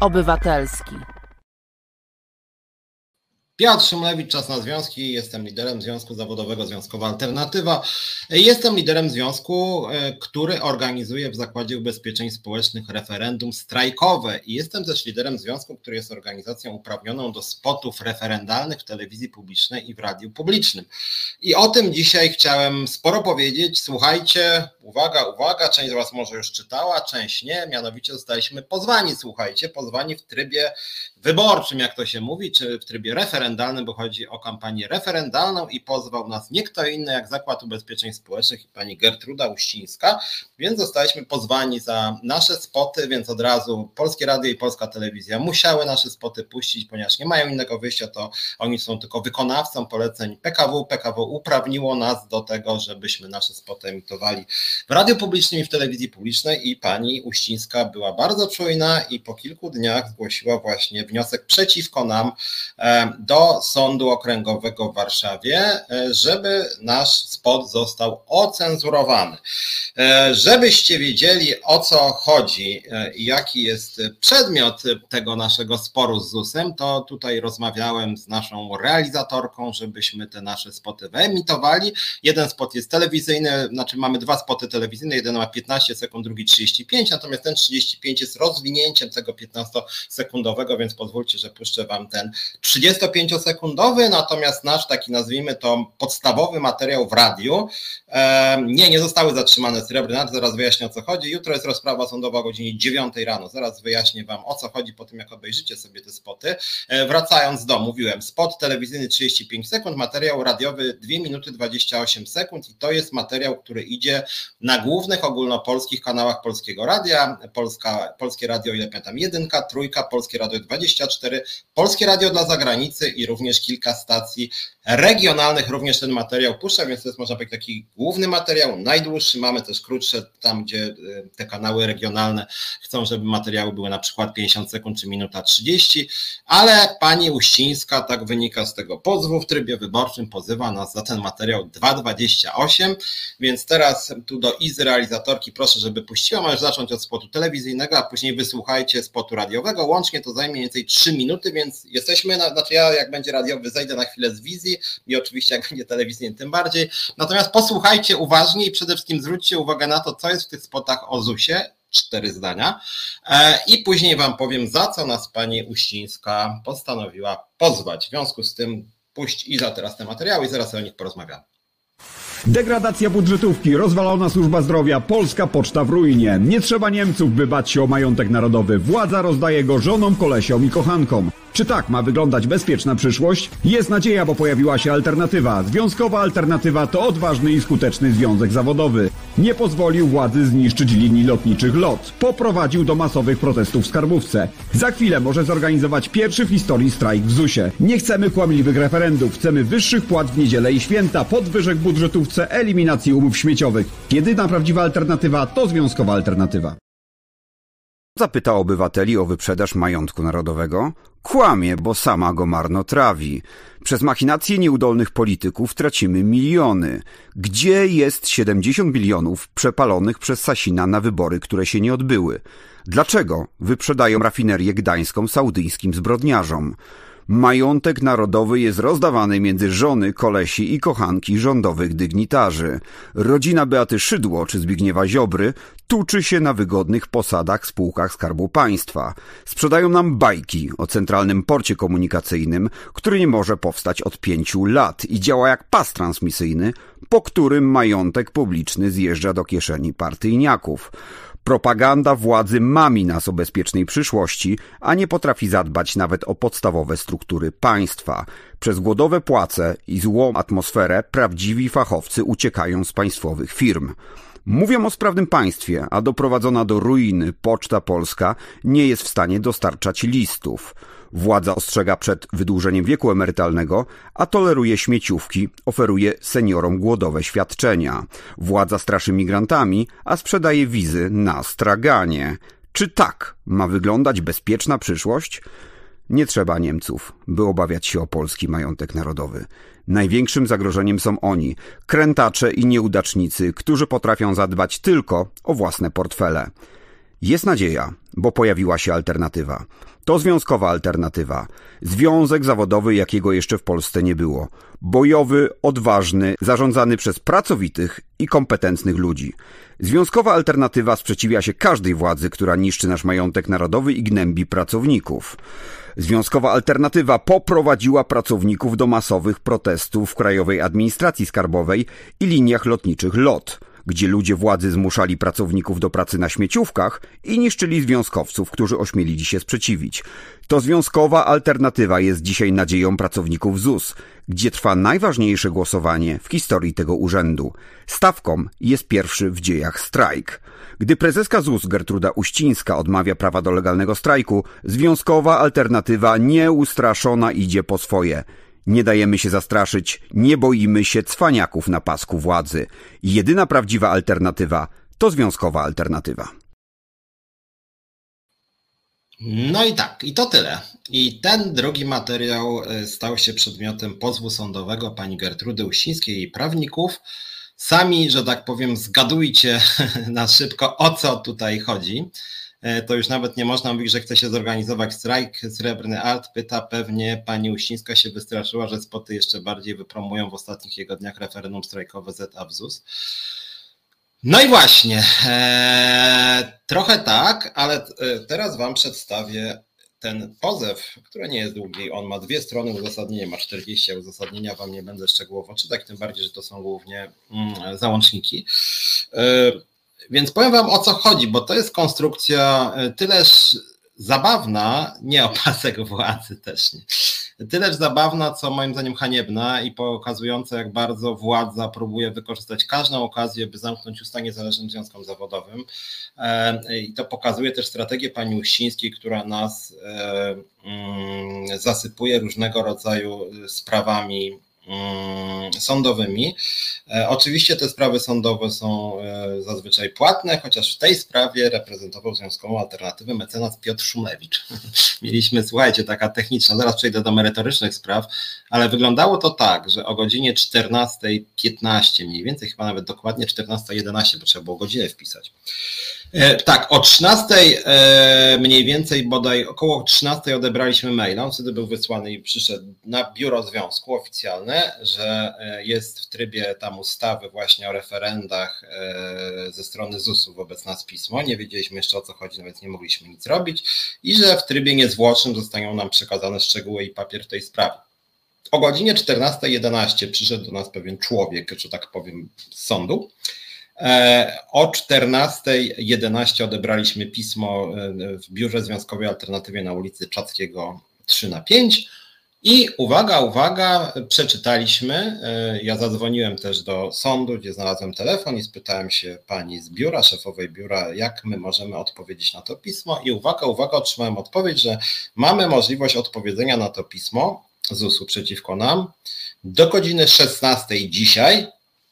Obywatelski. Piotr Szymlewicz, Czas na Związki. Jestem liderem Związku Zawodowego Związkowa Alternatywa. Jestem liderem związku, e, który organizuje w Zakładzie Ubezpieczeń Społecznych referendum strajkowe i jestem też liderem związku, który jest organizacją uprawnioną do spotów referendalnych w telewizji publicznej i w radiu publicznym. I o tym dzisiaj chciałem sporo powiedzieć. Słuchajcie, uwaga, uwaga, część z Was może już czytała, część nie, mianowicie zostaliśmy pozwani, słuchajcie, pozwani w trybie wyborczym, jak to się mówi, czy w trybie referendalnym, bo chodzi o kampanię referendalną i pozwał nas nie kto inny jak Zakład Ubezpieczeń Społecznych i pani Gertruda Uścińska, więc zostaliśmy pozwani za nasze spoty, więc od razu Polskie Radio i Polska Telewizja musiały nasze spoty puścić, ponieważ nie mają innego wyjścia, to oni są tylko wykonawcą poleceń PKW. PKW uprawniło nas do tego, żebyśmy nasze spoty emitowali w radiu publicznym i w telewizji publicznej i pani Uścińska była bardzo czujna i po kilku dniach zgłosiła właśnie wniosek przeciwko nam e, do Sądu Okręgowego w Warszawie, e, żeby nasz spot został ocenzurowany. E, żebyście wiedzieli o co chodzi i jaki jest przedmiot tego naszego sporu z ZUS-em, to tutaj rozmawiałem z naszą realizatorką, żebyśmy te nasze spoty wyemitowali. Jeden spot jest telewizyjny, znaczy mamy dwa spoty telewizyjne, jeden ma 15 sekund, drugi 35, natomiast ten 35 jest rozwinięciem tego 15-sekundowego, więc pozwólcie, że puszczę Wam ten 35-sekundowy, natomiast nasz taki nazwijmy to podstawowy materiał w radiu. Nie, nie zostały zatrzymane srebrne, zaraz wyjaśnię o co chodzi. Jutro jest rozprawa sądowa o godzinie 9 rano, zaraz wyjaśnię Wam o co chodzi po tym, jak obejrzycie sobie te spoty. E, wracając do, mówiłem, spot telewizyjny 35 sekund, materiał radiowy 2 minuty 28 sekund i to jest materiał, który idzie na głównych ogólnopolskich kanałach Polskiego Radia, Polska, Polskie Radio, ile pamiętam, jedynka, trójka, Polskie Radio 24, Polskie Radio dla zagranicy i również kilka stacji regionalnych. Również ten materiał puszcza, więc to jest można powiedzieć taki główny materiał, najdłuższy, mamy też krótsze tam, gdzie y, te kanały regionalne chcą, żeby materiały były na przykład 50 sekund czy minuta 30, ale pani Uścińska, tak wynika z tego pozwu w trybie wyborczym, pozywa nas za ten materiał 2,28, więc teraz tu do Izy realizatorki proszę, żeby puściła, możesz zacząć od spotu telewizyjnego, a później wysłuchajcie spotu radiowego, łącznie to zajmie mniej więcej 3 minuty, więc jesteśmy, na, znaczy ja jak będzie radiowy zejdę na chwilę z wizji, i oczywiście jak będzie telewizyjny tym bardziej. Natomiast posłuchajcie uważnie i przede wszystkim zwróćcie uwagę na to, co jest w tych spotach o ZUS-ie, cztery zdania. E, I później Wam powiem, za co nas pani Uścińska postanowiła pozwać. W związku z tym puść i za teraz te materiały i zaraz o nich porozmawiamy. Degradacja budżetówki, rozwalona służba zdrowia, polska poczta w ruinie. Nie trzeba Niemców, by bać się o majątek narodowy. Władza rozdaje go żonom, kolesiom i kochankom. Czy tak ma wyglądać bezpieczna przyszłość? Jest nadzieja, bo pojawiła się alternatywa. Związkowa alternatywa to odważny i skuteczny związek zawodowy. Nie pozwolił władzy zniszczyć linii lotniczych LOT. Poprowadził do masowych protestów w skarbówce. Za chwilę może zorganizować pierwszy w historii strajk w ZUSie. Nie chcemy kłamliwych referendów. Chcemy wyższych płat w niedzielę i święta, podwyżek budżetówce, eliminacji umów śmieciowych. Jedyna prawdziwa alternatywa to związkowa alternatywa. Zapyta obywateli o wyprzedaż majątku narodowego. Kłamie, bo sama go marnotrawi. Przez machinacje nieudolnych polityków tracimy miliony. Gdzie jest 70 milionów przepalonych przez Sasina na wybory, które się nie odbyły? Dlaczego wyprzedają rafinerię gdańską saudyjskim zbrodniarzom? Majątek narodowy jest rozdawany między żony, kolesi i kochanki rządowych dygnitarzy. Rodzina Beaty Szydło czy Zbigniewa Ziobry tuczy się na wygodnych posadach w spółkach Skarbu Państwa. Sprzedają nam bajki o centralnym porcie komunikacyjnym, który nie może powstać od pięciu lat i działa jak pas transmisyjny, po którym majątek publiczny zjeżdża do kieszeni partyjniaków. Propaganda władzy mami nas o bezpiecznej przyszłości, a nie potrafi zadbać nawet o podstawowe struktury państwa. Przez głodowe płace i złą atmosferę prawdziwi fachowcy uciekają z państwowych firm. Mówią o sprawnym państwie, a doprowadzona do ruiny Poczta Polska nie jest w stanie dostarczać listów. Władza ostrzega przed wydłużeniem wieku emerytalnego, a toleruje śmieciówki, oferuje seniorom głodowe świadczenia. Władza straszy migrantami, a sprzedaje wizy na straganie. Czy tak ma wyglądać bezpieczna przyszłość? Nie trzeba Niemców, by obawiać się o polski majątek narodowy. Największym zagrożeniem są oni, krętacze i nieudacznicy, którzy potrafią zadbać tylko o własne portfele. Jest nadzieja, bo pojawiła się alternatywa. To związkowa alternatywa. Związek zawodowy, jakiego jeszcze w Polsce nie było. Bojowy, odważny, zarządzany przez pracowitych i kompetentnych ludzi. Związkowa alternatywa sprzeciwia się każdej władzy, która niszczy nasz majątek narodowy i gnębi pracowników. Związkowa alternatywa poprowadziła pracowników do masowych protestów w Krajowej Administracji Skarbowej i liniach lotniczych LOT gdzie ludzie władzy zmuszali pracowników do pracy na śmieciówkach i niszczyli związkowców, którzy ośmielili się sprzeciwić. To związkowa alternatywa jest dzisiaj nadzieją pracowników ZUS, gdzie trwa najważniejsze głosowanie w historii tego urzędu. Stawką jest pierwszy w dziejach strajk. Gdy prezeska ZUS Gertruda Uścińska odmawia prawa do legalnego strajku, związkowa alternatywa nieustraszona idzie po swoje. Nie dajemy się zastraszyć, nie boimy się cwaniaków na pasku władzy. Jedyna prawdziwa alternatywa to związkowa alternatywa. No i tak, i to tyle. I ten drugi materiał e, stał się przedmiotem pozwu sądowego pani Gertrudy Uścińskiej i prawników. Sami, że tak powiem, zgadujcie na szybko, o co tutaj chodzi. E, to już nawet nie można mówić, że chce się zorganizować strajk. Srebrny Art pyta, pewnie pani Uścińska się wystraszyła, że spoty jeszcze bardziej wypromują w ostatnich jego dniach referendum strajkowe ZA. No i właśnie, e, trochę tak, ale e, teraz Wam przedstawię ten pozew, który nie jest długi, on ma dwie strony uzasadnienia, ma 40 uzasadnienia, Wam nie będę szczegółowo czytać, tym bardziej, że to są głównie mm, załączniki. Więc powiem Wam o co chodzi, bo to jest konstrukcja e, tyleż zabawna, nie opasek władzy też nie, tyleż zabawna, co moim zdaniem haniebna i pokazująca, jak bardzo władza próbuje wykorzystać każdą okazję, by zamknąć usta niezależnym związkom zawodowym. E, I to pokazuje też strategię pani Uścińskiej, która nas e, mm, zasypuje różnego rodzaju sprawami sądowymi. E, oczywiście te sprawy sądowe są e, zazwyczaj płatne, chociaż w tej sprawie reprezentował związkową alternatywę mecenas Piotr Szumlewicz. Mieliśmy, słuchajcie, taka techniczna, zaraz przejdę do merytorycznych spraw, ale wyglądało to tak, że o godzinie 14.15 mniej więcej, chyba nawet dokładnie 14.11, bo trzeba było godzinę wpisać. E, tak, o 13 e, mniej więcej, bodaj około 13 odebraliśmy maila. On wtedy był wysłany i przyszedł na biuro związku oficjalne, że e, jest w trybie tam ustawy właśnie o referendach ze strony ZUS-u wobec nas pismo. Nie wiedzieliśmy jeszcze o co chodzi, nawet nie mogliśmy nic robić i że w trybie niezwłocznym zostaną nam przekazane szczegóły i papier w tej sprawie. O godzinie 14.11 przyszedł do nas pewien człowiek, że tak powiem, z sądu o 14.11 odebraliśmy pismo e, w Biurze Związkowej Alternatywie na ulicy Czackiego 3 na 5 i uwaga, uwaga, przeczytaliśmy. E, ja zadzwoniłem też do sądu, gdzie znalazłem telefon i spytałem się pani z biura, szefowej biura, jak my możemy odpowiedzieć na to pismo. I uwaga, uwaga, otrzymałem odpowiedź, że mamy możliwość odpowiedzenia na to pismo ZUS-u przeciwko nam do godziny 16 dzisiaj,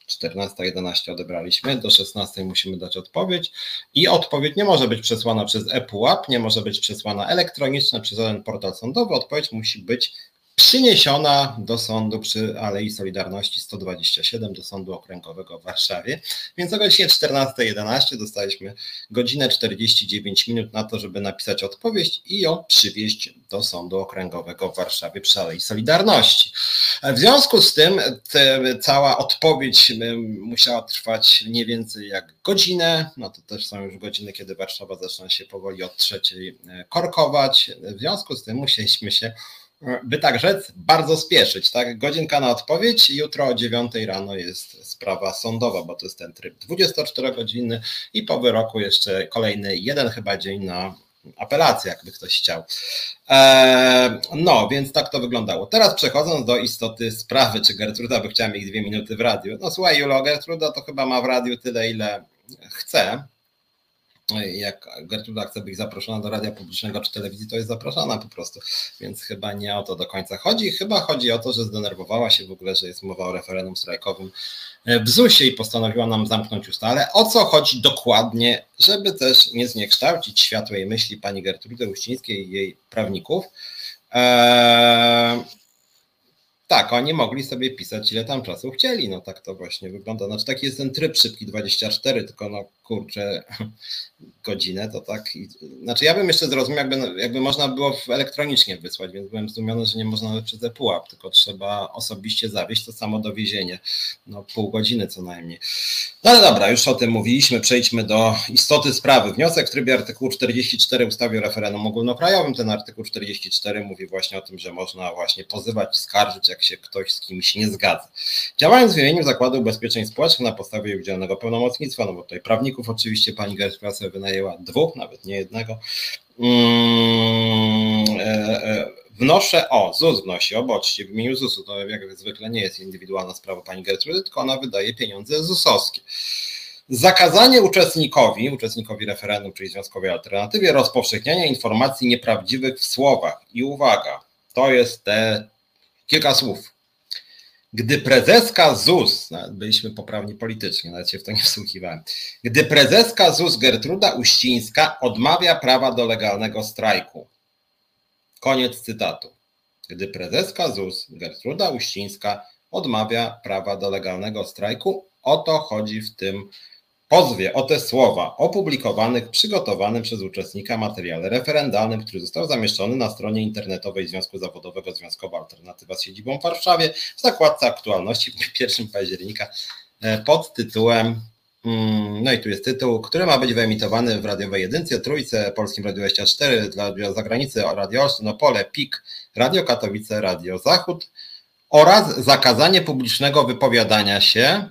14.11 odebraliśmy, do 16 musimy dać odpowiedź i odpowiedź nie może być przesłana przez ePUAP, nie może być przesłana elektronicznie przez żaden portal sądowy, odpowiedź musi być przyniesiona do sądu przy Alei Solidarności 127 do Sądu Okręgowego w Warszawie. Więc o godzinie 14.11 dostaliśmy godzinę 49 minut na to, żeby napisać odpowiedź i ją przywieźć do Sądu Okręgowego w Warszawie przy Alei Solidarności. W związku z tym cała odpowiedź musiała trwać nie więcej jak godzinę. No to też są już godziny, kiedy Warszawa zaczyna się powoli od trzeciej e, korkować. W związku z tym musieliśmy się by tak rzec, bardzo spieszyć. Tak? Godzinka na odpowiedź, jutro o 9 rano jest sprawa sądowa, bo to jest ten tryb 24 godziny i po wyroku jeszcze kolejny jeden chyba dzień na apelację, jakby ktoś chciał. Eee, no, więc tak to wyglądało. Teraz przechodząc do istoty sprawy, czy Gertruda by chciała mieć dwie minuty w radiu. No słuchaj, Julo, Gertruda to chyba ma w radiu tyle, ile chce, jak Gertruda chce być zaproszona do radia publicznego czy telewizji, to jest zapraszana po prostu. Więc chyba nie o to do końca chodzi. Chyba chodzi o to, że zdenerwowała się w ogóle, że jest mowa o referendum strajkowym w ZUS-ie i postanowiła nam zamknąć ustawę. O co chodzi dokładnie, żeby też nie zniekształcić światłej myśli pani Gertrudy Uścińskiej i jej prawników? Eee, tak, oni mogli sobie pisać ile tam czasu chcieli, no tak to właśnie wygląda. Znaczy taki jest ten tryb szybki 24, tylko no kurczę, godzinę, to tak. I, znaczy, ja bym jeszcze zrozumiał, jakby, jakby można było elektronicznie wysłać, więc byłem zdumiony, że nie można przez ePUAP, tylko trzeba osobiście zawieźć to samo dowiezienie. No, pół godziny co najmniej. No ale dobra, już o tym mówiliśmy. Przejdźmy do istoty sprawy. Wniosek w trybie artykułu 44 ustawy o referendum ogólnokrajowym. Ten artykuł 44 mówi właśnie o tym, że można właśnie pozywać i skarżyć, jak się ktoś z kimś nie zgadza. Działając w imieniu Zakładu Ubezpieczeń Społecznych na podstawie udzielonego pełnomocnictwa, no bo tutaj prawników oczywiście pani Gertrasę wynajęła dwóch, nawet nie jednego. Mm, e, e, wnoszę, o, ZUS wnosi, oboczcie, w imieniu ZUS-u, to jak zwykle nie jest indywidualna sprawa pani Gertrudy, tylko ona wydaje pieniądze ZUS-owskie. Zakazanie uczestnikowi, uczestnikowi referendum, czyli związkowej alternatywie, rozpowszechniania informacji nieprawdziwych w słowach. I uwaga, to jest te kilka słów. Gdy prezeska ZUS, byliśmy poprawni politycznie, nawet się w to nie wsłuchiwałem, gdy prezeska ZUS Gertruda Uścińska odmawia prawa do legalnego strajku. Koniec cytatu. Gdy prezeska ZUS Gertruda Uścińska odmawia prawa do legalnego strajku, o to chodzi w tym pozwie o te słowa opublikowanych przygotowanym przez uczestnika materiale referendalnym, który został zamieszczony na stronie internetowej Związku Zawodowego Związkowa Alternatywa z siedzibą w Warszawie w zakładce aktualności w 1 października e, pod tytułem mm, no i tu jest tytuł, który ma być wyemitowany w radiowej jedynce, trójce, Polskim Radio 24, dla zagranicy, Radio Olsztyn, Opole, PIK, Radio Katowice, Radio Zachód oraz zakazanie publicznego wypowiadania się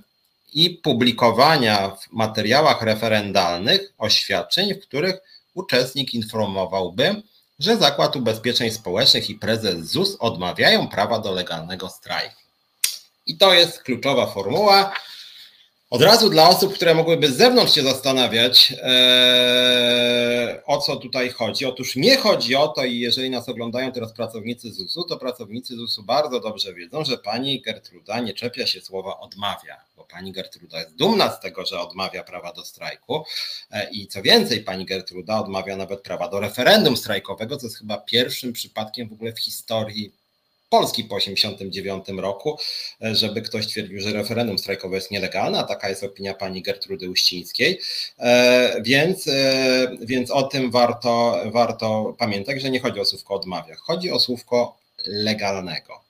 i publikowania w materiałach referendalnych oświadczeń, w których uczestnik informowałby, że Zakład Ubezpieczeń Społecznych i prezes ZUS odmawiają prawa do legalnego strajku. I to jest kluczowa formuła. Od razu dla osób, które mogłyby z zewnątrz się zastanawiać, e, o co tutaj chodzi. Otóż nie chodzi o to, i jeżeli nas oglądają teraz pracownicy ZUS-u, to pracownicy ZUS-u bardzo dobrze wiedzą, że pani Gertruda nie czepia się słowa odmawia, bo pani Gertruda jest dumna z tego, że odmawia prawa do strajku e, i co więcej, pani Gertruda odmawia nawet prawa do referendum strajkowego, co jest chyba pierwszym przypadkiem w ogóle w historii Polski po 1989 roku, e, żeby ktoś twierdził, że referendum strajkowe jest nielegalne, a taka jest opinia pani Gertrudy Uścińskiej. E, więc, e, więc o tym warto, warto pamiętać, że nie chodzi o słówko odmawia, chodzi o słówko legalnego,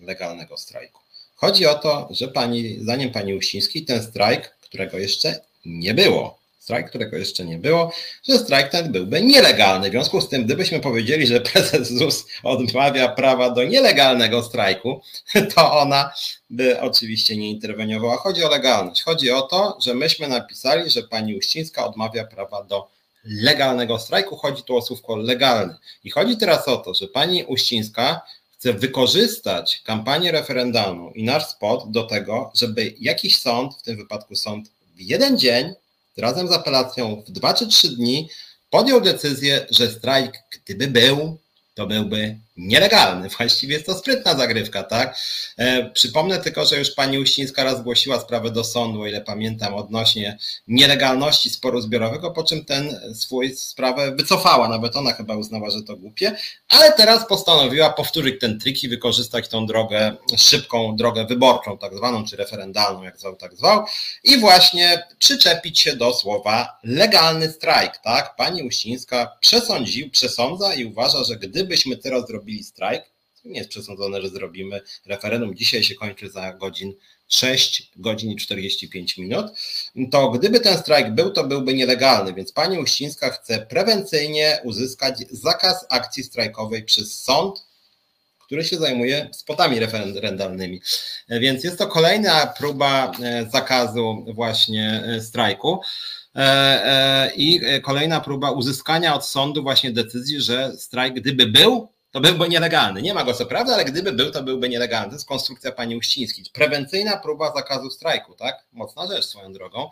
legalnego strajku. Chodzi o to, że pani, zdaniem pani Uścińskiej ten strajk, którego jeszcze nie było, strajk, którego jeszcze nie było, że strajk ten byłby nielegalny. W związku z tym, gdybyśmy powiedzieli, że prezes ZUS odmawia prawa do nielegalnego strajku, to ona by oczywiście nie interweniowała. Chodzi o legalność. Chodzi o to, że myśmy napisali, że pani Uścińska odmawia prawa do legalnego strajku. Chodzi tu o słówko legalny. I chodzi teraz o to, że pani Uścińska chce wykorzystać kampanię referendalną i nasz spot do tego, żeby jakiś sąd, w tym wypadku sąd w jeden dzień, razem z apelacją w dwa czy trzy dni podjął decyzję, że strajk, gdyby był, to byłby nielegalny. Właściwie jest to sprytna zagrywka, tak? E, przypomnę tylko, że już pani Uścińska raz zgłosiła sprawę do sądu, o ile pamiętam, odnośnie nielegalności sporu zbiorowego, po czym ten swój sprawę wycofała. Nawet ona chyba uznała, że to głupie, ale teraz postanowiła powtórzyć ten trik i wykorzystać tą drogę, szybką drogę wyborczą, tak zwaną, czy referendalną, jak zwał, tak zwał, i właśnie przyczepić się do słowa legalny strajk, tak? Pani Uścińska przesądził, przesądza i uważa, że gdybyśmy teraz zrobili zrobili strajk. Nie jest przesądzone, że zrobimy referendum. Dzisiaj się kończy za godzin 6 godzin i 45 minut. To gdyby ten strajk był, to byłby nielegalny, więc pani Uścińska chce prewencyjnie uzyskać zakaz akcji strajkowej przez sąd, który się zajmuje spotami referendalnymi. Więc jest to kolejna próba e, zakazu właśnie e, strajku. E, I kolejna próba uzyskania od sądu właśnie decyzji, że strajk, gdyby był, to byłby nielegalny. Nie ma go co prawda, ale gdyby był, to byłby nielegalny. To jest konstrukcja pani Uścińskiej. Prewencyjna próba zakazu strajku, tak? Mocna rzecz swoją drogą.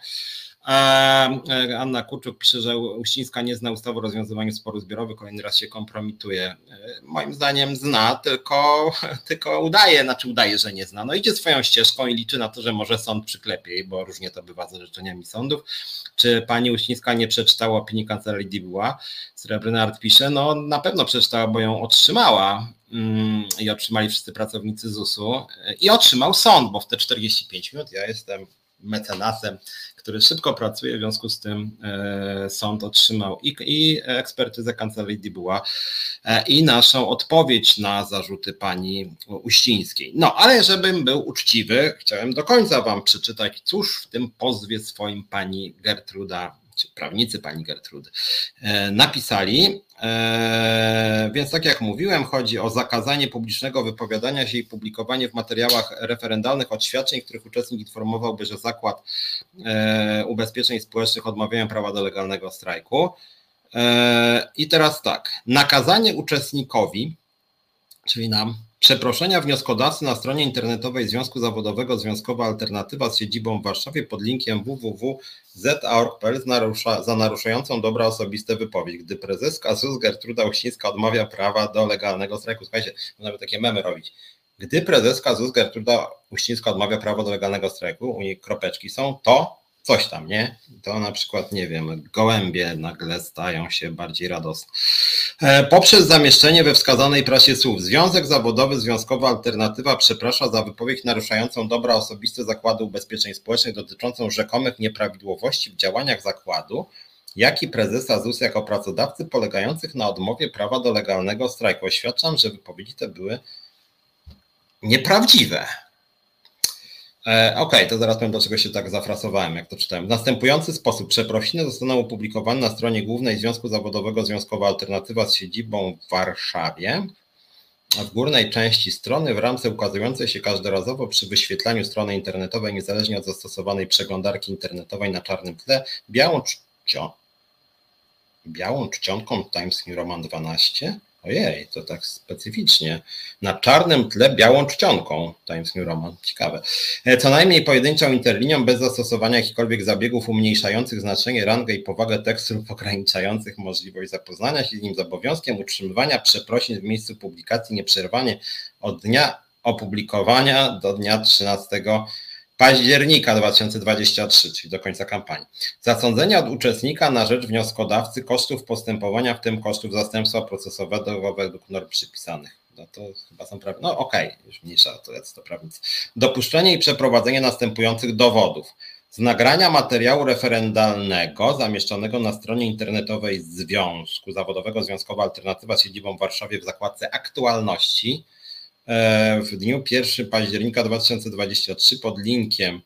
E, Anna Kurczuk pisze, że Uścińska nie zna ustawy o rozwiązywaniu sporów zbiorowych, kolejny raz się kompromituje. E, moim zdaniem zna, tylko, tylko udaje, znaczy udaje, że nie zna. No idzie swoją ścieżką i liczy na to, że może sąd przyklepie, bo różnie to bywa z orzeczeniami sądów. Czy pani Uścińska nie przeczytała opinii kancelarii Dibuła? Srebrynard pisze, no na pewno przeczytała, bo ją otrzymała mm, i otrzymali wszyscy pracownicy ZUS-u i otrzymał sąd, bo w te 45 minut ja jestem mecenasem, który szybko pracuje, w związku z tym e, sąd otrzymał i, i ekspertyzę kancelarii Dibuła e, i naszą odpowiedź na zarzuty pani Uścińskiej. No, ale żebym był uczciwy, chciałem do końca wam przeczytać, cóż w tym pozwie swoim pani Gertruda prawnicy pani Gertrudy, e, napisali. E, więc tak jak mówiłem, chodzi o zakazanie publicznego wypowiadania się i publikowanie w materiałach referendalnych oświadczeń, których uczestnik informowałby, że zakład e, ubezpieczeń społecznych odmawiają prawa do legalnego strajku. I teraz tak, nakazanie uczestnikowi, czyli nam, Przeproszenia wnioskodawcy na stronie internetowej Związku Zawodowego Związkowa Alternatywa z siedzibą w Warszawie pod linkiem www.za.org.pl za naruszającą dobra osobiste wypowiedź, gdy prezeska ZUS Gertruda Uścińska odmawia prawa do legalnego strajku. Słuchajcie, można by takie memy robić. Gdy prezeska ZUS Gertruda Uścińska odmawia prawa do legalnego strajku, u niej kropeczki są, to coś tam, nie? To na przykład, nie wiem, gołębie nagle stają się bardziej radosne. E, poprzez zamieszczenie we wskazanej prasie słów Związek Zawodowy Związkowa Alternatywa przeprasza za wypowiedź naruszającą dobra osobiste Zakładu Ubezpieczeń Społecznych dotyczącą rzekomych nieprawidłowości w działaniach zakładu, jak i prezesa ZUS jako pracodawcy polegających na odmowie prawa do legalnego strajku. Oświadczam, że wypowiedzi te były nieprawdziwe. E, okej, okay, to zaraz powiem, dlaczego się tak zafrasowałem, jak to czytałem. W następujący sposób przeprosiny zostaną opublikowane na stronie głównej Związku Zawodowego Związkowa Alternatywa z siedzibą w Warszawie. W górnej części strony w ramce ukazującej się każdorazowo przy wyświetlaniu strony internetowej, niezależnie od zastosowanej przeglądarki internetowej na czarnym tle, białą, czcio, białą czcionką Times New Roman 12 Ojej, to tak specyficznie. Na czarnym tle białą czcionką Times New Roman. Ciekawe. E, co najmniej pojedynczą interlinią bez zastosowania jakichkolwiek zabiegów umniejszających znaczenie, rangę i powagę tekstu lub ograniczających możliwość zapoznania się z nim z obowiązkiem utrzymywania przeprosin w miejscu publikacji nieprzerwanie od dnia opublikowania do dnia 13 października 2023, czyli do końca kampanii. Zasądzenia od uczestnika na rzecz wnioskodawcy kosztów postępowania, w tym kosztów zastępstwa procesowego według norm przypisanych. No to chyba są prawie. No okej, okay, już mniejsza to jest to prawnicy. Dopuszczenie i przeprowadzenie następujących dowodów. Z nagrania materiału referendalnego zamieszczonego na stronie internetowej Związku Zawodowego Związkowa Alternatywa z siedzibą w Warszawie w zakładce aktualności w dniu 1 października 2023 pod linkiem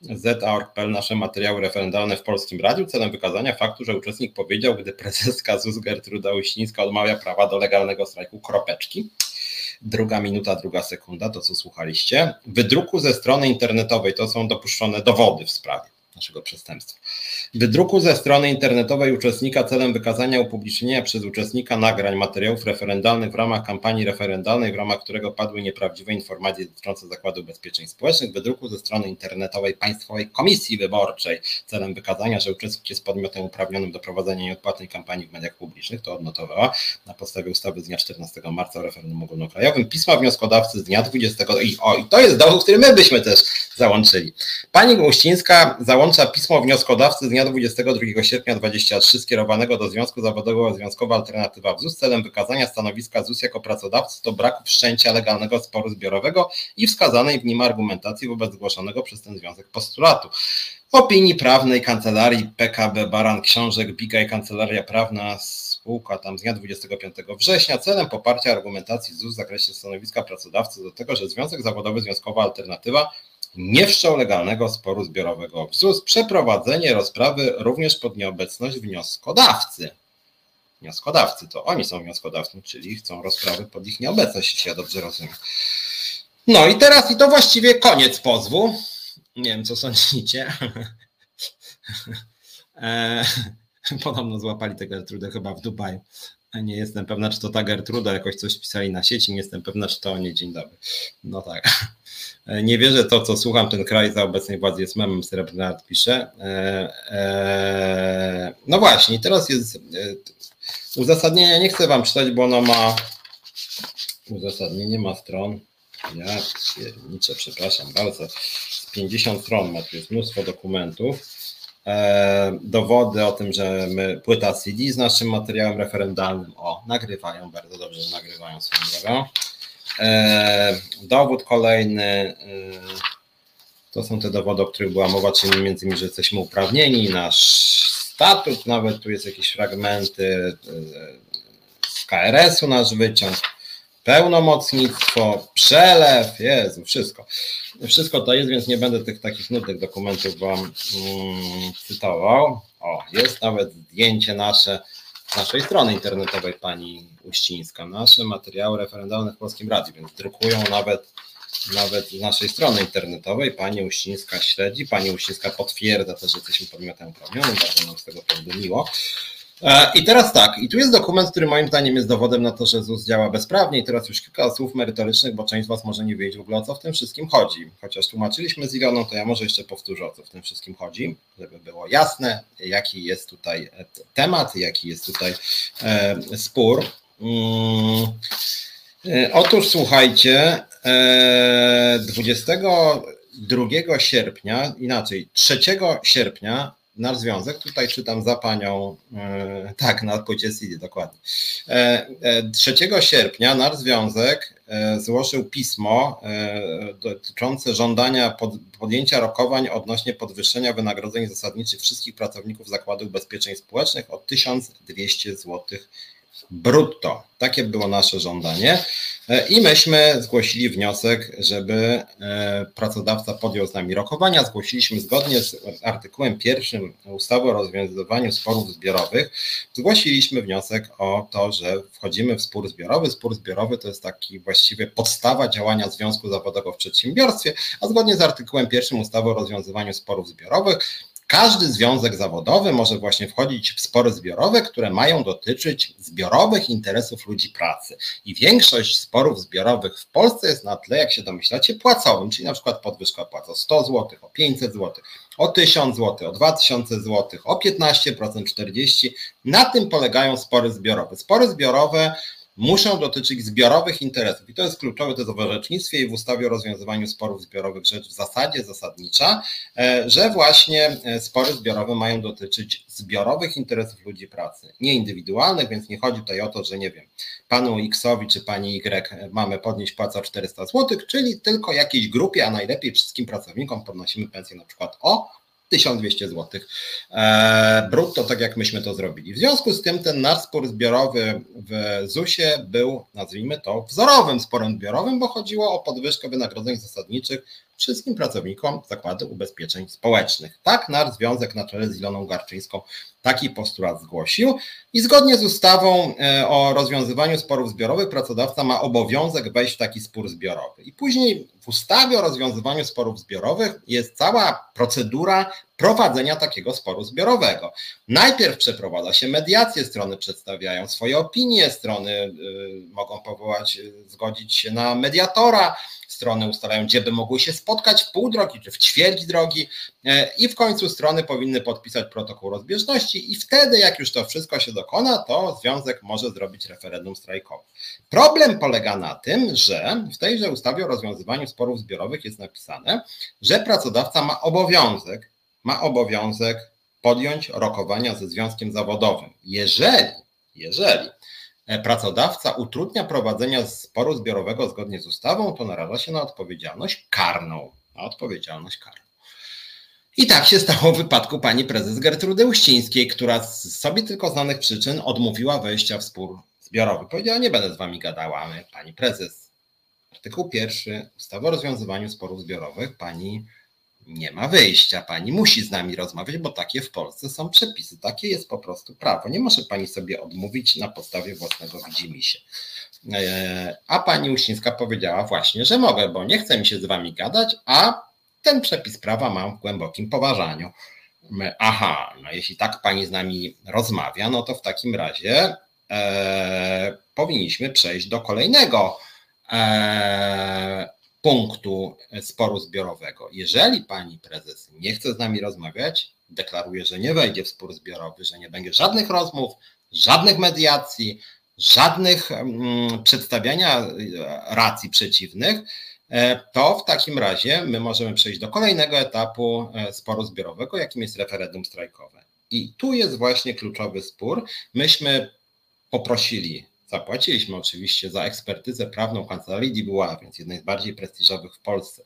z.org.pl nasze materiały referendalne w Polskim Radiu celem wykazania faktu, że uczestnik powiedział, gdy prezeska ZUS Gertruda Uścińska odmawia prawa do legalnego strajku kropeczki. Druga minuta, druga sekunda, to co słuchaliście. Wydruku ze strony internetowej to są dopuszczone dowody w sprawie naszego przestępstwa. Wydruku ze strony internetowej uczestnika celem wykazania upublicznienia przez uczestnika nagrań materiałów referendalnych w ramach kampanii referendalnej, w ramach którego padły nieprawdziwe informacje dotyczące Zakładu Ubezpieczeń Społecznych, wydruku ze strony internetowej Państwowej Komisji Wyborczej celem wykazania, że uczestnik jest podmiotem uprawnionym do prowadzenia nieodpłatnej kampanii w mediach publicznych, to odnotowała na podstawie ustawy z dnia 14 marca o referendum ogólnokrajowym, pisma wnioskodawcy z dnia 20 i, o, i to jest dowód, który my byśmy też załączyli. Pani Uścińska załącza pismo wnioskodawcy z dnia 22 sierpnia 2023 skierowanego do Związku Zawodowego Związkowa Alternatywa w ZUS celem wykazania stanowiska ZUS jako pracodawcy do braku wszczęcia legalnego sporu zbiorowego i wskazanej w nim argumentacji wobec zgłoszonego przez ten związek postulatu. Opinii prawnej Kancelarii PKB Baran Książek Biga i Kancelaria Prawna spółka tam z dnia 25 września celem poparcia argumentacji ZUS w zakresie stanowiska pracodawcy do tego, że Związek Zawodowy Związkowa Alternatywa nie wszczął legalnego sporu zbiorowego w ZUS, przeprowadzenie rozprawy również pod nieobecność wnioskodawcy. Wnioskodawcy to oni są wnioskodawcami, czyli chcą rozprawy pod ich nieobecność, jeśli ja dobrze rozumiem. No i teraz, i to właściwie koniec pozwu. Nie wiem, co sądzicie. E, podobno złapali tę Gertrudę chyba w Dubaju. Nie jestem pewna, czy to ta Gertruda, jakoś coś pisali na sieci, nie jestem pewna, czy to nie dzień dobry. No tak. Nie wierzę to, co słucham, ten kraj za obecnej władzy jest memem, Srebrny Art pisze. E, e, no właśnie, teraz jest e, uzasadnienie, nie chcę wam czytać, bo ono ma uzasadnienie ma stron, ja pierniczę, przepraszam bardzo, 50 stron ma, tu jest mnóstwo dokumentów dowody o tym, że my płyta CD z naszym materiałem referendalnym, o, nagrywają, bardzo dobrze, że nagrywają swoją drogą. E, dowód kolejny, To są te dowody, o których była mowa, czyli między innymi, że jesteśmy uprawnieni, nasz statut, nawet tu jest jakieś fragmenty z KRS-u, nasz wyciąg, pełnomocnictwo, przelew, Jezu, wszystko. Wszystko to jest, więc nie będę tych takich nudnych dokumentów Wam mm, cytował. O, jest nawet zdjęcie nasze naszej strony internetowej pani Uścińska. Nasze materiały referendalne w Polskim Radiu, więc drukują nawet nawet z naszej strony internetowej. Pani Uścińska śledzi, pani Uścińska potwierdza też, że jesteśmy podmiotem uprawnionym, bardzo nam z tego powodu miło. E, I teraz tak, i tu jest dokument, który moim zdaniem jest dowodem na to, że ZUS działa bezprawnie i teraz już kilka słów merytorycznych, bo część z Was może nie wiedzieć w ogóle o co w tym wszystkim chodzi. Chociaż tłumaczyliśmy z Iloną, to ja może jeszcze powtórzę o co w tym wszystkim chodzi, żeby było jasne, jaki jest tutaj temat, jaki jest tutaj e, spór. Mm. E, otóż słuchajcie, 22 sierpnia, inaczej 3 sierpnia nasz związek, tutaj czytam za panią, e, tak, na płycie CD, dokładnie. 3 e, e, sierpnia nasz związek złożył pismo dotyczące żądania pod, podjęcia rokowań odnośnie podwyższenia wynagrodzeń zasadniczych wszystkich pracowników zakładów ubezpieczeń społecznych o 1200 zł brutto. Takie było nasze żądanie. E, I myśmy zgłosili wniosek, żeby e, pracodawca podjął z nami rokowania. Zgłosiliśmy zgodnie z artykułem pierwszym ustawy o rozwiązywaniu sporów zbiorowych. Zgłosiliśmy wniosek o to, że wchodzimy w spór zbiorowy. Spór zbiorowy to jest taki właściwie podstawa działania związku zawodowego w przedsiębiorstwie, a zgodnie z artykułem pierwszym ustawy o rozwiązywaniu sporów zbiorowych każdy związek zawodowy może właśnie wchodzić w spory zbiorowe, które mają dotyczyć zbiorowych interesów ludzi pracy. I większość sporów zbiorowych w Polsce jest na tle, jak się domyślacie, płacowym, czyli na przykład podwyżka płac o 100 zł, o 500 zł, o 1000 zł, o 2000 zł, o 15%, 40%. Na tym polegają spory zbiorowe. Spory zbiorowe muszą dotyczyć zbiorowych interesów. I to jest kluczowe, jest w orzecznictwie i w ustawie o rozwiązywaniu sporów zbiorowych rzecz w zasadzie zasadnicza, e, że właśnie e, spory zbiorowe mają dotyczyć zbiorowych interesów ludzi pracy, nie indywidualnych, więc nie chodzi tutaj o to, że nie wiem, panu Xowi czy pani Y mamy podnieść płacę o 400 zł, czyli tylko jakiejś grupie, a najlepiej wszystkim pracownikom podnosimy pensję na przykład o 1200 zł e, brutto, tak jak myśmy to zrobili. W związku z tym ten nasz spór zbiorowy w ZUS-ie był, nazwijmy to, wzorowym sporem zbiorowym, bo chodziło o podwyżkę wynagrodzeń zasadniczych wszystkim pracownikom Zakładu Ubezpieczeń Społecznych. Tak nasz związek na czele z Iloną Garczyńską taki postulat zgłosił i zgodnie z ustawą e, o rozwiązywaniu sporów zbiorowych pracodawca ma obowiązek wejść w taki spór zbiorowy. I później w ustawie o rozwiązywaniu sporów zbiorowych jest cała procedura prowadzenia takiego sporu zbiorowego. Najpierw przeprowadza się mediację, strony przedstawiają swoje opinie, strony y, mogą powołać, y, zgodzić się na mediatora, strony ustalają, gdzie by mogły się spotkać w pół drogi czy w ćwierć drogi e, i w końcu strony powinny podpisać protokół rozbieżności i wtedy, jak już to wszystko się dokona, to związek może zrobić referendum strajkowe. Problem polega na tym, że w tejże ustawie o rozwiązywaniu sporów zbiorowych jest napisane, że pracodawca ma obowiązek, ma obowiązek podjąć rokowania ze związkiem zawodowym. Jeżeli, jeżeli pracodawca utrudnia prowadzenia sporu zbiorowego zgodnie z ustawą, to naraża się na odpowiedzialność karną. Na odpowiedzialność karną. I tak się stało w wypadku pani prezes Gertrudy Uścińskiej, która z sobie tylko znanych przyczyn odmówiła wejścia w spór zbiorowy. Powiedziała, nie będę z wami gadała, my, pani prezes. Artykuł pierwszy ustawy o rozwiązywaniu sporów zbiorowych pani nie ma wyjścia. Pani musi z nami rozmawiać, bo takie w Polsce są przepisy. Takie jest po prostu prawo. Nie może pani sobie odmówić na podstawie własnego widzimisię. E, a pani Uścińska powiedziała właśnie, że mogę, bo nie chce mi się z wami gadać, a ten przepis prawa mam w głębokim poważaniu. Aha, no jeśli tak pani z nami rozmawia, no to w takim razie e, powinniśmy przejść do kolejnego e, punktu sporu zbiorowego. Jeżeli pani prezes nie chce z nami rozmawiać, deklaruje, że nie wejdzie w spór zbiorowy, że nie będzie żadnych rozmów, żadnych mediacji, żadnych mm, przedstawiania e, racji przeciwnych, e, to w takim razie my możemy przejść do kolejnego etapu e, sporu zbiorowego, jakim jest referendum strajkowe. I tu jest właśnie kluczowy spór. Myśmy poprosili Zapłaciliśmy oczywiście za ekspertyzę prawną kancelarii Dibuła, więc jednej z bardziej prestiżowych w Polsce,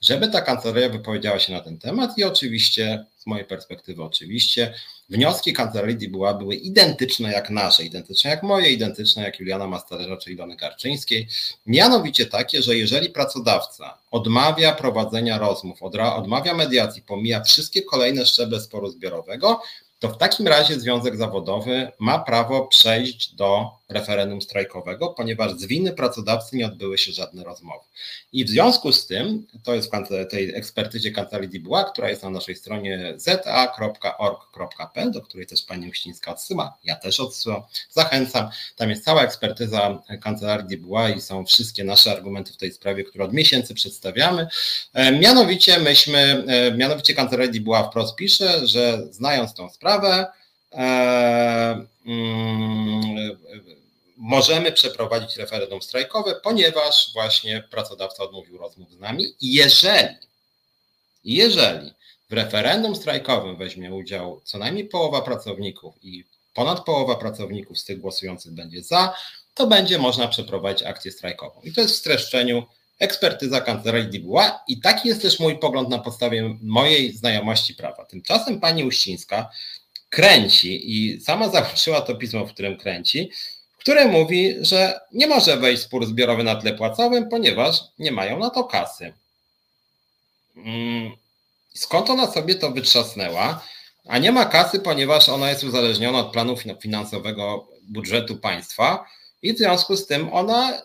żeby ta kancelaria wypowiedziała się na ten temat i oczywiście, z mojej perspektywy oczywiście, wnioski kancelarii Dibuła były identyczne jak nasze, identyczne jak moje, identyczne jak Juliana Mastarera czy Ilony Garczyńskiej, mianowicie takie, że jeżeli pracodawca odmawia prowadzenia rozmów, odmawia mediacji, pomija wszystkie kolejne szczeble sporu zbiorowego, to w takim razie związek zawodowy ma prawo przejść do referendum strajkowego, ponieważ z winy pracodawcy nie odbyły się żadne rozmowy. I w związku z tym, to jest w tej ekspertyzie kancelarii Dibuła, która jest na naszej stronie za.org.pl, do której też pani Uścińska odsyła, ja też odsyłam, zachęcam. Tam jest cała ekspertyza kancelarii Dibuła i są wszystkie nasze argumenty w tej sprawie, które od miesięcy przedstawiamy. E, mianowicie myśmy, e, mianowicie kancelaria Dibuła wprost pisze, że znając tą sprawę, e, mm, możemy przeprowadzić referendum strajkowe, ponieważ właśnie pracodawca odmówił rozmów z nami. Jeżeli, jeżeli w referendum strajkowym weźmie udział co najmniej połowa pracowników i ponad połowa pracowników z tych głosujących będzie za, to będzie można przeprowadzić akcję strajkową. I to jest w streszczeniu ekspertyza kancelarii Dibuła i taki jest też mój pogląd na podstawie mojej znajomości prawa. Tymczasem pani Uścińska kręci i sama załączyła to pismo, w którym kręci, które mówi, że nie może wejść spór zbiorowy na tle płacowym, ponieważ nie mają na to kasy. Mm, skąd ona sobie to wytrzasnęła? A nie ma kasy, ponieważ ona jest uzależniona od planu finansowego budżetu państwa i w związku z tym ona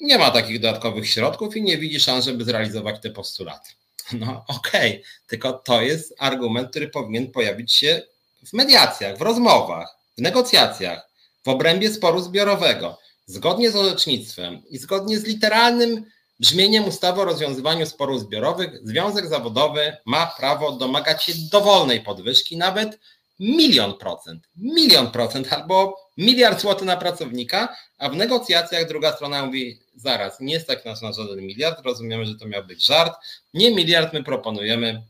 nie ma takich dodatkowych środków i nie widzi szans, żeby zrealizować te postulaty. No okej, okay. tylko to jest argument, który powinien pojawić się w mediacjach, w rozmowach, w negocjacjach w obrębie sporu zbiorowego, zgodnie z orzecznictwem i zgodnie z literalnym brzmieniem ustawy o rozwiązywaniu sporów zbiorowych, związek zawodowy ma prawo domagać się dowolnej podwyżki, nawet milion procent, milion procent albo miliard złotych na pracownika, a w negocjacjach druga strona mówi, zaraz, nie stać nas na żaden miliard, rozumiemy, że to miał być żart, nie miliard, my proponujemy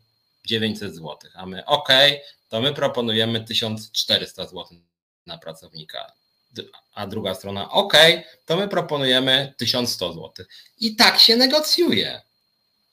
900 złotych, a my ok, to my proponujemy 1400 złotych na pracownika a druga strona, OK, to my proponujemy 1100 zł. I tak się negocjuje.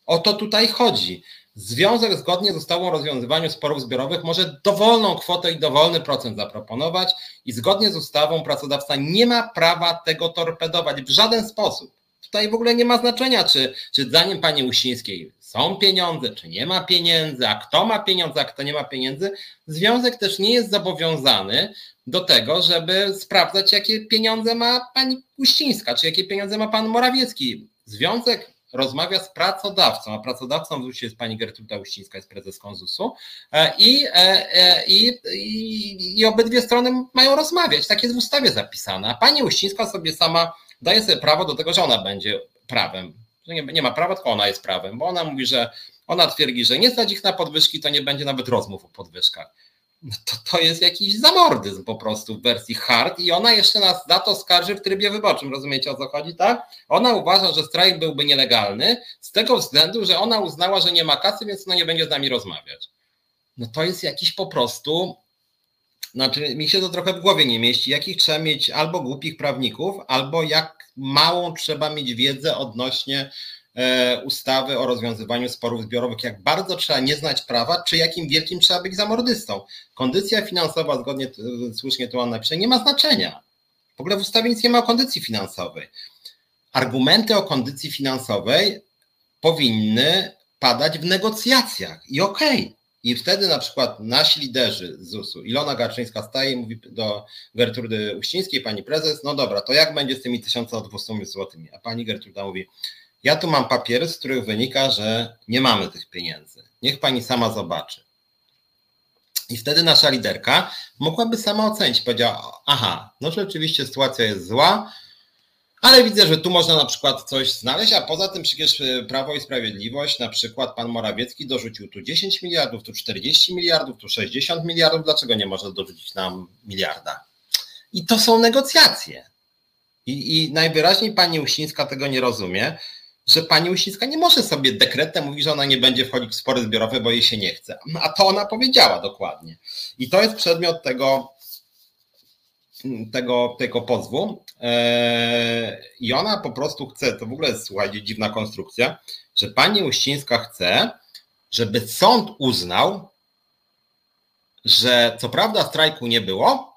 O to tutaj chodzi. Związek zgodnie z ustawą o rozwiązywaniu sporów zbiorowych może dowolną kwotę i dowolny procent zaproponować i zgodnie z ustawą pracodawca nie ma prawa tego torpedować w żaden sposób. Tutaj w ogóle nie ma znaczenia, czy, czy zdaniem pani Uścińskiej są pieniądze, czy nie ma pieniędzy, a kto ma pieniądze, a kto nie ma pieniędzy. Związek też nie jest zobowiązany do tego, żeby sprawdzać, jakie pieniądze ma pani Uścińska, czy jakie pieniądze ma pan Morawiecki. Związek rozmawia z pracodawcą, a pracodawcą w jest pani Gertruda Uścińska, jest prezeską ZUS-u e, i, e, e, i, i, i obydwie strony mają rozmawiać. Tak jest w ustawie zapisane. A pani Uścińska sobie sama daje sobie prawo do tego, że ona będzie prawem. Że nie, nie ma prawa, tylko ona jest prawem, bo ona mówi, że ona twierdzi, że nie stać ich na podwyżki, to nie będzie nawet rozmów o podwyżkach no to, to jest jakiś zamordyzm po prostu w wersji hard i ona jeszcze nas za to skarży w trybie wyborczym, rozumiecie o co chodzi, tak? Ona uważa, że strajk byłby nielegalny z tego względu, że ona uznała, że nie ma kasy, więc ona nie będzie z nami rozmawiać. No to jest jakiś po prostu, znaczy mi się to trochę w głowie nie mieści, jakich trzeba mieć albo głupich prawników, albo jak małą trzeba mieć wiedzę odnośnie E, ustawy o rozwiązywaniu sporów zbiorowych, jak bardzo trzeba nie znać prawa, czy jakim wielkim trzeba być zamordystą. Kondycja finansowa, zgodnie słusznie tu on napisze, nie ma znaczenia. W ogóle w ustawie nic nie ma o kondycji finansowej. Argumenty o kondycji finansowej powinny padać w negocjacjach i okej. Okay. I wtedy na przykład nasi liderzy ZUS-u, Ilona Garczyńska staje i mówi do Gertrudy Uścińskiej, pani prezes, no dobra, to jak będzie z tymi 1200 złotymi? A pani Gertruda mówi, ja tu mam papiery, z których wynika, że nie mamy tych pieniędzy. Niech pani sama zobaczy. I wtedy nasza liderka mogłaby sama ocenić. Powiedziała, aha, no rzeczywiście sytuacja jest zła, ale widzę, że tu można na przykład coś znaleźć, a poza tym przecież e, Prawo i Sprawiedliwość, na przykład pan Morawiecki dorzucił tu 10 miliardów, tu 40 miliardów, tu 60 miliardów, dlaczego nie można dorzucić nam miliarda? I to są negocjacje. I, i najwyraźniej pani Uścińska tego nie rozumie, że pani Uścińska nie może sobie dekretem mówić, że ona nie będzie wchodzić w spory zbiorowe, bo jej się nie chce. A to ona powiedziała dokładnie. I to jest przedmiot tego tego, tego pozwu e, i ona po prostu chce, to w ogóle jest, słuchajcie, dziwna konstrukcja, że pani Uścińska chce, żeby sąd uznał, że co prawda strajku nie było,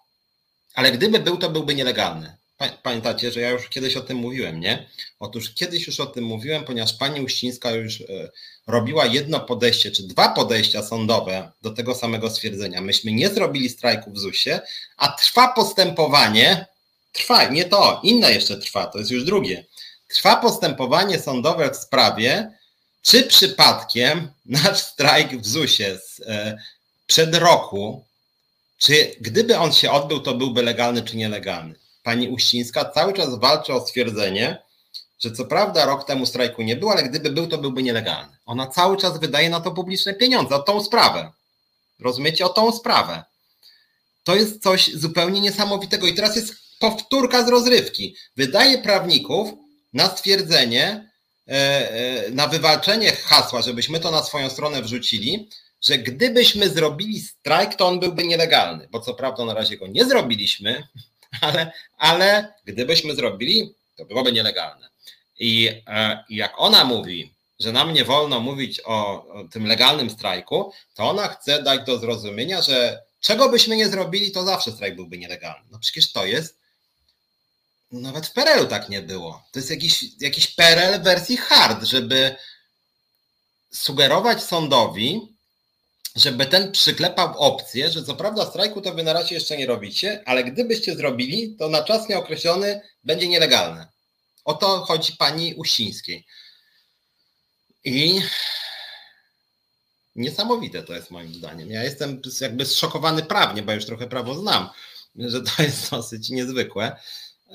ale gdyby był, to byłby nielegalny. Pamiętacie, że ja już kiedyś o tym mówiłem, nie? Otóż kiedyś już o tym mówiłem, ponieważ pani Uścińska już e, robiła jedno podejście, czy dwa podejścia sądowe do tego samego stwierdzenia. Myśmy nie zrobili strajku w ZUS-ie, a trwa postępowanie, trwa, nie to, inne jeszcze trwa, to jest już drugie. Trwa postępowanie sądowe w sprawie, czy przypadkiem nasz strajk w ZUS-ie e, przed roku, czy gdyby on się odbył, to byłby legalny czy nielegalny pani Uścińska cały czas walczy o stwierdzenie, że co prawda rok temu strajku nie było, ale gdyby był, to byłby nielegalny. Ona cały czas wydaje na to publiczne pieniądze, o tą sprawę. Rozumiecie? O tą sprawę. To jest coś zupełnie niesamowitego. I teraz jest powtórka z rozrywki. Wydaje prawników na stwierdzenie, e, e, na wywalczenie hasła, żebyśmy to na swoją stronę wrzucili, że gdybyśmy zrobili strajk, to on byłby nielegalny. Bo co prawda na razie go nie zrobiliśmy, ale, ale gdybyśmy zrobili, to byłoby nielegalne. I e, jak ona mówi, że nam nie wolno mówić o, tym legalnym strajku, to ona chce dać do zrozumienia, że czego byśmy nie zrobili, to zawsze strajk byłby nielegalny. No przecież to jest nawet w PRL-u tak nie było. To jest jakiś, jakiś PRL wersji hard, żeby sugerować sądowi, żeby ten przyklepał opcję, że co prawda strajku to wy na razie jeszcze nie robicie, ale gdybyście zrobili, to na czas nieokreślony będzie nielegalne. O to chodzi pani Uścińskiej. I niesamowite to jest moim zdaniem. Ja jestem jakby zszokowany prawnie, bo już trochę prawo znam, że to jest dosyć niezwykłe.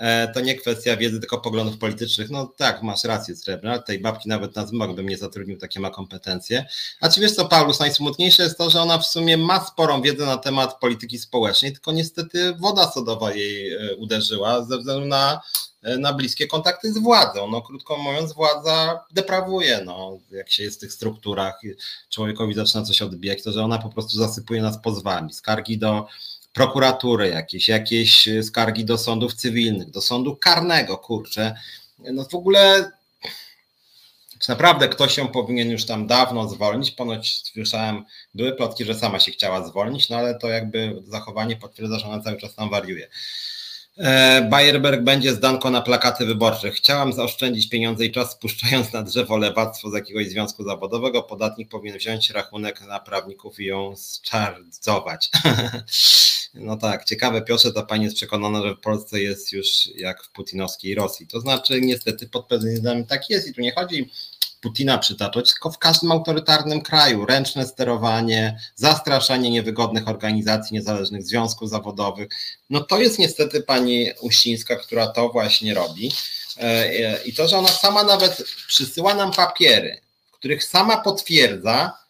E, to nie kwestia wiedzy, tylko poglądów politycznych. No tak, masz rację, Srebrna, tej babki nawet na zmog bym nie zatrudnił, takie ma kompetencje. A czy wiesz co, Paulus, najsmutniejsze jest to, że ona w sumie ma sporą wiedzę na temat polityki społecznej, tylko niestety woda sodowa jej e, uderzyła ze względu na, e, na bliskie kontakty z władzą. No krótko mówiąc, władza deprawuje, no, jak się jest w tych strukturach, człowiekowi zaczyna coś odbijać, to że ona po prostu zasypuje nas pozwami, skargi do prokuratury jakieś, jakieś skargi do sądów cywilnych, do sądu karnego, kurczę. No w ogóle czy naprawdę ktoś się powinien już tam dawno zwolnić? Ponoć słyszałem, były plotki, że sama się chciała zwolnić, no ale to jakby zachowanie potwierdza, że ona cały czas tam wariuje. E, Bayerberg będzie zdanko na plakaty wyborcze. Chciałam zaoszczędzić pieniądze i czas spuszczając na drzewo lewactwo z jakiegoś związku zawodowego. Podatnik powinien wziąć rachunek na prawników i ją zczardzować. no tak, ciekawe Piotrze, to pani jest przekonana, że w Polsce jest już jak w putinowskiej Rosji. To znaczy niestety pod pewnymi względami tak jest i tu nie chodzi Putina przytaczać, tylko w każdym autorytarnym kraju. Ręczne sterowanie, zastraszanie niewygodnych organizacji, niezależnych związków zawodowych. No to jest niestety pani Uścińska, która to właśnie robi. E, I to, że ona sama nawet przysyła nam papiery, w których sama potwierdza,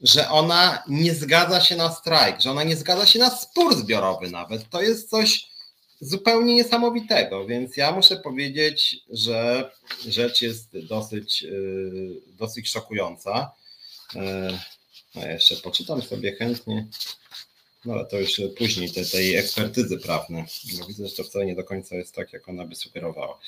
że ona nie zgadza się na strajk, że ona nie zgadza się na spór zbiorowy nawet. To jest coś zupełnie niesamowitego, więc ja muszę powiedzieć, że rzecz jest dosyć, y, dosyć szokująca. E, no jeszcze poczytam sobie chętnie, no ale to już później te, tej ekspertyzy prawnej. No widzę, że to wcale nie do końca jest tak, jak ona by sugerowała.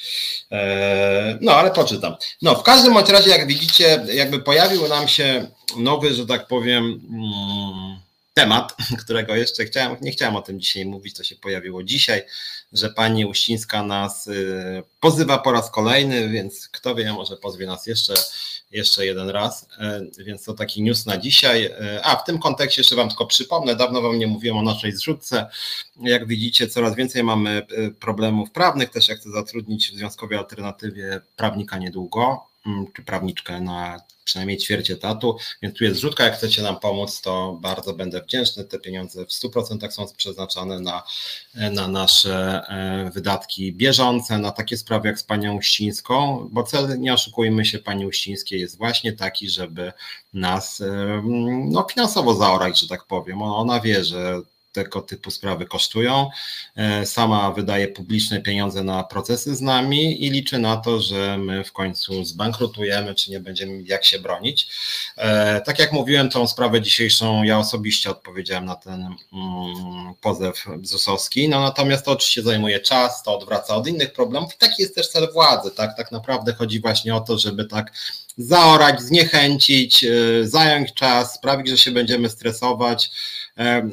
E, no ale poczytam. No w każdym razie, jak widzicie, jakby pojawił nam się nowy, że tak powiem, mm, temat, którego jeszcze chciałem, nie chciałem o tym dzisiaj mówić, to się pojawiło dzisiaj, że pani Uścińska nas y, pozywa po raz kolejny, więc kto wie, może pozwie nas jeszcze, jeszcze jeden raz, y, więc to taki news na dzisiaj. Y, a w tym kontekście jeszcze Wam tylko przypomnę, dawno Wam nie mówiłem o naszej zrzutce. Jak widzicie, coraz więcej mamy problemów prawnych, też ja chcę zatrudnić w Związkowej Alternatywie prawnika niedługo, czy prawniczkę na przynajmniej ćwierć etatu, więc tu jest zrzutka, jak chcecie nam pomóc, to bardzo będę wdzięczny. Te pieniądze w 100% są przeznaczane na, na nasze e, wydatki bieżące, na takie sprawy jak z panią Uścińską, bo cel, nie oszukujmy się, pani Uścińskiej jest właśnie taki, żeby nas e, no, finansowo zaorać, że tak powiem. Ona wie, że tego typu sprawy kosztują. E, sama wydaje publiczne pieniądze na procesy z nami i liczy na to, że my w końcu zbankrutujemy, czy nie będziemy jak się bronić. E, tak jak mówiłem, tą sprawę dzisiejszą ja osobiście odpowiedziałem na ten mm, pozew ZUS-owski, no natomiast to oczywiście zajmuje czas, to odwraca od innych problemów i taki jest też cel władzy, tak? Tak naprawdę chodzi właśnie o to, żeby tak zaorać, zniechęcić, e, zająć czas, sprawić, że się będziemy stresować,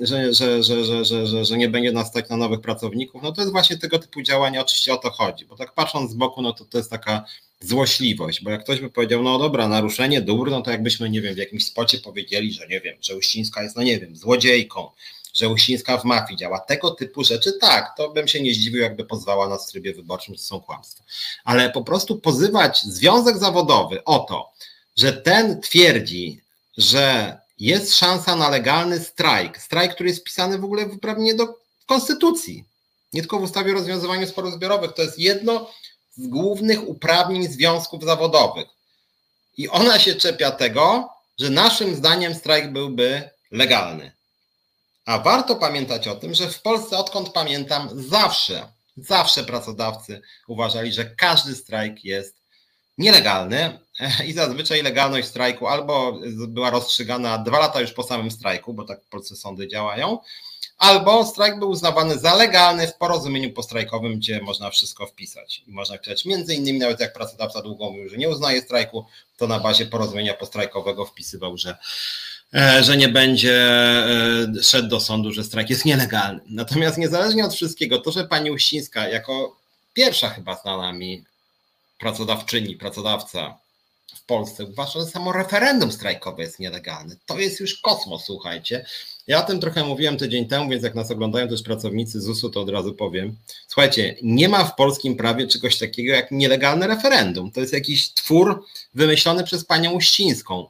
że, że, że, że, że, że, że nie będzie nas na nowych pracowników, no to jest właśnie tego typu działania, oczywiście o to chodzi, bo tak patrząc z boku, no to to jest taka złośliwość, bo jak ktoś by powiedział, no dobra, naruszenie dóbr, no to jakbyśmy, nie wiem, w jakimś spocie powiedzieli, że nie wiem, że Uścińska jest, no nie wiem, złodziejką, że Uścińska w mafii działa, tego typu rzeczy, tak, to bym się nie zdziwił, jakby pozwała nas w trybie wyborczym, to są kłamstwa. Ale po prostu pozywać związek zawodowy o to, że ten twierdzi, że jest szansa na legalny strajk. Strajk, który jest wpisany w ogóle w uprawnienie do konstytucji. Nie tylko w ustawie o rozwiązywaniu sporów zbiorowych. To jest jedno z głównych uprawnień związków zawodowych. I ona się czepia tego, że naszym zdaniem strajk byłby legalny. A warto pamiętać o tym, że w Polsce, odkąd pamiętam, zawsze, zawsze pracodawcy uważali, że każdy strajk jest nielegalny i zazwyczaj legalność strajku albo była rozstrzygana dwa lata już po samym strajku, bo tak w Polsce sądy działają, albo strajk był uznawany za legalny w porozumieniu postrajkowym, gdzie można wszystko wpisać. I można wpisać między innymi, nawet jak pracodawca długo mówił, że nie uznaje strajku, to na bazie porozumienia postrajkowego wpisywał, że że nie będzie e, szedł do sądu, że strajk jest nielegalny. Natomiast niezależnie od wszystkiego, to, że pani Uścińska jako pierwsza chyba znana mi pracodawczyni, pracodawca w Polsce uważa, że samo referendum strajkowe jest nielegalne. To jest już kosmos, słuchajcie. Ja o tym trochę mówiłem tydzień temu, więc jak nas oglądają też pracownicy ZUS-u, to od razu powiem. Słuchajcie, nie ma w polskim prawie czegoś takiego jak nielegalne referendum. To jest jakiś twór wymyślony przez panią Uścińską.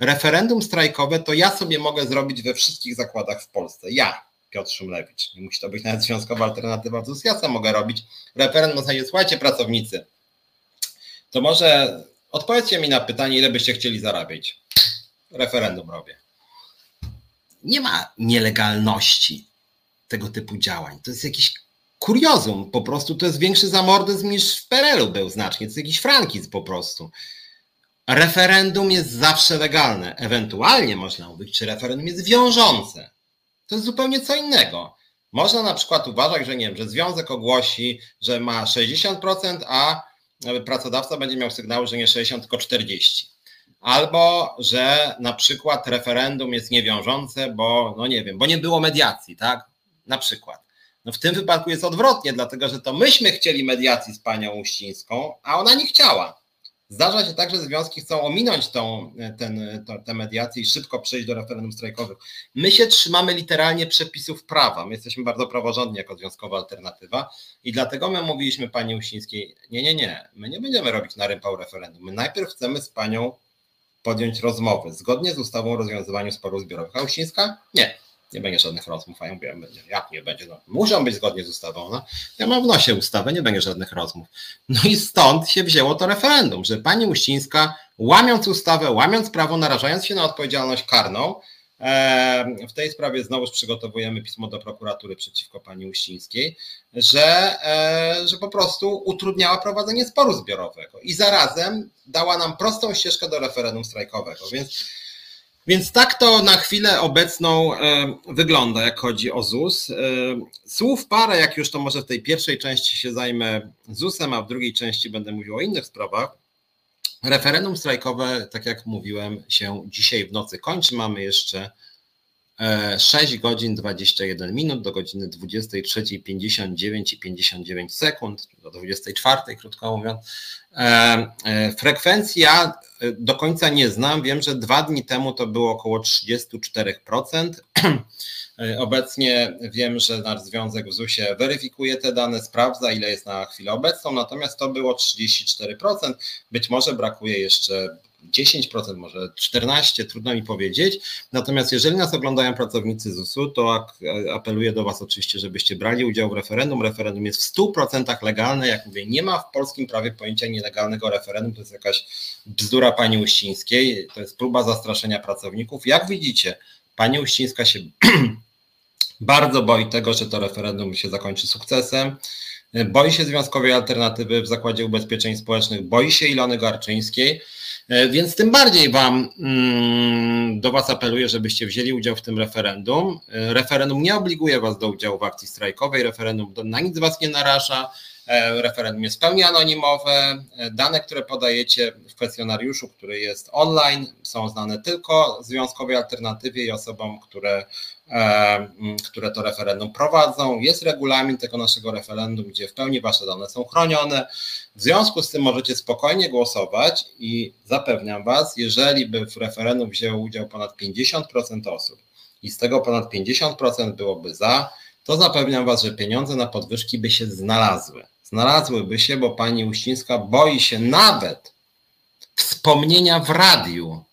Referendum strajkowe to ja sobie mogę zrobić we wszystkich zakładach w Polsce. Ja, Piotr Szumlewicz. Nie musi to być nawet związkowa alternatywa ZUS. Ja co mogę robić. Referendum na zasadzie, słuchajcie pracownicy, to może odpowiedzcie mi na pytanie, ile byście chcieli zarabiać. Referendum robię. Nie ma nielegalności tego typu działań. To jest jakiś kuriozum. Po prostu to jest większy zamordyzm niż w PRL-u był znacznie. To jest jakiś frankizm po prostu. Referendum jest zawsze legalne. Ewentualnie można mówić, czy referendum jest wiążące. To jest zupełnie co innego. Można na przykład uważać, że nie wiem, że związek ogłosi, że ma 60%, a pracodawca będzie miał sygnał, że nie 60, tylko 40. Albo, że na przykład referendum jest niewiążące, bo no nie wiem, bo nie było mediacji, tak? Na przykład. No w tym wypadku jest odwrotnie, dlatego że to myśmy chcieli mediacji z panią Uścińską, a ona nie chciała. Zdarza się tak, że związki chcą ominąć tą, ten, to, tę mediację i szybko przejść do referendum strajkowych. My się trzymamy literalnie przepisów prawa. My jesteśmy bardzo praworządni jako związkowa alternatywa i dlatego my mówiliśmy pani Uścińskiej, nie, nie, nie, my nie będziemy robić na rympał referendum. My najpierw chcemy z panią podjąć rozmowę zgodnie z ustawą o rozwiązywaniu sporów zbiorowych. A Uścińska? Nie nie będzie żadnych rozmów, a ja mówię, jak nie będzie, no, muszą być zgodnie z ustawą, no. ja mam w nosie ustawę, nie będzie żadnych rozmów. No i stąd się wzięło to referendum, że pani Uścińska, łamiąc ustawę, łamiąc prawo, narażając się na odpowiedzialność karną, w tej sprawie znowu przygotowujemy pismo do prokuratury przeciwko pani Uścińskiej, że, e, że po prostu utrudniała prowadzenie sporu zbiorowego i zarazem dała nam prostą ścieżkę do referendum strajkowego. Więc więc tak to na chwilę obecną e, wygląda, jak chodzi o ZUS. E, słów parę, jak już to może w tej pierwszej części się zajmę ZUS-em, a w drugiej części będę mówił o innych sprawach. Referendum strajkowe, tak jak mówiłem, się dzisiaj w nocy kończy. Mamy jeszcze 6 e, godzin 21 minut do godziny 23.59 i 59 sekund, do 24, krótko mówiąc. Frekwencja do końca nie znam. Wiem, że dwa dni temu to było około 34%. Obecnie wiem, że nasz związek w ZUS-ie weryfikuje te dane, sprawdza ile jest na chwilę obecną, natomiast to było 34%. Być może brakuje jeszcze 10%, może 14%, trudno mi powiedzieć. Natomiast jeżeli nas oglądają pracownicy ZUS-u, to apeluję do Was oczywiście, żebyście brali udział w referendum. Referendum jest w 100% legalne. Jak mówię, nie ma w polskim prawie pojęcia nielegalnego referendum. To jest jakaś bzdura pani Uścińskiej. To jest próba zastraszenia pracowników. Jak widzicie, pani Uścińska się bardzo boi tego, że to referendum się zakończy sukcesem. Boi się Związkowej Alternatywy w Zakładzie Ubezpieczeń Społecznych, boi się Ilony Garczyńskiej, więc tym bardziej wam, mm, do Was apeluję, żebyście wzięli udział w tym referendum. Referendum nie obliguje Was do udziału w akcji strajkowej, referendum na nic Was nie naraża. E, referendum jest w pełni anonimowe. E, dane, które podajecie w kwestionariuszu, który jest online, są znane tylko Związkowej Alternatywie i osobom, które, e, które to referendum prowadzą. Jest regulamin tego naszego referendum, gdzie w pełni Wasze dane są chronione. W związku z tym możecie spokojnie głosować i zapewniam Was, jeżeli by w referendum wzięło udział ponad 50% osób i z tego ponad 50% byłoby za, to zapewniam Was, że pieniądze na podwyżki by się znalazły znalazłyby się, bo pani Uścińska boi się nawet wspomnienia w radiu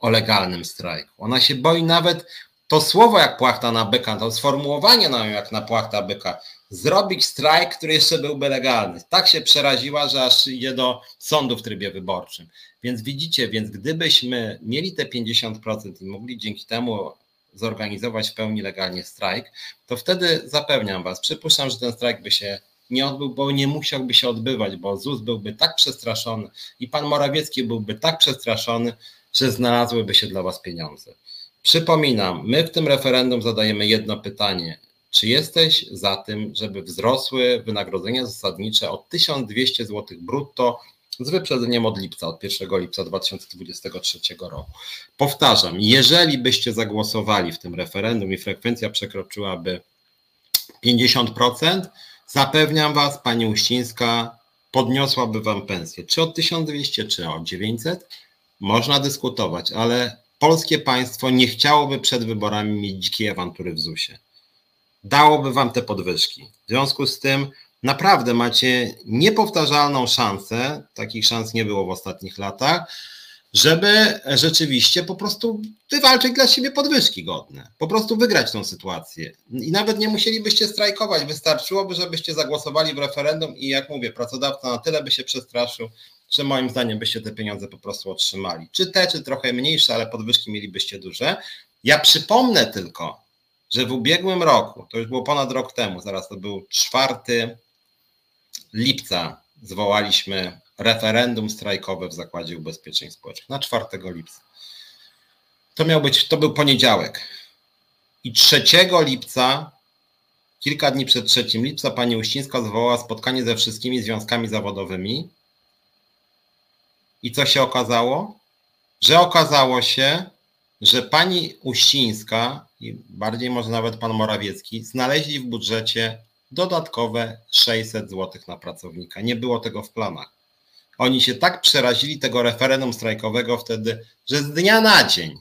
o legalnym strajku. Ona się boi nawet to słowo jak płachta na byka, to sformułowanie na jak na płachta byka, zrobić strajk, który jeszcze byłby legalny. Tak się przeraziła, że aż idzie do sądu w trybie wyborczym. Więc widzicie, więc gdybyśmy mieli te 50% i mogli dzięki temu zorganizować w pełni legalnie strajk, to wtedy zapewniam Was, przypuszczam, że ten strajk by się nie odbył, bo nie musiałby się odbywać, bo ZUS byłby tak przestraszony i pan Morawiecki byłby tak przestraszony, że znalazłyby się dla was pieniądze. Przypominam, my w tym referendum zadajemy jedno pytanie. Czy jesteś za tym, żeby wzrosły wynagrodzenia zasadnicze o 1200 zł brutto z wyprzedzeniem od lipca, od 1 lipca 2023 roku? Powtarzam, jeżeli byście zagłosowali w tym referendum i frekwencja przekroczyłaby 50%, Zapewniam Was, Pani Uścińska podniosłaby Wam pensję. Czy o 1200, czy o 900? Można dyskutować, ale polskie państwo nie chciałoby przed wyborami mieć dzikiej awantury w ZUS-ie. Dałoby Wam te podwyżki. W związku z tym naprawdę macie niepowtarzalną szansę, takich szans nie było w ostatnich latach, żeby rzeczywiście po prostu wywalczyć dla siebie podwyżki godne, po prostu wygrać tą sytuację. I nawet nie musielibyście strajkować, wystarczyłoby, żebyście zagłosowali w referendum i jak mówię, pracodawca na tyle by się przestraszył, że moim zdaniem byście te pieniądze po prostu otrzymali. Czy te, czy trochę mniejsze, ale podwyżki mielibyście duże. Ja przypomnę tylko, że w ubiegłym roku, to już było ponad rok temu, zaraz to był 4 lipca, zwołaliśmy referendum strajkowe w Zakładzie Ubezpieczeń Społecznych na 4 lipca. To miał być, to był poniedziałek. I 3 lipca, kilka dni przed 3 lipca, pani Uścińska zwołała spotkanie ze wszystkimi związkami zawodowymi. I co się okazało? Że okazało się, że pani Uścińska i bardziej może nawet pan Morawiecki znaleźli w budżecie dodatkowe 600 zł na pracownika. Nie było tego w planach. Oni się tak przerazili tego referendum strajkowego wtedy, że z dnia na dzień,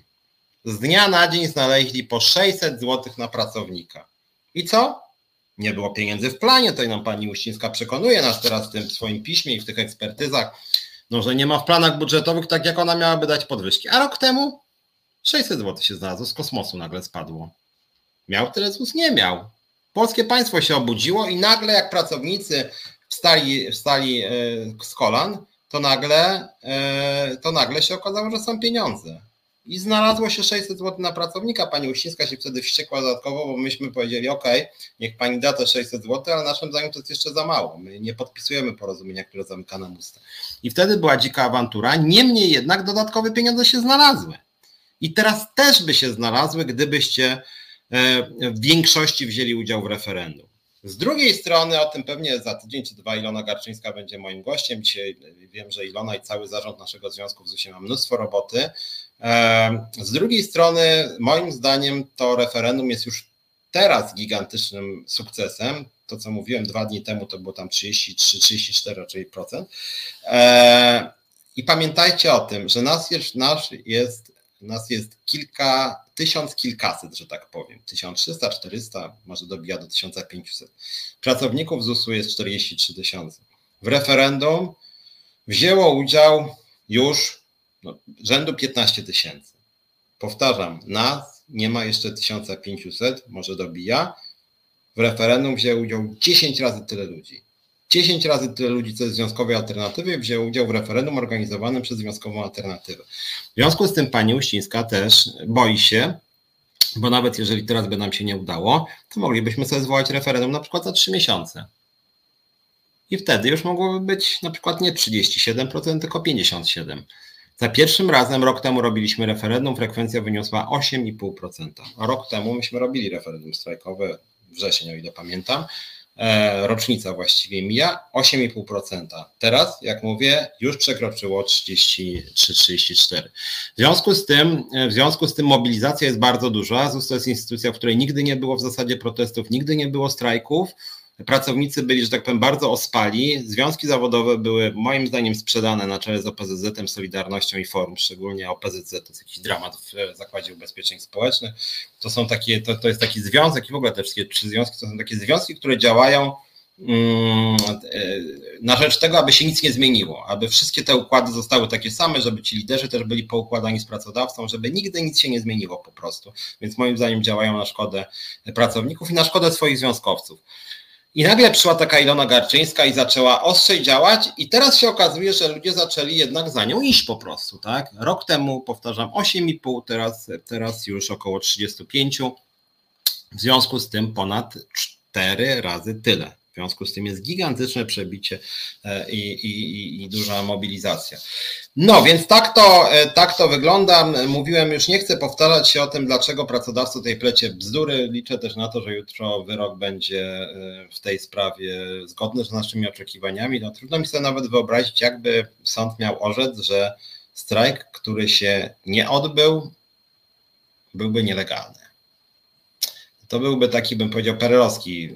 z dnia na dzień znaleźli po 600 zł na pracownika. I co? Nie było pieniędzy w planie, to nam pani Uścińska przekonuje nas teraz w tym swoim piśmie i w tych ekspertyzach, no, że nie ma w planach budżetowych tak, jak ona miałaby dać podwyżki. A rok temu 600 zł się znalazło, z kosmosu nagle spadło. Miał tyle ZUS? Nie miał. Polskie państwo się obudziło i nagle jak pracownicy wstali, wstali e, z kolan, to nagle, e, to nagle się okazało, że są pieniądze. I znalazło się 600 zł na pracownika. Pani Uścińska się wtedy wściekła dodatkowo, bo myśmy powiedzieli, OK, niech pani da te 600 zł, ale naszym zdaniem to jest jeszcze za mało. My nie podpisujemy porozumienia, które zamyka nam usta. I wtedy była dzika awantura. Niemniej jednak dodatkowe pieniądze się znalazły. I teraz też by się znalazły, gdybyście e, w większości wzięli udział w referendum. Z drugiej strony, o tym pewnie za tydzień czy dwa Ilona Garczyńska będzie moim gościem. Dzisiaj wiem, że Ilona i cały zarząd naszego związku w ZUS-ie ma mnóstwo roboty. Z drugiej strony, moim zdaniem, to referendum jest już teraz gigantycznym sukcesem. To, co mówiłem dwa dni temu, to było tam 33-34 raczej procent. I pamiętajcie o tym, że nas jest, nasz jest nas jest kilka, tysiąc kilkaset, że tak powiem. 1300, 400, może dobija do 1500. Pracowników ZUS-u jest 43 tysiące. W referendum wzięło udział już no, rzędu 15 tysięcy. Powtarzam, nas nie ma jeszcze 1500, może dobija. W referendum wzięło udział 10 razy tyle ludzi. 10 razy tyle ludzi, co jest Związkowej Alternatywy, wzięło udział w referendum organizowanym przez Związkową Alternatywę. W związku z tym pani Uścińska też boi się bo nawet jeżeli teraz by nam się nie udało, to moglibyśmy sobie zwołać referendum na przykład za trzy miesiące. I wtedy już mogłoby być na przykład nie 37%, tylko 57%. Za pierwszym razem rok temu robiliśmy referendum, frekwencja wyniosła 8,5%. A rok temu myśmy robili referendum strajkowe, wrzesień, o ile pamiętam, e, rocznica właściwie mija, 8,5%. Teraz, jak mówię, już przekroczyło 33-34. W związku z tym, w związku z tym mobilizacja jest bardzo duża. ZUS to jest instytucja, w której nigdy nie było w zasadzie protestów, nigdy nie było strajków pracownicy byli, że tak powiem, bardzo ospali. Związki zawodowe były moim zdaniem sprzedane na czele z OPZZ-em, Solidarnością i Forum, szczególnie OPZZ, to jest jakiś dramat w Zakładzie Ubezpieczeń Społecznych. To są takie, to, to jest taki związek i w ogóle te wszystkie trzy związki to są takie związki, które działają mm, na rzecz tego, aby się nic nie zmieniło, aby wszystkie te układy zostały takie same, żeby ci liderzy też byli poukładani z pracodawcą, żeby nigdy nic się nie zmieniło po prostu. Więc moim zdaniem działają na szkodę pracowników i na szkodę swoich związkowców. I nagle przyszła taka Ilona Garczyńska i zaczęła ostrzej działać i teraz się okazuje, że ludzie zaczęli jednak za nią iść po prostu, tak? Rok temu, powtarzam, 8,5, teraz, teraz już około 35. W związku z tym ponad 4 razy tyle. W związku z tym jest gigantyczne przebicie e, i, i, i duża mobilizacja. No więc tak to, e, tak to wygląda. Mówiłem już, nie chcę powtarzać się o tym, dlaczego pracodawcy tej plecie bzdury. Liczę też na to, że jutro wyrok będzie e, w tej sprawie zgodny z naszymi oczekiwaniami. No, trudno mi sobie nawet wyobrazić, jakby sąd miał orzec, że strajk, który się nie odbył, byłby nielegalny. To byłby taki, bym powiedział, perelowski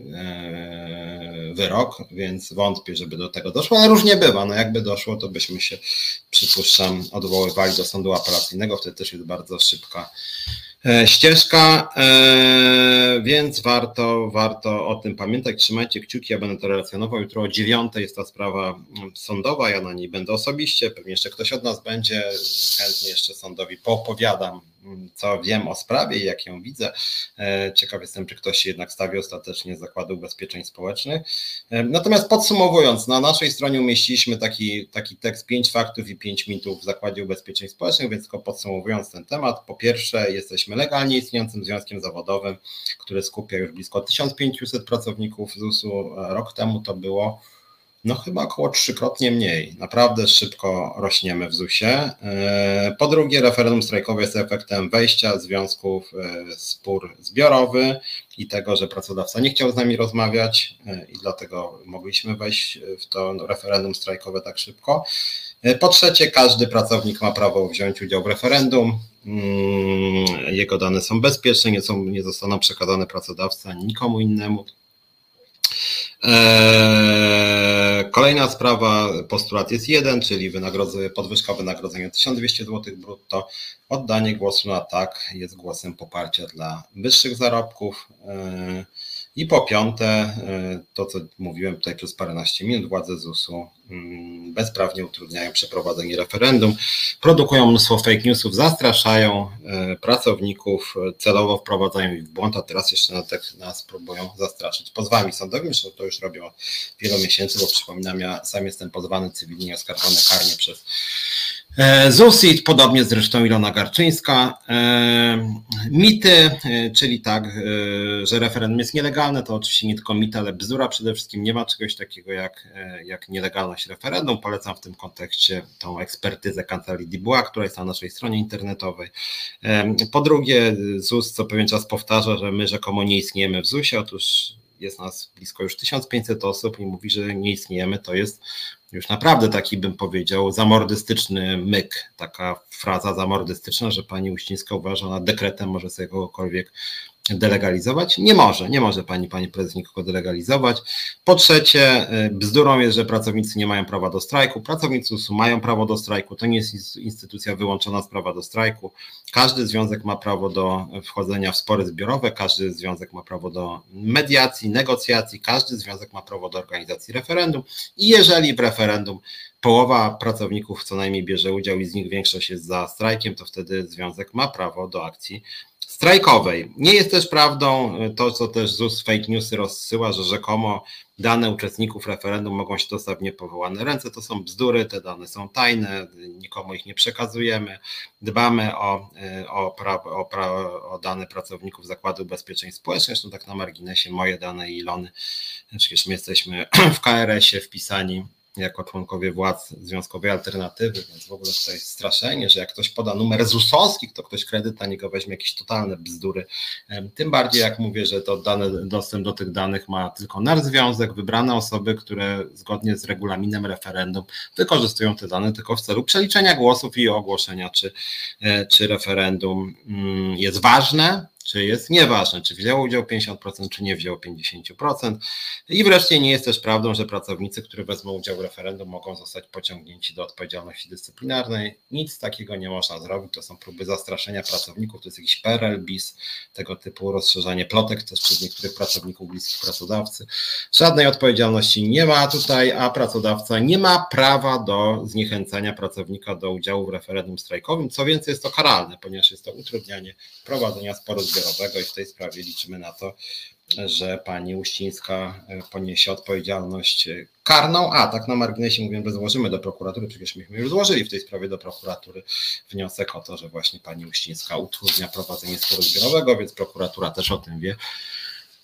wyrok, więc wątpię, żeby do tego doszło, ale różnie bywa. No jakby doszło, to byśmy się, przypuszczam, odwoływali do sądu apelacyjnego, wtedy też jest bardzo szybka e, ścieżka, e, więc warto, warto o tym pamiętać. Trzymajcie kciuki, ja będę to relacjonował. Jutro o dziewiątej jest ta sprawa sądowa, ja na niej będę osobiście, pewnie jeszcze ktoś od nas będzie, chętnie jeszcze sądowi poopowiadam co wiem o sprawie i jak ją widzę. E, ciekaw jestem, czy ktoś się jednak stawi ostatecznie z Zakładu Ubezpieczeń Społecznych. E, natomiast podsumowując, na naszej stronie umieściliśmy taki, taki tekst 5 faktów i 5 mitów w Zakładzie Ubezpieczeń Społecznych, więc tylko podsumowując ten temat, po pierwsze jesteśmy legalnie istniejącym związkiem zawodowym, który skupia już blisko 1500 pracowników ZUS-u. Rok temu to było no chyba około trzykrotnie mniej. Naprawdę szybko rośniemy w ZUS-ie. E, po drugie, referendum strajkowe jest efektem wejścia związków e, spór zbiorowy i tego, że pracodawca nie chciał z nami rozmawiać e, i dlatego mogliśmy wejść w to referendum strajkowe tak szybko. Po trzecie, każdy pracownik ma prawo wziąć udział w referendum. Mm, jego dane są bezpieczne, nie, są, nie zostaną przekazane pracodawcy ani nikomu innemu. Eee, kolejna sprawa, postulat jest jeden, czyli podwyżka wynagrodzenia 1200 zł brutto. Oddanie głosu na tak jest głosem poparcia dla wyższych zarobków. I po piąte, e, to co mówiłem tutaj przez paręnaście minut, władze ZUS-u mm, bezprawnie utrudniają przeprowadzenie referendum, produkują mnóstwo fake newsów, zastraszają e, pracowników, celowo wprowadzają ich w błąd, a teraz jeszcze na nas próbują zastraszyć. Pozwami sądowymi, zresztą to już robią wielu miesięcy, bo przypominam, ja sam jestem pozwany cywilnie, oskarżony karnie przez ZUSIT, podobnie zresztą Ilona Garczyńska. E, mity, e, czyli tak, że referendum jest nielegalne, to oczywiście nie tylko mity, ale bzdura przede wszystkim. Nie ma czegoś takiego jak, jak nielegalność referendum. Polecam w tym kontekście tą ekspertyzę kancelarii która jest na naszej stronie internetowej. Po drugie, ZUS co pewien czas powtarza, że my rzekomo nie istniejemy w ZUSie. Otóż jest nas blisko już 1500 osób i mówi, że nie istniejemy, to jest już naprawdę taki bym powiedział zamordystyczny myk, taka fraza zamordystyczna, że pani Uścińska uważa, że dekretem może sobie kogokolwiek delegalizować? Nie może, nie może pani, pani prezes nikogo delegalizować. Po trzecie, y, bzdurą jest, że pracownicy nie mają prawa do strajku. Pracownicy USU mają prawo do strajku. To nie jest instytucja wyłączona z prawa do strajku. Każdy związek ma prawo do wchodzenia w spory zbiorowe, każdy związek ma prawo do mediacji, negocjacji, każdy związek ma prawo do organizacji referendum. I jeżeli w referendum połowa pracowników co najmniej bierze udział i z nich większość jest za strajkiem, to wtedy związek ma prawo do akcji strajkowej. Nie jest też prawdą to, co też ZUS fake newsy rozsyła, że rzekomo dane uczestników referendum mogą się dostać w niepowołane ręce. To są bzdury, te dane są tajne, nikomu ich nie przekazujemy. Dbamy o, o, pra, o, pra, o dane pracowników Zakładu Ubezpieczeń Społecznych. Zresztą tak na marginesie moje dane i Ilony, przecież my jesteśmy w KRS-ie wpisani jako członkowie władz Związkowej Alternatywy, więc w ogóle jest straszenie, że jak ktoś poda numer ZUS-owski, to ktoś kredyt na niego weźmie jakieś totalne bzdury. Tym bardziej jak mówię, że to dane, dostęp do tych danych ma tylko nasz związek, wybrane osoby, które zgodnie z regulaminem referendum wykorzystują te dane tylko w celu przeliczenia głosów i ogłoszenia, czy, e, czy referendum mm, jest ważne, czy jest nieważne, czy wzięło udział 50%, czy nie wzięło 50%. I wreszcie nie jest też prawdą, że pracownicy, którzy wezmą udział w referendum, mogą zostać pociągnięci do odpowiedzialności dyscyplinarnej. Nic takiego nie można zrobić. To są próby zastraszenia pracowników, to jest jakiś PRL, BIS, tego typu rozszerzanie plotek też przez niektórych pracowników bliskich pracodawcy. Żadnej odpowiedzialności nie ma tutaj, a pracodawca nie ma prawa do zniechęcania pracownika do udziału w referendum strajkowym. Co więcej, jest to karalne, ponieważ jest to utrudnianie prowadzenia sporu zbiorowego i w tej sprawie liczymy na to, że pani Uścińska e, poniesie odpowiedzialność e, karną, a tak na marginesie mówię, że złożymy do prokuratury, przecież myśmy już złożyli w tej sprawie do prokuratury wniosek o to, że właśnie pani Uścińska utrudnia prowadzenie sporu zbiorowego, więc prokuratura też o tym wie.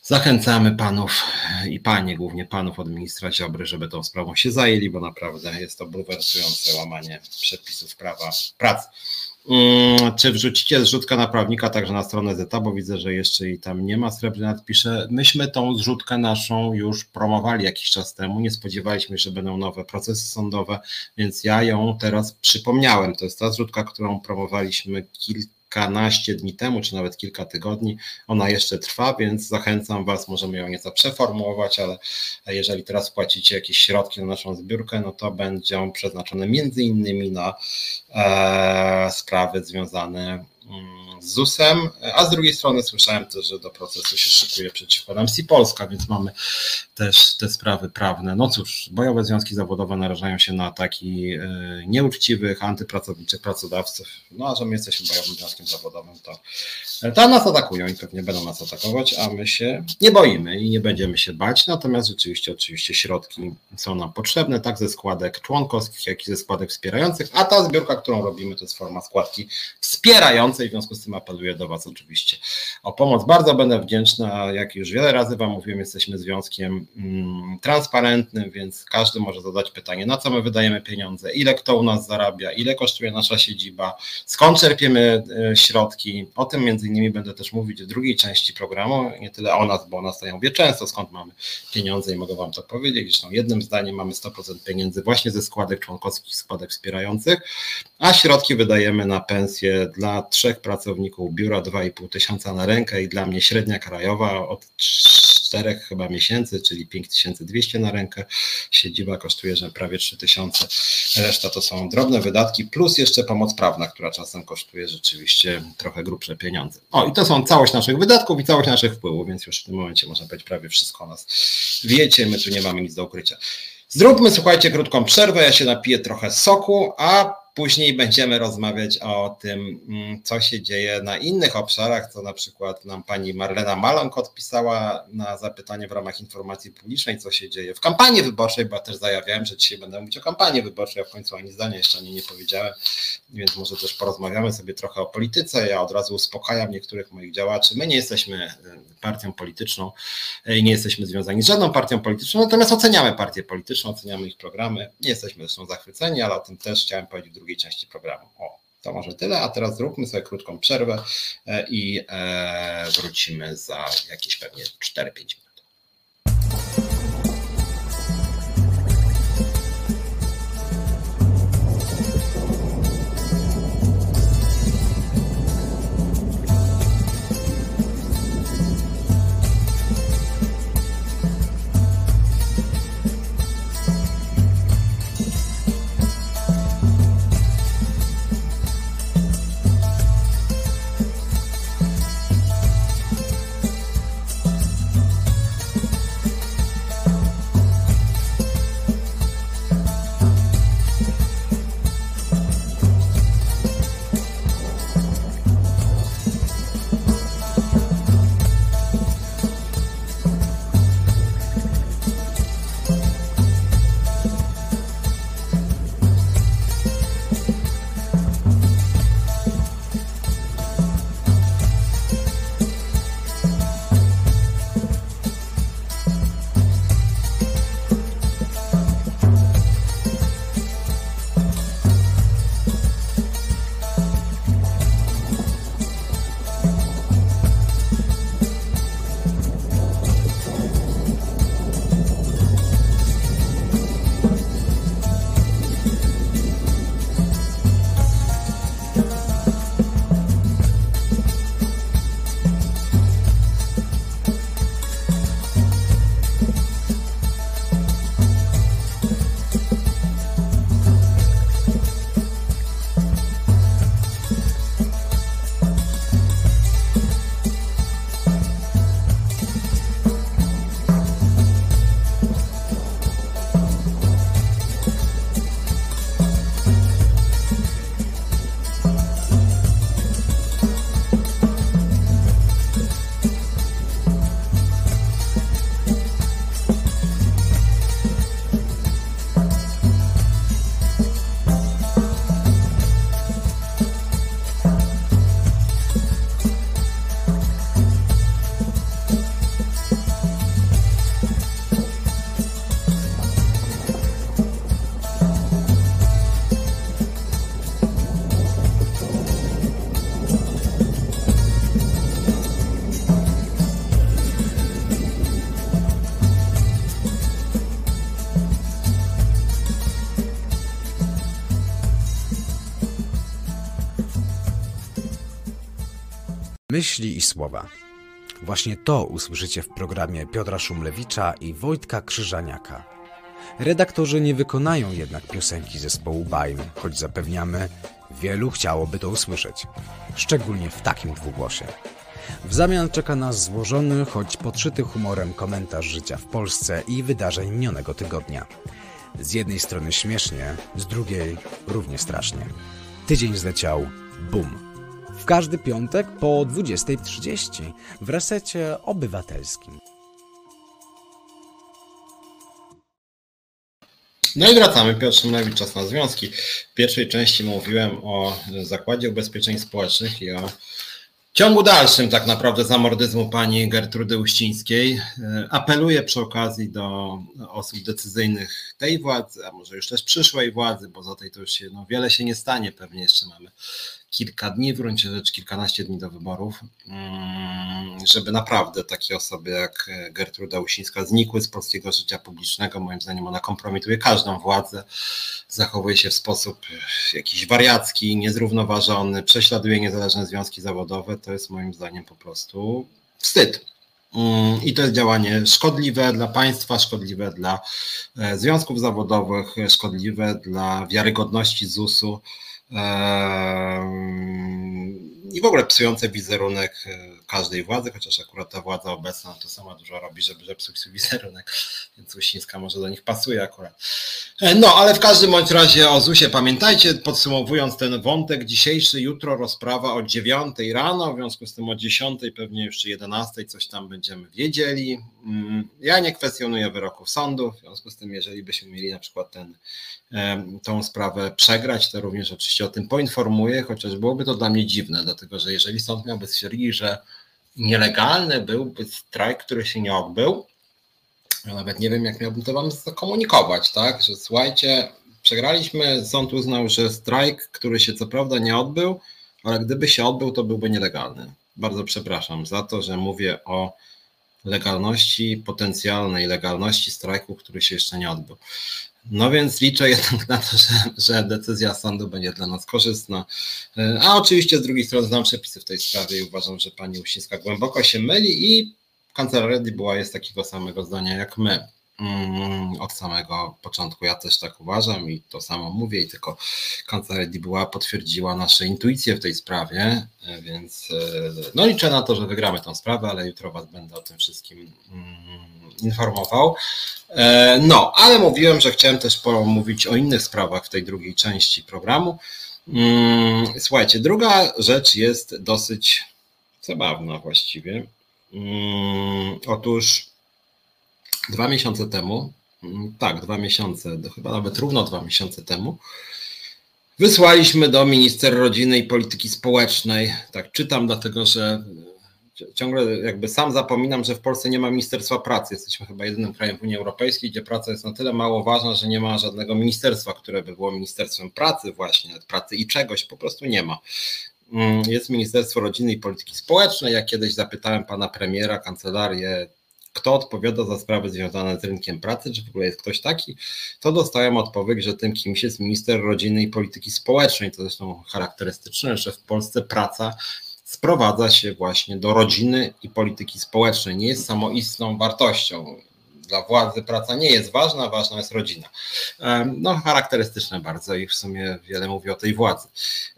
Zachęcamy panów i panie, głównie panów od ministra Ziobry, żeby tą sprawą się zajęli, bo naprawdę jest to bulwersujące łamanie przepisów prawa pracy. Mm, czy wrzucicie zrzutkę na prawnika także na stronę Zeta, bo widzę, że jeszcze i tam nie ma. Srebrny pisze, myśmy tą zrzutkę naszą już promowali jakiś czas temu, nie spodziewaliśmy się, że będą nowe procesy sądowe, więc ja ją teraz przypomniałem. To jest ta zrzutka, którą promowaliśmy kilka kilkanaście dni temu, czy nawet kilka tygodni. Ona jeszcze trwa, więc zachęcam Was, możemy ją nieco przeformułować, ale jeżeli teraz płacicie jakieś środki na naszą zbiórkę, no to będą przeznaczone między innymi na e, sprawy związane Mm, z ZUS-em, a z drugiej strony słyszałem też, że do procesu się szykuje przeciwko nam Polska, więc mamy też te sprawy prawne. No cóż, bojowe związki zawodowe narażają się na ataki e, nieuczciwych, antypracowniczych pracodawców, no a że my jesteśmy bojowym związkiem zawodowym, to, e, to nas atakują i pewnie będą nas atakować, a my się nie boimy i nie będziemy się bać, natomiast rzeczywiście oczywiście środki są nam potrzebne, tak ze składek członkowskich, jak i ze składek wspierających, a ta zbiórka, którą robimy, to jest forma składki wspierającej, w związku z tym apeluję do Was oczywiście o pomoc. Bardzo będę wdzięczna, jak już wiele razy Wam mówiłem, jesteśmy związkiem mm, transparentnym, więc każdy może zadać pytanie, na co my wydajemy pieniądze, ile kto u nas zarabia, ile kosztuje nasza siedziba, skąd czerpiemy e, środki. O tym między innymi będę też mówić w drugiej części programu, nie tyle o nas, bo o nas to mówię często, skąd mamy pieniądze i mogę Wam to powiedzieć. Zresztą jednym zdaniem mamy 100% pieniędzy właśnie ze składek członkowskich, składek wspierających, a środki wydajemy na pensje dla trzech trzech pracowników biura 2,5 tysiąca na rękę i dla mnie średnia krajowa od czterech chyba miesięcy, czyli 5200 na rękę. Siedziba kosztuje, że prawie 3000. Reszta to są drobne wydatki, plus jeszcze pomoc prawna, która czasem kosztuje rzeczywiście trochę grubsze pieniądze. O, i to są całość naszych wydatków i całość naszych wpływów, więc już w tym momencie można powiedzieć prawie wszystko o nas wiecie, my tu nie mamy nic do ukrycia. Zróbmy, słuchajcie, krótką przerwę. Ja się napiję trochę soku, a Później będziemy rozmawiać o tym, mm, co się dzieje na innych obszarach, co na przykład nam pani Marlena Malonk odpisała na zapytanie w ramach informacji publicznej, co się dzieje w kampanii wyborczej, bo ja też zajawiałem, że dzisiaj będę mówić o kampanii wyborczej, a w końcu ani zdania jeszcze nie, nie powiedziałem, więc może też porozmawiamy sobie trochę o polityce. Ja od razu uspokajam niektórych moich działaczy. My nie jesteśmy y, partią polityczną i nie jesteśmy związani z żadną partią polityczną, natomiast oceniamy partię polityczną, oceniamy ich programy. Nie jesteśmy zresztą zachwyceni, ale o tym też chciałem powiedzieć w drugiej części programu. O, to może tyle, a teraz zróbmy sobie krótką przerwę e, i e, wrócimy za jakieś pewnie 4-5 minut. Słowa. Właśnie to usłyszycie w programie Piotra Szumlewicza i Wojtka Krzyżaniaka. Redaktorzy nie wykonają jednak piosenki zespołu Bajm, choć zapewniamy, wielu chciałoby to usłyszeć. Szczególnie w takim dwugłosie. W zamian czeka nas złożony, choć podszyty humorem komentarz życia w Polsce i wydarzeń minionego tygodnia. Z jednej strony śmiesznie, z drugiej równie strasznie. Tydzień zleciał, bum. W każdy piątek po 20.30 w resecie obywatelskim. No i wracamy. Piotr Szymlewicz, czas na związki. W pierwszej części mówiłem o Zakładzie Ubezpieczeń Społecznych i o ciągu dalszym tak naprawdę zamordyzmu pani Gertrudy Uścińskiej. Apeluję przy okazji do osób decyzyjnych tej władzy, a może już też przyszłej władzy, bo za tej to już się, no, wiele się nie stanie, pewnie jeszcze mamy kilka dni, w gruncie rzeczy kilkanaście dni do wyborów, mm, żeby naprawdę takie osoby jak Gertruda Usińska znikły z polskiego życia publicznego. Moim zdaniem ona kompromituje każdą władzę, zachowuje się w sposób jakiś wariacki, niezrównoważony, prześladuje niezależne związki zawodowe. To jest moim zdaniem po prostu wstyd. Mm, I to jest działanie szkodliwe dla państwa, szkodliwe dla e, związków zawodowych, szkodliwe dla wiarygodności ZUS-u i w ogóle psujące wizerunek e, każdej władzy, chociaż akurat ta władza obecna to sama dużo robi, żeby zepsuć swój wizerunek, więc Uścińska może do nich pasuje akurat. E, no, ale w każdym bądź razie o ZUSie pamiętajcie, podsumowując ten wątek dzisiejszy, jutro rozprawa o 9 rano, w związku z tym o 10 pewnie jeszcze 11 coś tam będziemy wiedzieli. Mm, ja nie kwestionuję wyroków sądu, w związku z tym jeżeli byśmy mieli na przykład ten, tą sprawę przegrać, to również oczywiście o tym poinformuję, chociaż byłoby to dla mnie dziwne, dlatego że jeżeli sąd miałby stwierdzić, że nielegalny byłby strajk, który się nie odbył. Ja nawet nie wiem, jak miałbym to wam zakomunikować, tak? Że słuchajcie, przegraliśmy, sąd uznał, że strajk, który się co prawda nie odbył, ale gdyby się odbył, to byłby nielegalny. Bardzo przepraszam za to, że mówię o legalności, potencjalnej legalności strajku, który się jeszcze nie odbył. No więc liczę jednak na to, że, że, decyzja sądu będzie dla nas korzystna. A oczywiście z drugiej strony znam przepisy w tej sprawie i uważam, że pani Uścińska głęboko się myli i kancelaria była jest takiego samego zdania jak my. Mm, od samego początku. Ja też tak uważam i to samo mówię, i tylko kancelaria była potwierdziła nasze intuicje w tej sprawie, więc no liczę na to, że wygramy tę sprawę, ale jutro Was będę o tym wszystkim mm, informował. E, no, ale mówiłem, że chciałem też pomówić o innych sprawach w tej drugiej części programu. Mm, słuchajcie, druga rzecz jest dosyć zabawna właściwie. Otóż dwa miesiące temu, mm, tak, dwa miesiące, chyba nawet równo dwa miesiące temu, wysłaliśmy do minister rodziny i polityki społecznej. Tak, czytam, dlatego że ciągle jakby sam zapominam, że w Polsce nie ma Ministerstwa Pracy. Jesteśmy chyba jedynym krajem w Unii Europejskiej, gdzie praca jest na tyle mało ważna, że nie ma żadnego ministerstwa, które by było Ministerstwem Pracy właśnie, pracy i czegoś, po prostu nie ma. Mm, jest Ministerstwo Rodziny i Polityki Społecznej. Ja kiedyś zapytałem pana premiera, kancelarię, kto odpowiada za sprawy związane z rynkiem pracy, czy w ogóle jest ktoś taki, to dostałem odpowiedź, że tym kimś jest minister rodziny i polityki społecznej. To zresztą charakterystyczne, że w Polsce praca sprowadza się właśnie do rodziny i polityki społecznej. Nie jest samoistną wartością. Dla władzy praca nie jest ważna, ważna jest rodzina. No, charakterystyczne bardzo i w sumie wiele mówi o tej władzy.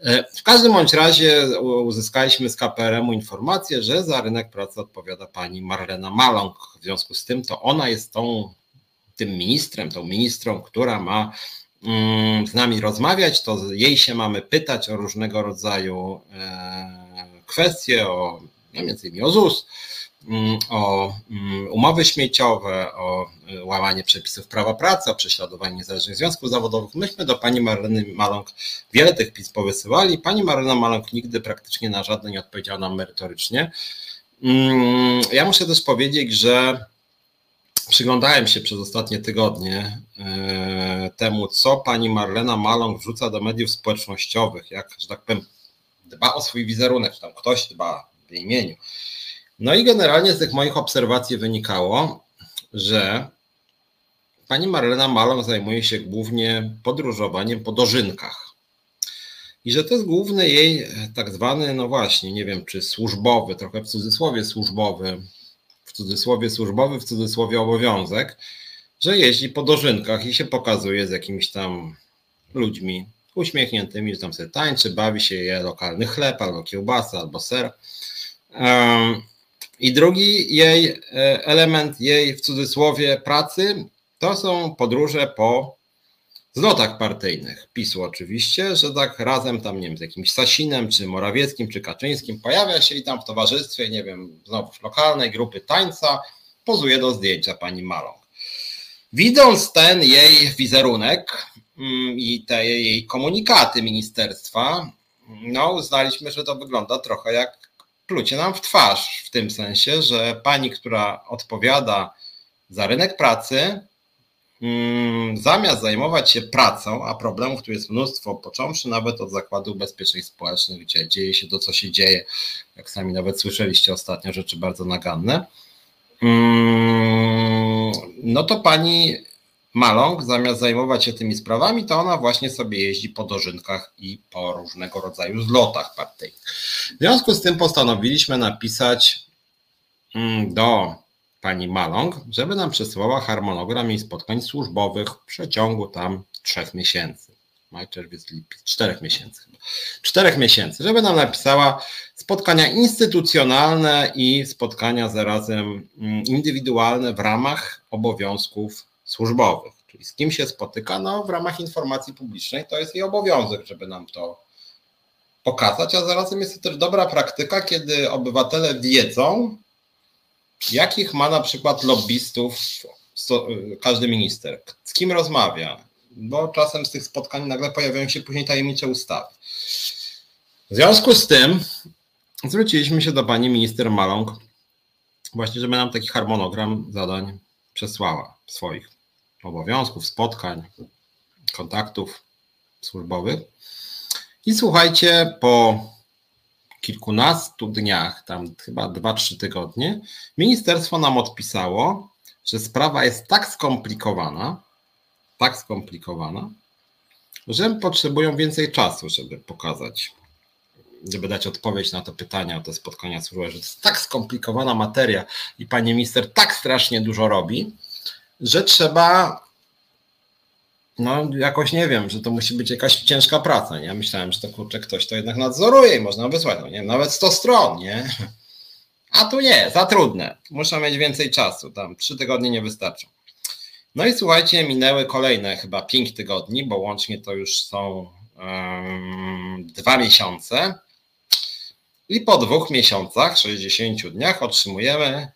E, w każdym bądź razie uzyskaliśmy z KPRM-u informację, że za rynek pracy odpowiada pani Marlena Maląg. W związku z tym to ona jest tą, tym ministrem, tą ministrą, która ma mm, z nami rozmawiać, to jej się mamy pytać o różnego rodzaju e, kwestie, o, no między innymi o ZUS, o mm, umowy śmieciowe, o y, łamanie przepisów prawa pracy, o prześladowanie niezależnych związków zawodowych. Myśmy do pani Marleny Maląg wiele tych pism powysyłali. Pani Marlena Maląg nigdy praktycznie na żadne nie odpowiedziała nam merytorycznie. Mm, ja muszę też powiedzieć, że przyglądałem się przez ostatnie tygodnie y, temu, co pani Marlena Maląg wrzuca do mediów społecznościowych, jak, że tak powiem, dba o swój wizerunek, czy tam ktoś dba w imieniu. No i generalnie z tych moich obserwacji wynikało, że pani Marlena Malon zajmuje się głównie podróżowaniem po dożynkach. i że to jest główny jej tak zwany, no właśnie, nie wiem czy służbowy, trochę w cudzysłowie służbowy, w cudzysłowie służbowy, w cudzysłowie obowiązek, że jeździ po dożynkach i się pokazuje z jakimiś tam ludźmi uśmiechniętymi, że tam sobie tańczy, bawi się, je lokalny chleb, albo kiełbasa, albo ser. I drugi jej e, element jej w cudzysłowie pracy to są podróże po zlotach partyjnych. PiSu oczywiście, że tak razem tam, nie wiem, z jakimś Sasinem, czy Morawieckim, czy Kaczyńskim pojawia się i tam w towarzystwie, nie wiem, znowu lokalnej grupy tańca pozuje do zdjęcia pani Maląg. Widząc ten jej wizerunek mm, i te jej komunikaty ministerstwa, no uznaliśmy, że to wygląda trochę jak plucie nam w twarz, w tym sensie, że pani, która odpowiada za rynek pracy, mm, zamiast zajmować się pracą, a problemów tu jest mnóstwo, począwszy nawet od Zakładu Ubezpieczeń Społecznych, gdzie dzieje się to, co się dzieje, jak sami nawet słyszeliście ostatnio, rzeczy bardzo naganne, mm, no to pani Maląg, zamiast zajmować się tymi sprawami, to ona właśnie sobie jeździ po dożynkach i po różnego rodzaju zlotach partyjnych. W związku z tym postanowiliśmy napisać mm, do pani Maląg, żeby nam przesłała harmonogram jej spotkań służbowych w przeciągu tam trzech miesięcy. Maj, czerwiec, lipiec, czterech miesięcy chyba. Czterech miesięcy, żeby nam napisała spotkania instytucjonalne i spotkania zarazem mm, indywidualne w ramach obowiązków służbowych. Czyli z kim się spotyka? No, w ramach informacji publicznej to jest jej obowiązek, żeby nam to pokazać, a zarazem jest to też dobra praktyka, kiedy obywatele wiedzą, jakich ma na przykład lobbystów każdy minister, z kim rozmawia, bo czasem z tych spotkań nagle pojawiają się później tajemnicze ustawy. W związku z tym zwróciliśmy się do pani minister Maląg, właśnie, żeby nam taki harmonogram zadań przesłała swoich obowiązków, spotkań, kontaktów służbowych. I słuchajcie, po kilkunastu dniach, tam chyba 2-3 tygodnie, ministerstwo nam odpisało, że sprawa jest tak skomplikowana, tak skomplikowana, że potrzebują więcej czasu, żeby pokazać, żeby dać odpowiedź na to pytanie o te spotkania służbowe, że to jest tak skomplikowana materia i pani minister tak strasznie dużo robi, że trzeba, no jakoś nie wiem, że to musi być jakaś ciężka praca, nie? Ja myślałem, że to kurczę, ktoś to jednak nadzoruje i można wysłać, no nie nawet 100 stron, nie? A tu nie, za trudne. Muszę mieć więcej czasu, tam trzy tygodnie nie wystarczą. No i słuchajcie, minęły kolejne chyba pięć tygodni, bo łącznie to już są um, dwa miesiące. I po dwóch miesiącach, 60 dniach otrzymujemy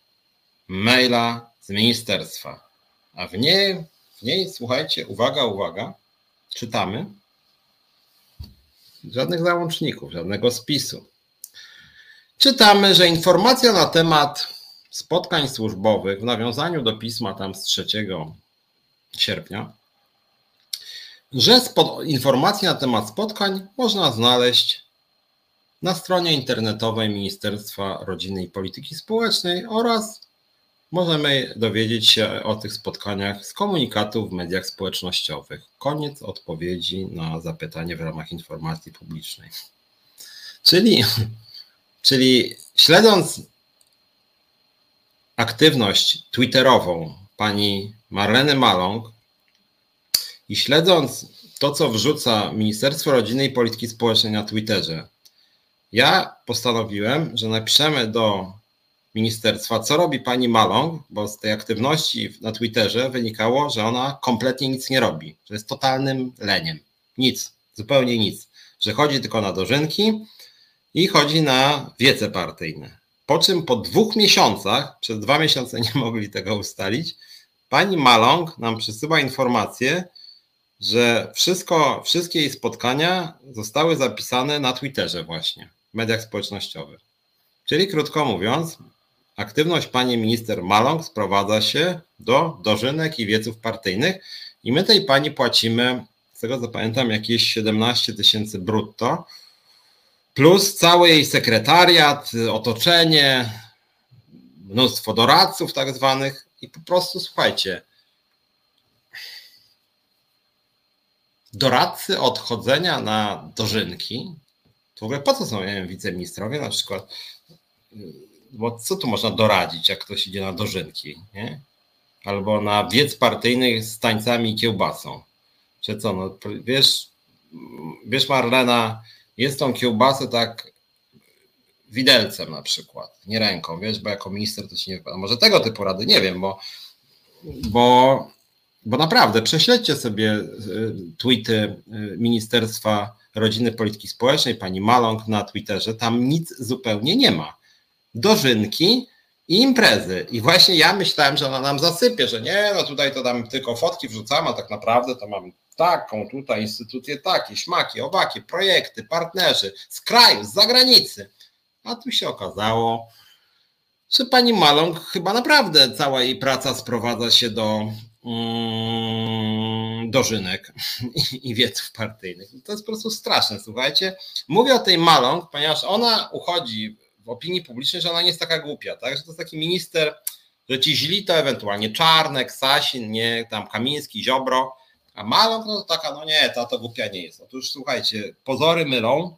maila z ministerstwa. A w niej, w niej, słuchajcie, uwaga, uwaga, czytamy żadnych załączników, żadnego spisu. Czytamy, że informacja na temat spotkań służbowych w nawiązaniu do pisma tam z 3 sierpnia, że informacje na temat spotkań można znaleźć na stronie internetowej Ministerstwa Rodziny i Polityki Społecznej oraz Możemy dowiedzieć się o tych spotkaniach z komunikatów w mediach społecznościowych. Koniec odpowiedzi na zapytanie w ramach informacji publicznej. Czyli, czyli śledząc aktywność twitterową pani Marleny Maląg i śledząc to, co wrzuca Ministerstwo Rodziny i Polityki Społecznej na Twitterze, ja postanowiłem, że napiszemy do ministerstwa, co robi pani Malong, bo z tej aktywności na Twitterze wynikało, że ona kompletnie nic nie robi, że jest totalnym leniem. Nic, zupełnie nic. Że chodzi tylko na dożynki i chodzi na wiece partyjne. Po czym po dwóch miesiącach, przez dwa miesiące nie mogli tego ustalić, pani Malong nam przysyła informację, że wszystko, wszystkie jej spotkania zostały zapisane na Twitterze właśnie, w mediach społecznościowych. Czyli krótko mówiąc, Aktywność pani minister Maląg sprowadza się do dożynek i wieców partyjnych i my tej pani płacimy, z tego co pamiętam, jakieś 17 tysięcy brutto, plus cały jej sekretariat, otoczenie, mnóstwo doradców tak zwanych i po prostu słuchajcie, doradcy odchodzenia na dożynki, to w ogóle po co są wiem, wiceministrowie na przykład? Bo co tu można doradzić, jak ktoś idzie na dożynki, nie? Albo na wiec partyjnych z tańcami i kiełbasą. Czy co, no wiesz, wiesz Marlena, jest tą kiełbasę tak widelcem na przykład, nie ręką, wiesz, bo jako minister to ci nie wypada. Może tego typu rady, nie wiem, bo, bo, bo naprawdę prześledźcie sobie y, tweety y, Ministerstwa Rodziny Polityki Społecznej, pani Maląg na Twitterze, tam nic zupełnie nie ma. Dożynki i imprezy. I właśnie ja myślałem, że ona nam zasypie, że nie, no tutaj to tam tylko fotki wrzucamy, a tak naprawdę to mamy taką tutaj instytucję, takie, śmaki, owaki, projekty, partnerzy z kraju, z zagranicy. A tu się okazało, że pani Maląg chyba naprawdę cała jej praca sprowadza się do mm, dożynek i wieców partyjnych. To jest po prostu straszne, słuchajcie. Mówię o tej Maląg, ponieważ ona uchodzi w opinii publicznej, że ona nie jest taka głupia, tak? Że to jest taki minister, że ci źli to ewentualnie Czarnek, Sasin, nie, tam Kamiński, Ziobro, a Maląg no to taka, no nie, ta to głupia nie jest. Otóż słuchajcie, pozory mylą,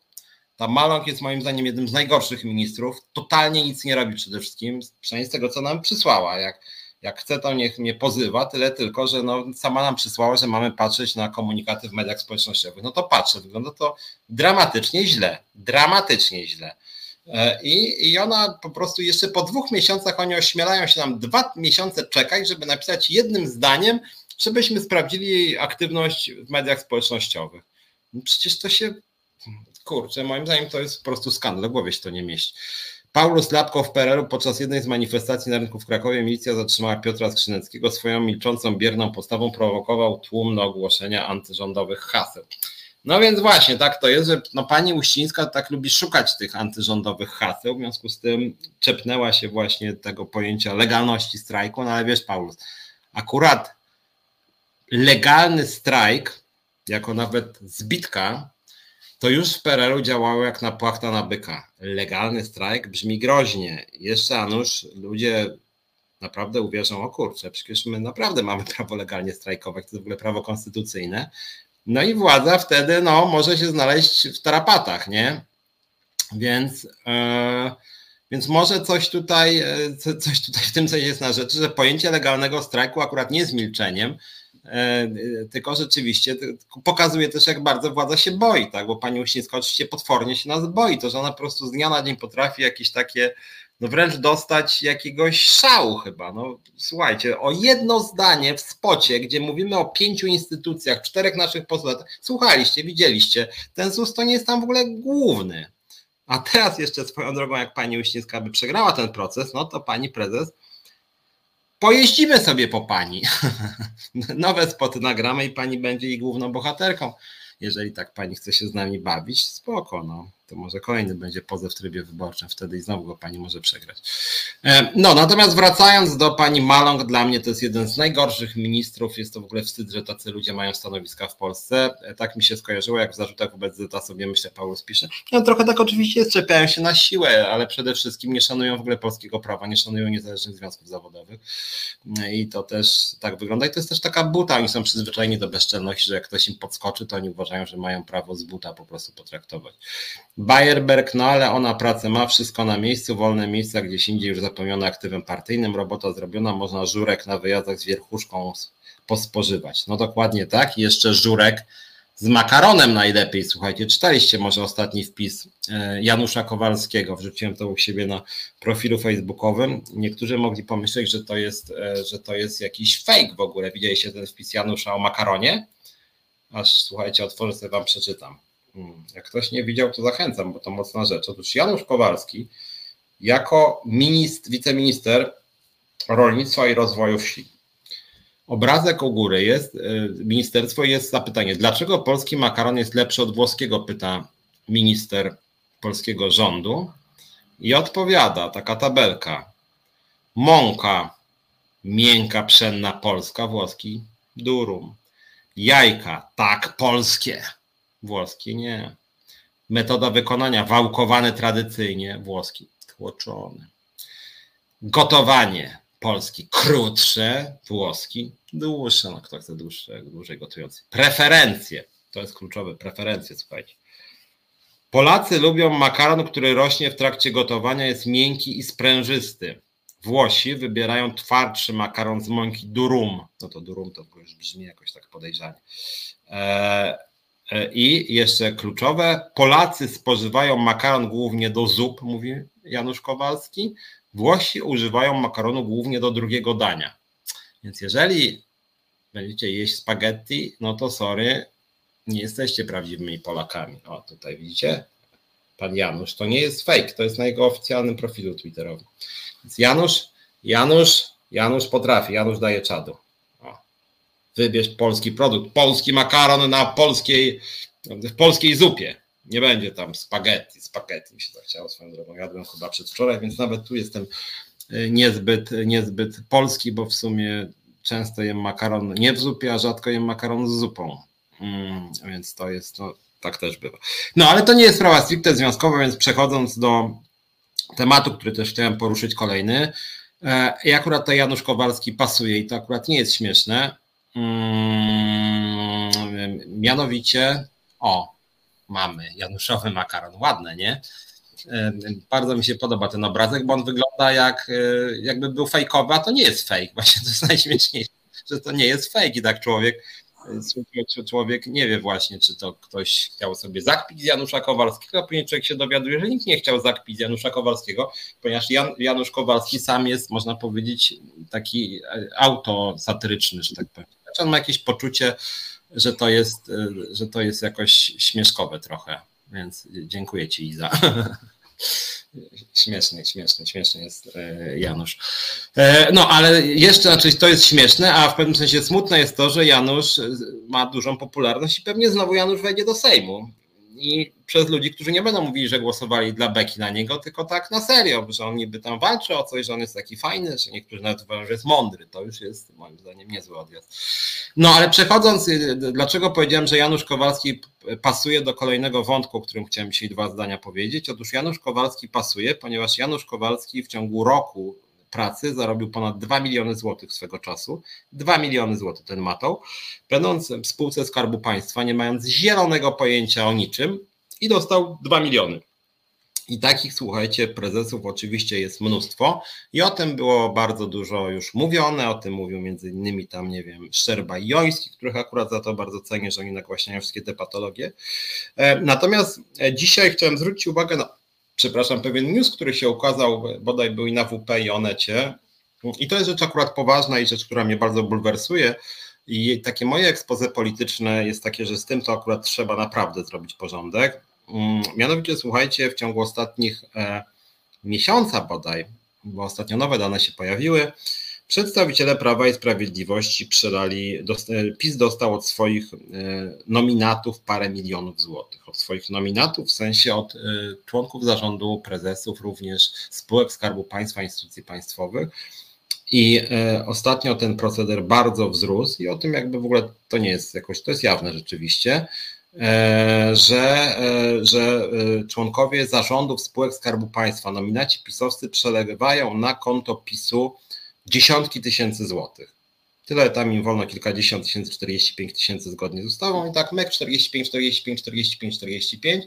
ta Maląg jest moim zdaniem jednym z najgorszych ministrów, totalnie nic nie robi przede wszystkim, przynajmniej z tego, co nam przysłała. Jak, jak chce, to niech mnie pozywa, tyle tylko, że no, sama nam przysłała, że mamy patrzeć na komunikaty w mediach społecznościowych. No to patrzę, wygląda to dramatycznie źle, dramatycznie źle. E, I, I ona po prostu jeszcze po dwóch miesiącach oni ośmielają się nam dwa miesiące czekać, żeby napisać jednym zdaniem, żebyśmy sprawdzili jej aktywność w mediach społecznościowych. No przecież to się, kurczę, moim zdaniem to jest po prostu skandal, w głowie się to nie mieści. Paulus Lapko w PRL-u podczas jednej z manifestacji na rynku w Krakowie milicja zatrzymała Piotra Skrzyneckiego. Swoją milczącą, bierną postawą prowokował tłum na ogłoszenia antyrządowych haseł. No więc właśnie, tak to jest, że no pani Uścińska tak lubi szukać tych antyrządowych haseł, w związku z tym czepnęła się właśnie tego pojęcia legalności strajku, no ale wiesz Paulus, akurat legalny strajk, jako nawet zbitka, to już w PRL-u działało jak na płachta na byka. Legalny strajk brzmi groźnie. Jeszcze, Anusz, ludzie naprawdę uwierzą, o kurczę, przecież my naprawdę mamy prawo legalnie strajkować, to jest w ogóle prawo konstytucyjne, no i władza wtedy no, może się znaleźć w tarapatach, nie? Więc, e, więc może coś tutaj, e, coś tutaj w tym sensie jest na rzeczy, że pojęcie legalnego strajku akurat nie jest milczeniem, e, tylko rzeczywiście pokazuje też, jak bardzo władza się boi, tak? Bo pani Uścińska oczywiście potwornie się nas boi, to że ona po prostu z dnia na dzień potrafi jakieś takie no wręcz dostać jakiegoś szału chyba. No, słuchajcie, o jedno zdanie w spocie, gdzie mówimy o pięciu instytucjach, czterech naszych postulatach, słuchaliście, widzieliście, ten ZUS to nie jest tam w ogóle główny. A teraz jeszcze swoją drogą, jak pani Uścińska by przegrała ten proces, no to pani prezes pojeździmy sobie po pani. Nowe spoty nagramy i pani będzie jej główną bohaterką. Jeżeli tak pani chce się z nami bawić, spoko, no to może kolejny będzie pozew w trybie wyborczym, wtedy i znowu go pani może przegrać. E, no, natomiast wracając do pani Malong, dla mnie to jest jeden z najgorszych ministrów. Jest to w ogóle wstyd, że tacy ludzie mają stanowiska w Polsce. E, tak mi się skojarzyło, jak w zarzutach wobec Zeta sobie myślę, Paulus pisze. No trochę tak oczywiście czepiają się na siłę, ale przede wszystkim nie szanują w ogóle polskiego prawa, nie szanują niezależnych związków zawodowych. E, I to też tak wygląda. I to jest też taka buta. Oni są przyzwyczajeni do bezczelności, że jak ktoś im podskoczy, to oni uważają, że mają prawo z buta po prostu potraktować. Bayerberg, no ale ona pracę ma, wszystko na miejscu, wolne miejsca gdzieś indziej już zapełnione aktywem partyjnym, robota zrobiona, można żurek na wyjazdach z wierchuszką pospożywać. No dokładnie tak, I jeszcze żurek z makaronem najlepiej, słuchajcie, czytaliście może ostatni wpis e, Janusza Kowalskiego, wrzuciłem to u siebie na profilu facebookowym. Niektórzy mogli pomyśleć, że to jest, e, że to jest jakiś fake w ogóle. Widzieliście ten wpis Janusza o makaronie? Aż słuchajcie, otworzę sobie wam przeczytam. Hmm, jak ktoś nie widział, to zachęcam, bo to mocna rzecz. Otóż Janusz Kowalski, jako ministr, wiceminister rolnictwa i rozwoju wsi. Obrazek u góry jest, y, ministerstwo jest zapytanie, dlaczego polski makaron jest lepszy od włoskiego, pyta minister polskiego rządu. I odpowiada taka tabelka. Mąka, miękka, pszenna, polska, włoski, durum. Jajka, tak, polskie włoskie nie. Metoda wykonania wałkowane tradycyjnie, włoski tłoczony. Gotowanie polski krótsze, włoski dłuższe. No kto chce dłuższe, dłużej gotujący. Preferencje To jest kluczowe, preferencje, słuchajcie. Polacy lubią makaron, który rośnie w trakcie gotowania, jest miękki i sprężysty. Włosi wybierają twardszy makaron z mąki durum. No to durum to już brzmi jakoś tak podejrzanie. E, e, I jeszcze kluczowe, Polacy spożywają makaron głównie do zup, mówi Janusz Kowalski. Włosi używają makaronu głównie do drugiego dania. Więc jeżeli będziecie jeść spaghetti, no to sorry, nie jesteście prawdziwymi Polakami. O, tutaj widzicie? Pan Janusz, to nie jest fake, to jest na jego oficjalnym profilu Twitterowym. Więc Janusz, Janusz, Janusz potrafi, Janusz daje czadu. Wybierz polski produkt, polski makaron na polskiej, w polskiej zupie. Nie będzie tam spaghetti, spaghetti mi się zachciało swoją drogą. Jadłem chyba przedwczoraj, więc nawet tu jestem e, niezbyt, niezbyt polski, bo w sumie często jem makaron nie w zupie, a rzadko jem makaron z zupą. Mm, więc to jest, no, tak też bywa. No ale to nie jest sprawa stricte związkowa, więc przechodząc do tematu, który też chciałem poruszyć kolejny. E, I akurat to Janusz Kowalski pasuje i to akurat nie jest śmieszne. Mm, mianowicie, o, mamy Januszowy makaron, ładne, nie? E, bardzo mi się podoba ten obrazek, bo on wygląda jak, e, jakby był fejkowy, a to nie jest fake. Właśnie to jest najśmieszniejsze, że to nie jest fake i tak człowiek człowiek nie wie właśnie, czy to ktoś chciał sobie zakpić Janusza Kowalskiego, a później człowiek się dowiaduje, że nikt nie chciał zakpić Janusza Kowalskiego, ponieważ Jan, Janusz Kowalski sam jest, można powiedzieć, taki autosatyryczny, że tak powiem. Znaczy on ma jakieś poczucie, że to jest, że to jest jakoś śmieszkowe trochę, więc dziękuję Ci Iza. Śmieszny, śmieszny, śmieszny jest e, Janusz. E, no, ale jeszcze, znaczy to jest śmieszne, a w pewnym sensie smutne jest to, że Janusz e, ma dużą popularność i pewnie znowu Janusz wejdzie do Sejmu i przez ludzi, którzy nie będą mówili, że głosowali dla Beki na niego, tylko tak na serio, że on niby tam walczy o coś, że on jest taki fajny, że niektórzy nawet uważają, że jest mądry. To już jest moim zdaniem niezły odjazd. No ale przechodząc, y, dlaczego powiedziałem, że Janusz Kowalski pasuje do kolejnego wątku, o którym chciałem dzisiaj dwa zdania powiedzieć. Otóż Janusz Kowalski pasuje, ponieważ Janusz Kowalski w ciągu roku pracy zarobił ponad 2 miliony złotych swego czasu. 2 miliony złotych ten matą, będąc w spółce Skarbu Państwa, nie mając zielonego pojęcia o niczym i dostał 2 miliony. I takich, słuchajcie, prezesów oczywiście jest mnóstwo i o tym było bardzo dużo już mówione, o tym mówił między innymi tam, nie wiem, Szczerba i Joński, których akurat za to bardzo cenię, że oni nagłaśniają wszystkie te patologie. E, natomiast e, dzisiaj chciałem zwrócić uwagę na przepraszam, pewien news, który się ukazał, bodaj był i na WP i Onecie. I to jest rzecz akurat poważna i rzecz, która mnie bardzo bulwersuje. I takie moje ekspoze polityczne jest takie, że z tym to akurat trzeba naprawdę zrobić porządek. Mm, mianowicie, słuchajcie, w ciągu ostatnich e, miesiąca bodaj, bo ostatnio nowe dane się pojawiły, Przedstawiciele Prawa i Sprawiedliwości przelali, PiS dostał od swoich e, nominatów parę milionów złotych. Od swoich nominatów, w sensie od e, członków zarządu, prezesów, również spółek Skarbu Państwa, instytucji państwowych. I e, ostatnio ten proceder bardzo wzrósł i o tym jakby w ogóle to nie jest jakoś, to jest jawne rzeczywiście, że, że członkowie zarządów spółek Skarbu Państwa, nominaci pisowscy przelewają na konto PiSu dziesiątki tysięcy złotych. Tyle tam im wolno kilkadziesiąt tysięcy, 45 tysięcy zgodnie z ustawą i tak MEK 45, 45, 45, 45.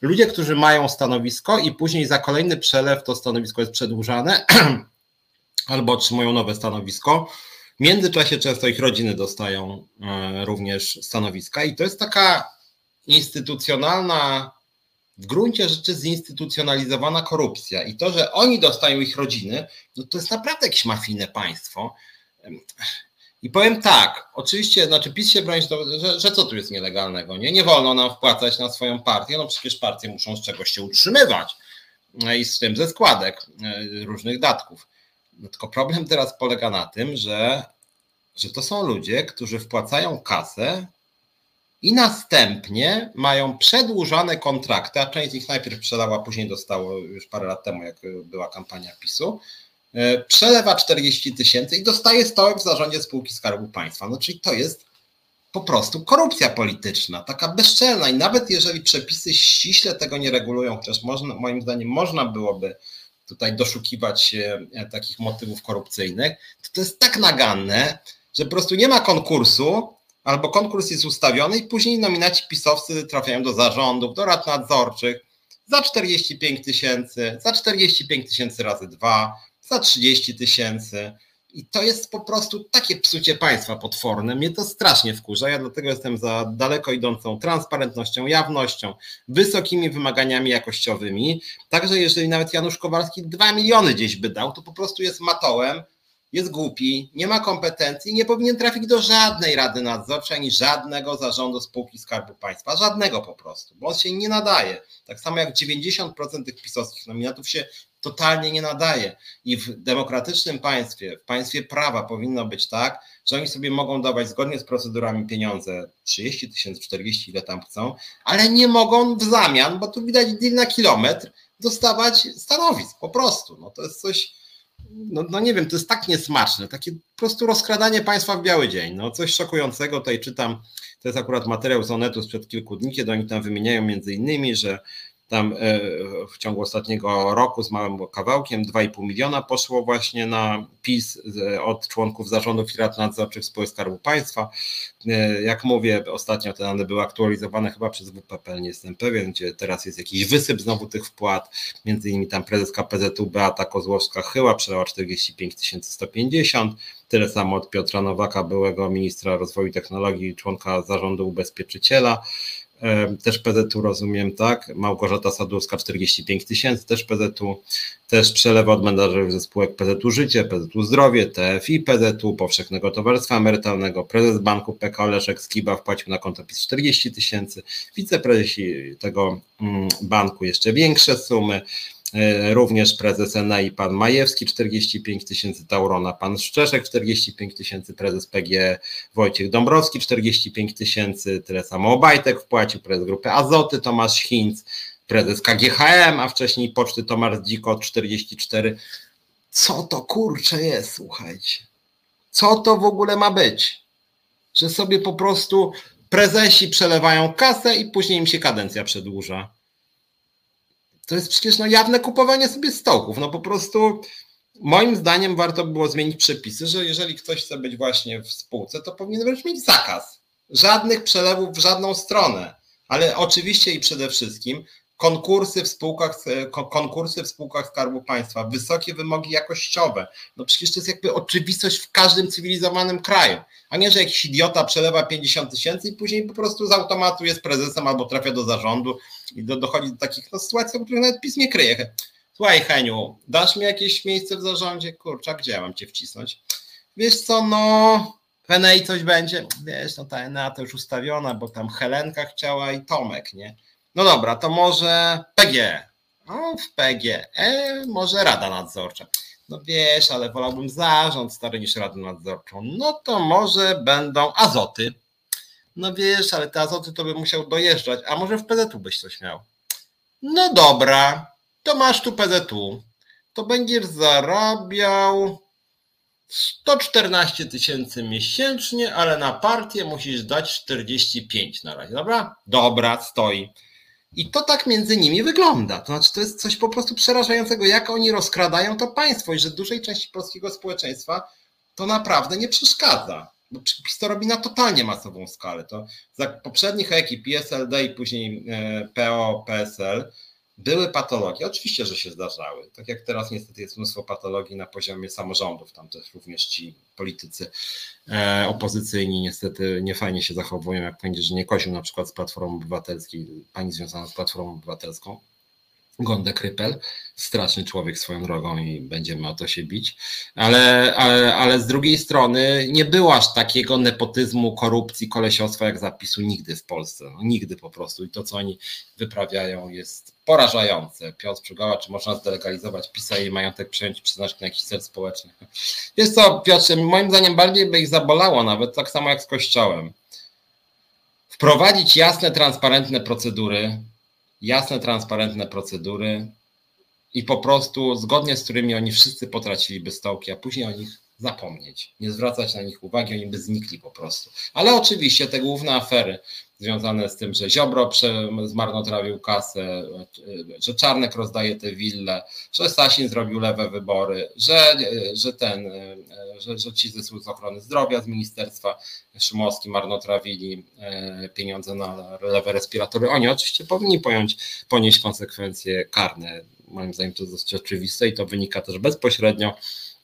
Ludzie, którzy mają stanowisko i później za kolejny przelew to stanowisko jest przedłużane albo otrzymują nowe stanowisko. W międzyczasie często ich rodziny dostają e, również stanowiska i to jest taka instytucjonalna w gruncie rzeczy zinstytucjonalizowana korupcja i to, że oni dostają ich rodziny, no to jest naprawdę jakieś mafijne państwo. I powiem tak, oczywiście, znaczy PiS się broni, że, że co tu jest nielegalnego, nie? Nie wolno nam wpłacać na swoją partię, no przecież partie muszą z czegoś się utrzymywać no i z tym ze składek e, różnych datków. No tylko problem teraz polega na tym, że, że to są ludzie, którzy wpłacają kasę i następnie mają przedłużane kontrakty, a część z nich najpierw przelała, później dostało już parę lat temu, jak była kampania PiSu, e, przelewa 40 tysięcy i dostaje stołek w zarządzie spółki Skarbu Państwa. No czyli to jest po prostu korupcja polityczna, taka bezczelna i nawet jeżeli przepisy ściśle tego nie regulują, chociaż można, moim zdaniem można byłoby tutaj doszukiwać się e, takich motywów korupcyjnych, to to jest tak naganne, że po prostu nie ma konkursu, albo konkurs jest ustawiony i później nominaci pisowcy trafiają do zarządów, do rad nadzorczych za 45 tysięcy, za 45 tysięcy razy dwa, za 30 tysięcy. I to jest po prostu takie psucie państwa potworne. Mnie to strasznie wkurza. Ja dlatego jestem za daleko idącą transparentnością, jawnością, wysokimi wymaganiami jakościowymi. Także jeżeli nawet Janusz Kowalski 2 miliony gdzieś by dał, to po prostu jest matołem, jest głupi, nie ma kompetencji, nie powinien trafić do żadnej rady nadzorczej ani żadnego zarządu spółki Skarbu Państwa. Żadnego po prostu, bo on się nie nadaje. Tak samo jak 90% tych pisowskich nominatów się totalnie nie nadaje. I w demokratycznym państwie, w państwie prawa powinno być tak, że oni sobie mogą dawać zgodnie z procedurami pieniądze 30 tysięcy, 40, ile tam chcą, ale nie mogą w zamian, bo tu widać deal na kilometr, dostawać stanowisk po prostu. No to jest coś, no, no nie wiem, to jest tak niesmaczne, takie po prostu rozkradanie państwa w biały dzień. No coś szokującego tutaj czytam, to jest akurat materiał z Onetu sprzed kilku dni, kiedy oni tam wymieniają między innymi, że tam e, w ciągu ostatniego roku z małym kawałkiem 2,5 miliona poszło właśnie na PiS od członków zarządów i rad nadzorczych spółek Skarbu Państwa. E, jak mówię, ostatnio te dane były aktualizowane chyba przez WPP, nie jestem pewien, gdzie teraz jest jakiś wysyp znowu tych wpłat, między innymi tam prezes KPZ-u Beata Kozłowska-Chyła przelała 45 150, tyle samo od Piotra Nowaka, byłego ministra rozwoju technologii, członka zarządu ubezpieczyciela, też PZU rozumiem, tak. Małgorzata Sadurska 45 tysięcy, też PZU, też przelewy od menedżerów ze spółek PZU Życie, PZU Zdrowie, TFI PZU, Powszechnego Towarzystwa Emerytalnego, prezes banku PKO Leszek Skiba wpłacił na konto PiS 40 tysięcy, wiceprezesi tego mm, banku jeszcze większe sumy, również prezes ENEI pan Majewski 45 tysięcy, Taurona pan Szczeszek 45 tysięcy, prezes PG Wojciech Dąbrowski 45 tysięcy, tyle samo Obajtek wpłacił, prezes grupy Azoty Tomasz Hinz, prezes KGHM, a wcześniej Poczty Tomasz Dziko 44. Co to kurcze jest, słuchajcie? Co to w ogóle ma być? Że sobie po prostu prezesi przelewają kasę i później im się kadencja przedłuża to jest przecież no, jawne kupowanie sobie stołków. No po prostu moim zdaniem warto było zmienić przepisy, że jeżeli ktoś chce być właśnie w spółce, to powinien wręcz mieć zakaz. Żadnych przelewów w żadną stronę. Ale oczywiście i przede wszystkim konkursy w spółkach, konkursy w spółkach Skarbu Państwa, wysokie wymogi jakościowe. No przecież to jest jakby oczywistość w każdym cywilizowanym kraju, a nie, że jakiś idiota przelewa 50 tysięcy i później po prostu z automatu jest prezesem albo trafia do zarządu i do, dochodzi do takich no, sytuacji, o których nawet PiS nie kryje. Słuchaj Heniu, dasz mi jakieś miejsce w zarządzie? Kurczak, gdzie ja mam cię wcisnąć? Wiesz co, no w coś będzie? Wiesz, no ta Enea to już ustawiona, bo tam Helenka chciała i Tomek, nie? No dobra, to może PG. No, w PG. E, może Rada Nadzorcza. No wiesz, ale wolałbym zarząd stary niż Radę Nadzorczą. No to może będą azoty. No wiesz, ale te azoty to by musiał dojeżdżać, a może w PZU byś coś miał. No dobra, to masz tu PZU. To będziesz zarabiał 114 tysięcy miesięcznie, ale na partię musisz dać 45 na razie, dobra? Dobra, stoi. I to tak między nimi wygląda. To znaczy, to jest coś po prostu przerażającego, jak oni rozkradają to państwo i że dużej części polskiego społeczeństwa to naprawdę nie przeszkadza. Bo PiS to robi na totalnie masową skalę. To za poprzednich ekip PSLD i później e, PO, PSL były patologie. Oczywiście, że się zdarzały. Tak jak teraz niestety jest mnóstwo patologii na poziomie samorządów. Tam też również ci politycy e, opozycyjni niestety nie fajnie się zachowują, jak będzie, że nie koził na przykład z Platformą Obywatelskiej, pani związana z Platformą Obywatelską. Gondek Rypel, straszny człowiek swoją drogą i będziemy o to się bić, ale, ale, ale z drugiej strony nie było aż takiego nepotyzmu, korupcji, kolesiostwa jak zapisu nigdy w Polsce, no, nigdy po prostu i to co oni wyprawiają jest porażające. Piotr Przygała, czy można zdelegalizować PiSa i majątek przejąć przeznaczyć na jakiś cel społeczny? Jest co, Piotrze, moim zdaniem bardziej by ich zabolało nawet, tak samo jak z Kościołem. Wprowadzić jasne, transparentne procedury, jasne, transparentne procedury i po prostu zgodnie z którymi oni wszyscy potraciliby stołki, a później o nich zapomnieć, nie zwracać na nich uwagi, oni by znikli po prostu. Ale oczywiście te główne afery, związane z tym, że Ziobro zmarnotrawił kasę, że Czarnek rozdaje te wille, że Sasin zrobił lewe wybory, że, że ten, że, że ci ze służb ochrony zdrowia z ministerstwa Szymowski marnotrawili e, pieniądze na lewe respiratory. Oni oczywiście powinni pojąć, ponieść konsekwencje karne. Moim zdaniem to jest dosyć oczywiste i to wynika też bezpośrednio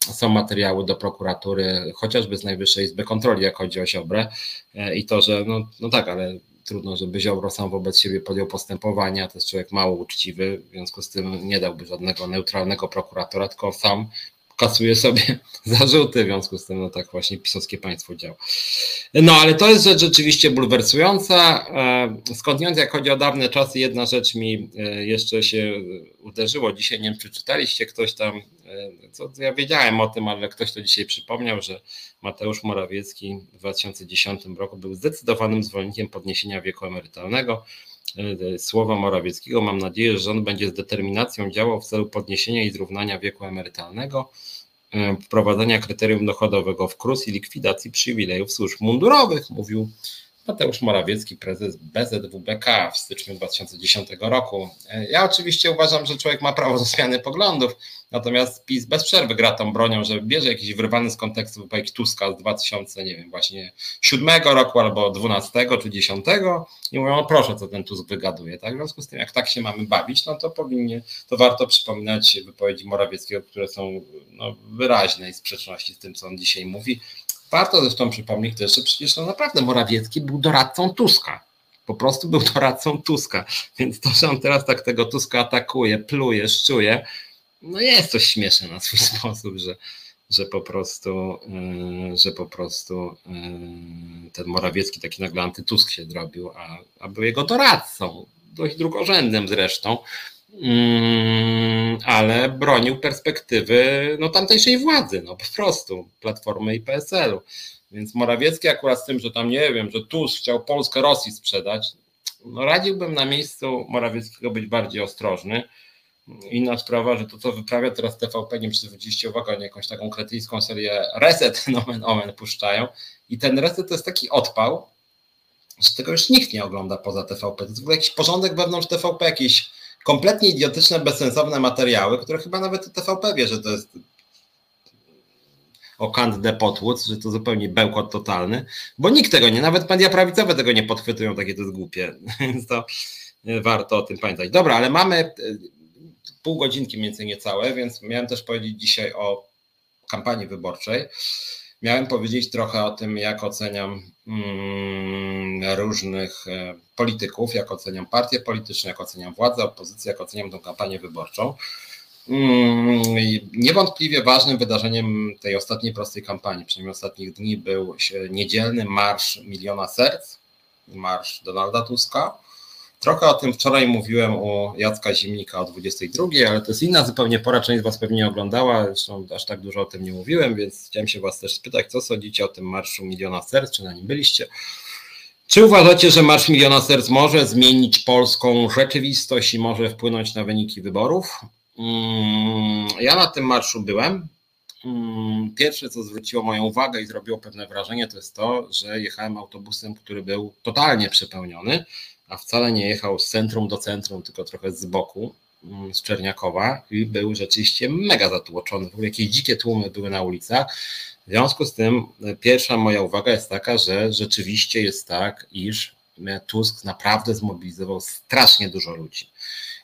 są materiały do prokuratury, chociażby z Najwyższej Izby Kontroli, jak chodzi o Ziobrę. E, i to, że no, no tak, ale trudno, żeby Ziobro sam wobec siebie podjął postępowania, to jest człowiek mało uczciwy, w związku z tym nie dałby żadnego neutralnego prokuratora, tylko sam kasuje sobie zarzuty, w związku z tym no tak właśnie pisowskie państwo działa. No ale to jest rzecz rzeczywiście bulwersująca. E, skądinąd jak chodzi o dawne czasy, jedna rzecz mi e, jeszcze się uderzyło. Dzisiaj nie wiem, czy czytaliście ktoś tam, e, co ja wiedziałem o tym, ale ktoś to dzisiaj przypomniał, że Mateusz Morawiecki w 2010 roku był zdecydowanym zwolennikiem podniesienia wieku emerytalnego. Słowa Morawieckiego. Mam nadzieję, że rząd będzie z determinacją działał w celu podniesienia i zrównania wieku emerytalnego, wprowadzenia kryterium dochodowego w KRUS i likwidacji przywilejów służb mundurowych, mówił Mateusz Morawiecki, prezes BZWBK w styczniu 2010 roku. Ja oczywiście uważam, że człowiek ma prawo do zmiany poglądów, natomiast PiS bez przerwy gra tą bronią, że bierze jakiś wyrwany z kontekstu wypowiedź Tuska z 2000, nie wiem, właśnie 7 roku albo 12 czy 10 i mówią, no proszę, co ten Tusk wygaduje. Tak? W związku z tym, jak tak się mamy bawić, no to powinnie, to warto przypominać wypowiedzi Morawieckiego, które są no, wyraźne i sprzeczności z tym, co on dzisiaj mówi. Warto zresztą przypomnieć też, że przecież no naprawdę Morawiecki był doradcą Tuska. Po prostu był doradcą Tuska. Więc to, że on teraz tak tego Tuska atakuje, pluje, szczuje, no jest coś śmieszne na swój sposób, że, że po prostu, yy, że po prostu yy, ten Morawiecki taki nagle antytusk się zrobił, a, a był jego doradcą, dość drugorzędnym zresztą. Mm, ale bronił perspektywy no, tamtejszej władzy, no po prostu, Platformy i PSL-u. Więc Morawiecki akurat z tym, że tam nie wiem, że Tusk chciał Polskę Rosji sprzedać, no radziłbym na miejscu Morawieckiego być bardziej ostrożny. Inna sprawa, że to co wyprawia teraz TVP, nie zwróciliście uwagę, oni jakąś taką kretyńską serię Reset nomen omen puszczają i ten Reset to jest taki odpał, że tego już nikt nie ogląda poza TVP. To jest w ogóle jakiś porządek wewnątrz TVP, jakiś kompletnie idiotyczne, bezsensowne materiały, które chyba nawet TVP wie, że to jest o Kant de Potwód, że to zupełnie bełkot totalny, bo nikt tego nie, nawet media prawicowe tego nie podchwytują, takie to jest głupie, więc to warto o tym pamiętać. Dobra, ale mamy e, pół godzinki między niecałe, więc miałem też powiedzieć dzisiaj o kampanii wyborczej. Miałem powiedzieć trochę o tym, jak oceniam mm, różnych e, polityków, jak oceniam partie polityczne, jak oceniam władzę, opozycję, jak oceniam tą kampanię wyborczą. Mm, niewątpliwie ważnym wydarzeniem tej ostatniej prostej kampanii, przynajmniej ostatnich dni, był niedzielny marsz miliona serc, marsz Donalda Tuska. Trochę o tym wczoraj mówiłem u Jacka Zimnika o 22, ale to jest inna zupełnie pora, część z Was pewnie oglądała, zresztą aż tak dużo o tym nie mówiłem, więc chciałem się Was też spytać, co sądzicie o tym Marszu Miliona Serc, czy na nim byliście? Czy uważacie, że Marsz Miliona Serc może zmienić polską rzeczywistość i może wpłynąć na wyniki wyborów? Mm, ja na tym marszu byłem. Mm, pierwsze, co zwróciło moją uwagę i zrobiło pewne wrażenie, to jest to, że jechałem autobusem, który był totalnie przepełniony a wcale nie jechał z centrum do centrum, tylko trochę z boku, mm, z Czerniakowa i był rzeczywiście mega zatłoczony. W jakieś dzikie tłumy były na ulicach. W związku z tym e, pierwsza moja uwaga jest taka, że rzeczywiście jest tak, iż Tusk naprawdę zmobilizował strasznie dużo ludzi.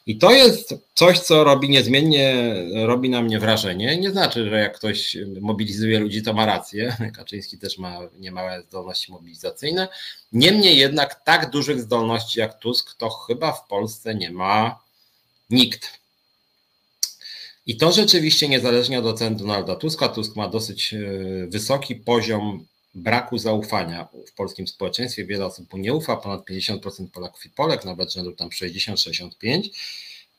I to jest coś, co robi niezmiennie, robi na mnie wrażenie. Nie znaczy, że jak ktoś mobilizuje ludzi, to ma rację. Kaczyński też ma niemałe zdolności mobilizacyjne. Niemniej jednak tak dużych zdolności jak Tusk, to chyba w Polsce nie ma nikt. I to rzeczywiście niezależnie od ocen Donalda Tuska, Tusk ma dosyć e, wysoki poziom braku zaufania w polskim społeczeństwie. Wiele osób mu nie ufa, ponad 50% Polaków i Polek, nawet rzędu tam 60-65%,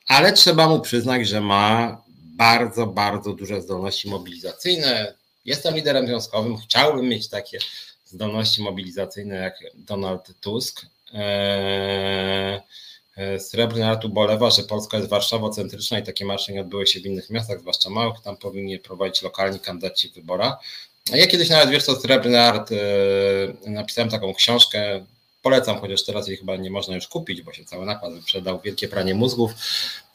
ale trzeba mu przyznać, że ma bardzo, bardzo duże zdolności mobilizacyjne. Jestem liderem związkowym, chciałbym mieć takie zdolności mobilizacyjne jak Donald Tusk. Eee, Srebrny Art ubolewa, że Polska jest warszawocentryczna i takie marsze nie odbyły się w innych miastach, zwłaszcza małych, tam powinni prowadzić lokalni kandydaci w wyborach. Ja kiedyś nawet, wiesz co, Srebrny Art, e, napisałem taką książkę, Polecam, chociaż teraz jej chyba nie można już kupić, bo się cały nakład wyprzedał. Wielkie pranie mózgów.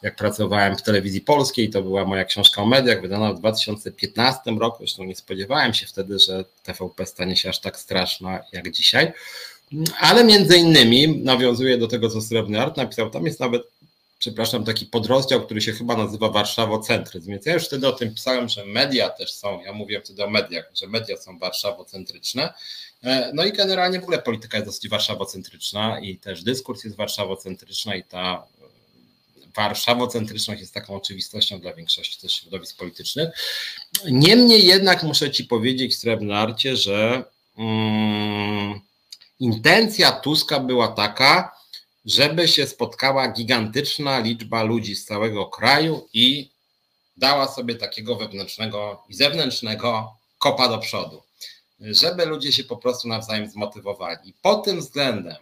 Jak pracowałem w telewizji polskiej, to była moja książka o mediach, wydana w 2015 roku. Zresztą nie spodziewałem się wtedy, że TVP stanie się aż tak straszna jak dzisiaj. Ale między innymi nawiązuje do tego, co Srebrny Art napisał. Tam jest nawet przepraszam, taki podrozdział, który się chyba nazywa warszawocentryzm. Więc ja już wtedy o tym pisałem, że media też są, ja mówię wtedy o mediach, że media są warszawocentryczne. E, no i generalnie w ogóle polityka jest dosyć warszawocentryczna i też dyskurs jest warszawocentryczna i ta warszawocentryczność jest taką oczywistością dla większości też środowisk politycznych. Niemniej jednak muszę Ci powiedzieć, Srebrny Arcie, że mm, intencja Tuska była taka, żeby się spotkała gigantyczna liczba ludzi z całego kraju i dała sobie takiego wewnętrznego i zewnętrznego kopa do przodu, żeby ludzie się po prostu nawzajem zmotywowali. Pod tym względem,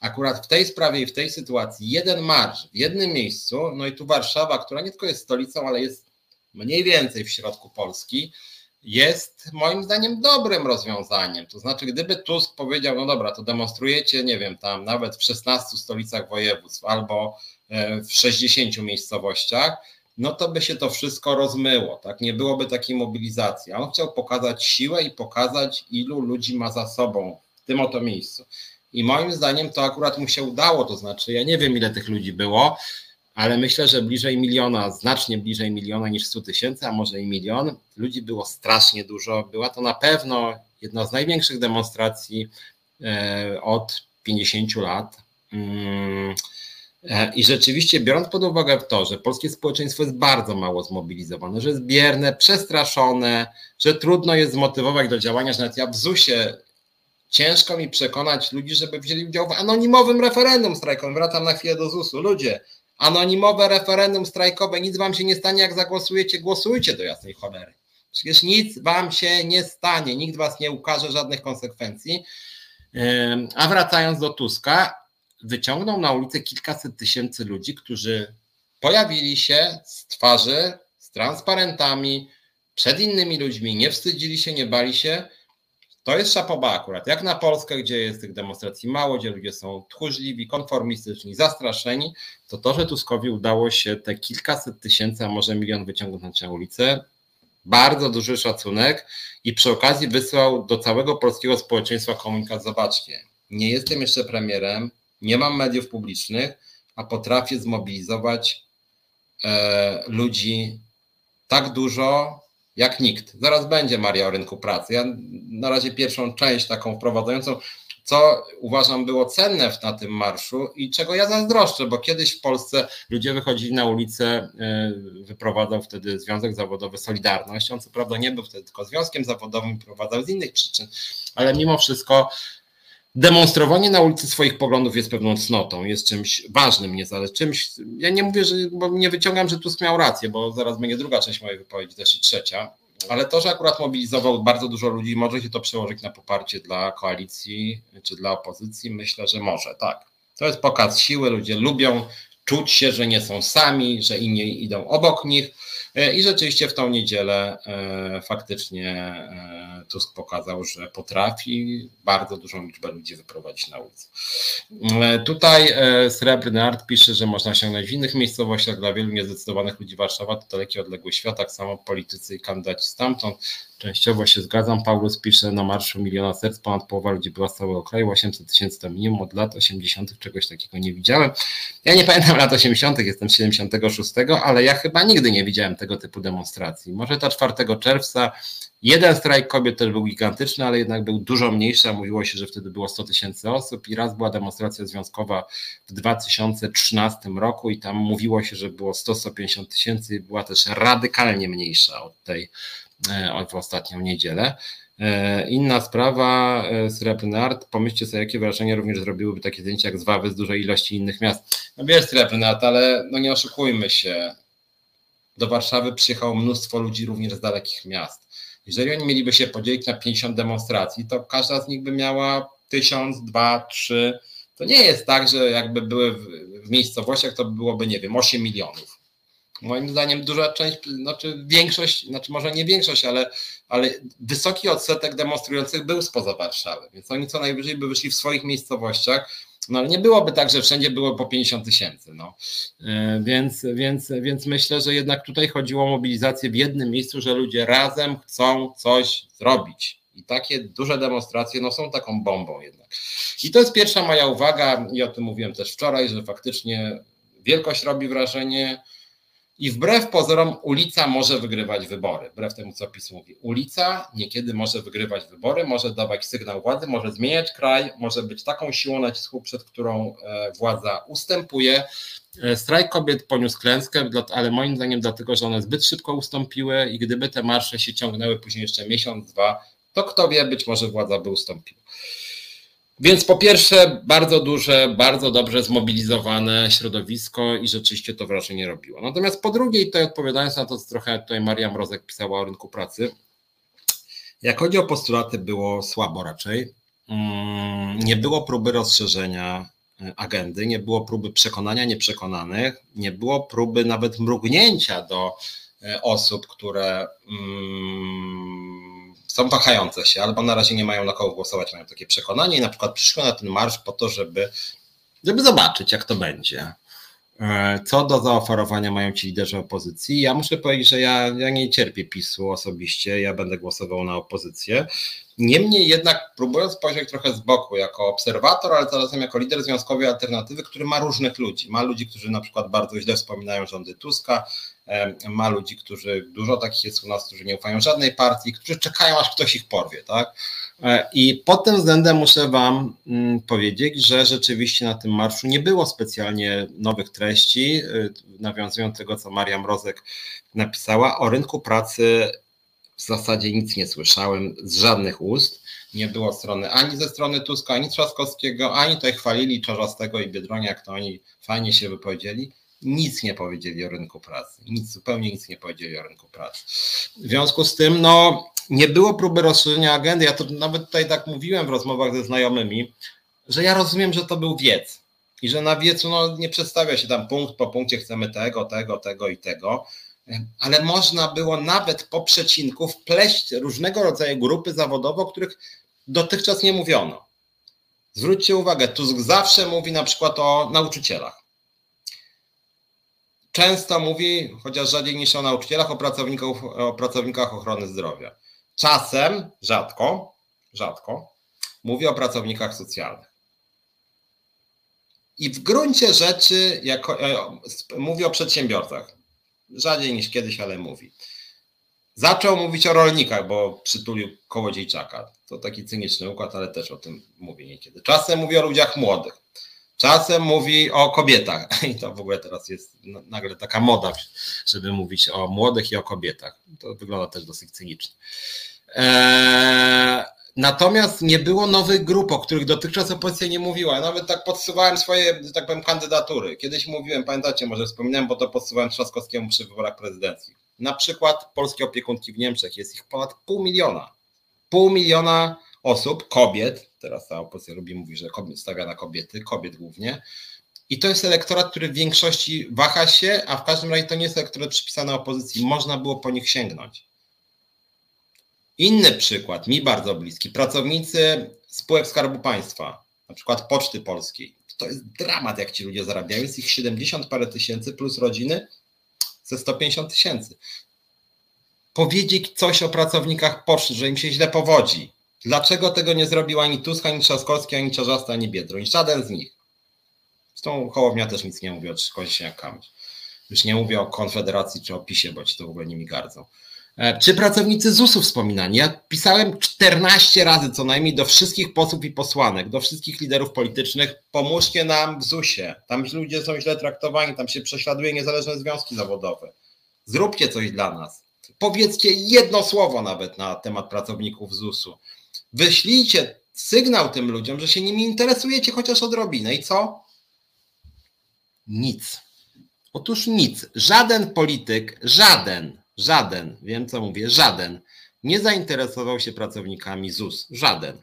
akurat w tej sprawie i w tej sytuacji, jeden marsz w jednym miejscu, no i tu Warszawa, która nie tylko jest stolicą, ale jest mniej więcej w środku Polski, jest moim zdaniem dobrym rozwiązaniem. To znaczy, gdyby Tusk powiedział, no dobra, to demonstrujecie, nie wiem, tam nawet w 16 stolicach województw albo e, w 60 miejscowościach, no to by się to wszystko rozmyło, tak? Nie byłoby takiej mobilizacji. A on chciał pokazać siłę i pokazać, ilu ludzi ma za sobą w tym oto miejscu. I moim zdaniem to akurat mu się udało, to znaczy, ja nie wiem, ile tych ludzi było, ale myślę, że bliżej miliona, znacznie bliżej miliona niż 100 tysięcy, a może i milion. Ludzi było strasznie dużo. Była to na pewno jedna z największych demonstracji e, od 50 lat. Mm, e, I rzeczywiście, biorąc pod uwagę to, że polskie społeczeństwo jest bardzo mało zmobilizowane, że jest bierne, przestraszone, że trudno jest zmotywować do działania, że nawet ja w ZUS-ie ciężko mi przekonać ludzi, żeby wzięli udział w anonimowym referendum strajkowym. Wracam na chwilę do ZUS-u. Ludzie, Anonimowe referendum strajkowe, nic wam się nie stanie, jak zagłosujecie, głosujcie do jasnej cholery. Przecież nic wam się nie stanie, nikt was nie ukaże żadnych konsekwencji. A wracając do Tuska, wyciągnął na ulicę kilkaset tysięcy ludzi, którzy pojawili się z twarzy, z transparentami, przed innymi ludźmi, nie wstydzili się, nie bali się to jest szapoba akurat. Jak na Polskę, gdzie jest tych demonstracji mało, gdzie ludzie są tchórzliwi, konformistyczni, zastraszeni, to to, że Tuskowi udało się te kilkaset tysięcy, a może milion wyciągnąć na ulicę, bardzo duży szacunek i przy okazji wysłał do całego polskiego społeczeństwa komunikat, zobaczcie, nie jestem jeszcze premierem, nie mam mediów publicznych, a potrafię zmobilizować e, ludzi tak dużo, jak nikt. Zaraz będzie Maria o rynku pracy. Ja na razie pierwszą część taką wprowadzającą, co uważam było cenne na tym marszu i czego ja zazdroszczę, bo kiedyś w Polsce ludzie wychodzili na ulicę, y, wyprowadzał wtedy Związek Zawodowy Solidarność. On co prawda nie był wtedy tylko związkiem zawodowym, prowadzał z innych przyczyn, ale mimo wszystko demonstrowanie na ulicy swoich poglądów jest pewną cnotą, jest czymś ważnym, niezależnie czymś. Ja nie mówię, że bo nie wyciągam, że Tusk miał rację, bo zaraz będzie druga część mojej wypowiedzi, też i trzecia. Ale to, że akurat mobilizował bardzo dużo ludzi, może się to przełożyć na poparcie dla koalicji czy dla opozycji? Myślę, że może, tak. To jest pokaz siły, ludzie lubią czuć się, że nie są sami, że inni idą obok nich. E, I rzeczywiście w tą niedzielę e, faktycznie e, Tusk pokazał, że potrafi bardzo dużą liczbę ludzi wyprowadzić na ulicę. Tutaj Srebrny Art pisze, że można osiągnąć w innych miejscowościach. Dla wielu niezdecydowanych ludzi Warszawa to dalekie odległy świat, tak samo politycy i kandydaci stamtąd. Częściowo się zgadzam. Paulus pisze na Marszu Miliona Serc, ponad połowa ludzi była z całego kraju, 800 tysięcy to minimum, od lat 80. czegoś takiego nie widziałem. Ja nie pamiętam lat 80., jestem 76, ale ja chyba nigdy nie widziałem tego typu demonstracji. Może ta 4 czerwca Jeden strajk kobiet też był gigantyczny, ale jednak był dużo mniejszy. Mówiło się, że wtedy było 100 tysięcy osób i raz była demonstracja związkowa w 2013 roku i tam mówiło się, że było 100-150 tysięcy i była też radykalnie mniejsza od tej w ostatnią niedzielę. E, inna sprawa, e, Srebrny Art, pomyślcie sobie, jakie wrażenie również zrobiłyby takie zdjęcia jak z z dużej ilości innych miast. No wiesz Srebrny Art, ale no nie oszukujmy się, do Warszawy przyjechało mnóstwo ludzi również z dalekich miast. Jeżeli oni mieliby się podzielić na 50 demonstracji, to każda z nich by miała 1000, 2, 3. To nie jest tak, że jakby były w miejscowościach, to byłoby, nie wiem, 8 milionów Moim zdaniem duża część, znaczy większość, znaczy może nie większość, ale, ale wysoki odsetek demonstrujących był spoza Warszawy, więc oni co najwyżej by wyszli w swoich miejscowościach, no ale nie byłoby tak, że wszędzie było po 50 tysięcy. No. E, więc, więc, więc myślę, że jednak tutaj chodziło o mobilizację w jednym miejscu, że ludzie razem chcą coś zrobić. I takie duże demonstracje no, są taką bombą jednak. I to jest pierwsza moja uwaga, i o tym mówiłem też wczoraj, że faktycznie wielkość robi wrażenie. I wbrew pozorom ulica może wygrywać wybory. Wbrew temu, co PiS mówi. Ulica niekiedy może wygrywać wybory, może dawać sygnał władzy, może zmieniać kraj, może być taką siłą nacisku, przed którą e, władza ustępuje. E, strajk kobiet poniósł klęskę, ale moim zdaniem dlatego, że one zbyt szybko ustąpiły i gdyby te marsze się ciągnęły później jeszcze miesiąc, dwa, to kto wie, być może władza by ustąpiła. Więc po pierwsze, bardzo duże, bardzo dobrze zmobilizowane środowisko i rzeczywiście to wrażenie robiło. Natomiast po drugie, i tutaj odpowiadając na to, co trochę tutaj Maria Mrozek pisała o rynku pracy, jak chodzi o postulaty, było słabo raczej. Mm, nie było próby rozszerzenia e, agendy, nie było próby przekonania nieprzekonanych, nie było próby nawet mrugnięcia do e, osób, które. Są wahające się, albo na razie nie mają na kogo głosować, mają takie przekonanie i na przykład przyszły na ten marsz po to, żeby, żeby zobaczyć, jak to będzie. E, co do zaoferowania mają ci liderzy opozycji? Ja muszę powiedzieć, że ja, ja nie cierpię PiSu osobiście, ja będę głosował na opozycję. Niemniej jednak próbując spojrzeć trochę z boku, jako obserwator, ale zarazem jako lider związkowej alternatywy, który ma różnych ludzi. Ma ludzi, którzy na przykład bardzo źle wspominają rządy Tuska, ma ludzi, którzy, dużo takich jest u nas, którzy nie ufają żadnej partii, którzy czekają, aż ktoś ich porwie, tak? E, I pod tym względem muszę Wam mm, powiedzieć, że rzeczywiście na tym marszu nie było specjalnie nowych treści, y, nawiązując tego, co Maria Mrozek napisała. O rynku pracy w zasadzie nic nie słyszałem z żadnych ust. Nie było strony ani ze strony Tuska, ani Trzaskowskiego, ani tutaj chwalili Czarzastego i Biedronia, jak to oni fajnie się wypowiedzieli nic nie powiedzieli o rynku pracy. Nic, zupełnie nic nie powiedzieli o rynku pracy. W związku z tym, no, nie było próby rozszerzenia agendy. Ja to nawet tutaj tak mówiłem w rozmowach ze znajomymi, że ja rozumiem, że to był wiec i że na wiecu no, nie przedstawia się tam punkt po punkcie, chcemy tego, tego, tego i tego, ale można było nawet po przecinku wpleść różnego rodzaju grupy zawodowe, o których dotychczas nie mówiono. Zwróćcie uwagę, Tusk zawsze mówi na przykład o nauczycielach często mówi, chociaż rzadziej niż o nauczycielach, o, pracownikach, o pracownikach ochrony zdrowia. Czasem, rzadko, rzadko, mówi o pracownikach socjalnych. I w gruncie rzeczy jako, e, mówi o przedsiębiorcach. Rzadziej niż kiedyś, ale mówi. Zaczął mówić o rolnikach, bo przytulił Kołodziejczaka. To taki cyniczny układ, ale też o tym mówi niekiedy. Czasem mówi o ludziach młodych. Czasem mówi o kobietach i to w ogóle teraz jest nagle taka moda, żeby mówić o młodych i o kobietach. To wygląda też dosyć cynicznie. Eee, natomiast nie było nowych grup, o których dotychczas opozycja nie mówiła. Nawet tak podsuwałem swoje, że tak powiem, kandydatury. Kiedyś mówiłem, pamiętacie, może wspominałem, bo to podsuwałem Trzaskowskiemu przy wyborach prezydenckich. Na przykład polskie opiekunki w Niemczech jest ich ponad pół miliona. Pół miliona osób, kobiet, teraz ta opozycja lubi mówić, że stawia na kobiety, kobiet głównie. I to jest elektorat, który w większości waha się, a w każdym razie to nie jest elektorat przypisany opozycji. Można było po nich sięgnąć. Inny przykład, mi bardzo bliski. Pracownicy spółek Skarbu Państwa, na przykład Poczty Polskiej. To jest dramat, jak ci ludzie zarabiają. Jest ich 70 parę tysięcy plus rodziny ze 150 tysięcy. Powiedzieć coś o pracownikach poczty, że im się źle powodzi, Dlaczego tego nie zrobił ani Tusk, ani Trzaskowski, ani Czarzasta, ani Biedroń? Żaden z nich. Zresztą Hołownia też nic nie mówi o Kończyniak-Kamysz. Już nie mówię o Konfederacji czy o PiSie, bo ci to w ogóle nimi gardzą. E, czy pracownicy ZUS-u wspominani? Ja pisałem 14 razy co najmniej do wszystkich posłów i posłanek, do wszystkich liderów politycznych, pomóżcie nam w ZUS-ie. Tam ludzie są źle traktowani, tam się prześladuje niezależne związki zawodowe. Zróbcie coś dla nas. Powiedzcie jedno słowo nawet na temat pracowników ZUS-u. Wyślijcie sygnał tym ludziom, że się nimi interesujecie chociaż odrobinę. I co? Nic. Otóż nic. Żaden polityk, żaden, żaden, wiem co mówię, żaden, nie zainteresował się pracownikami ZUS. Żaden.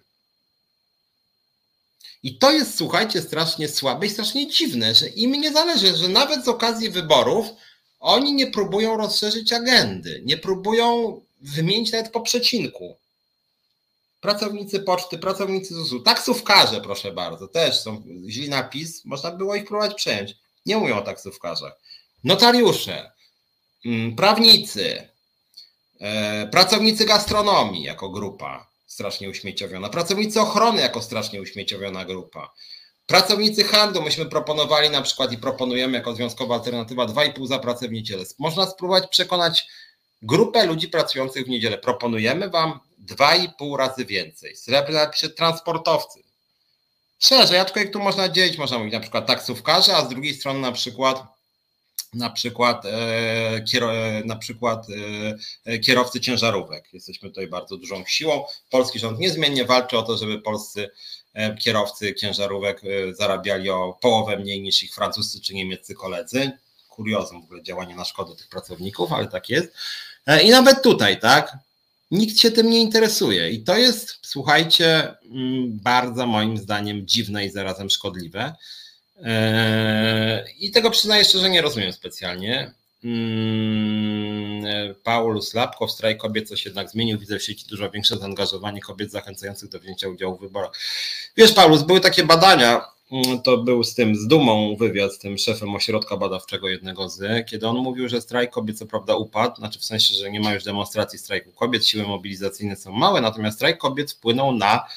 I to jest, słuchajcie, strasznie słabe i strasznie dziwne, że im nie zależy, że nawet z okazji wyborów Oni nie próbują rozszerzyć agendy, nie próbują wymienić nawet po przecinku. Pracownicy poczty, pracownicy ZUS-u, taksówkarze, proszę bardzo, też są źli napis, można było ich próbować przejąć. Nie mówią o taksówkarzach. Notariusze, mm, prawnicy, e, pracownicy gastronomii jako grupa strasznie uśmieciowiona, pracownicy ochrony jako strasznie uśmieciowiona grupa, pracownicy handlu. Myśmy proponowali na przykład i proponujemy jako związkowa alternatywa 2,5 za pracownicę. Można spróbować przekonać grupę ludzi pracujących w niedzielę. Proponujemy Wam 2,5 razy więcej. Srebrny napisze transportowcy. Szerzej, aczkolwiek tu można dzielić, można mówić na przykład taksówkarze, a z drugiej strony na przykład na przykład, e, e, na przykład e, kierowcy ciężarówek. Jesteśmy tutaj bardzo dużą siłą. Polski rząd niezmiennie walczy o to, żeby polscy kierowcy ciężarówek zarabiali o połowę mniej niż ich francuscy czy niemieccy koledzy. Kuriozum w ogóle działanie na szkodę tych pracowników, ale tak jest. I nawet tutaj, tak, nikt się tym nie interesuje. I to jest, słuchajcie, mm, bardzo moim zdaniem dziwne i zarazem szkodliwe. I tego przyznaję szczerze, nie rozumiem specjalnie. Mm, Paulus Lapko, strajk kobiet coś jednak zmienił. Widzę w sieci dużo większe zaangażowanie kobiet zachęcających do wzięcia udziału w wyborach. Wiesz, Paulus, były takie badania, to był z tym, z dumą wywiad z tym szefem ośrodka badawczego jednego z, kiedy on mówił, że strajk kobiet co prawda upadł, znaczy w sensie, że nie ma już demonstracji strajku kobiet, siły mobilizacyjne są małe, natomiast strajk kobiet wpłynął na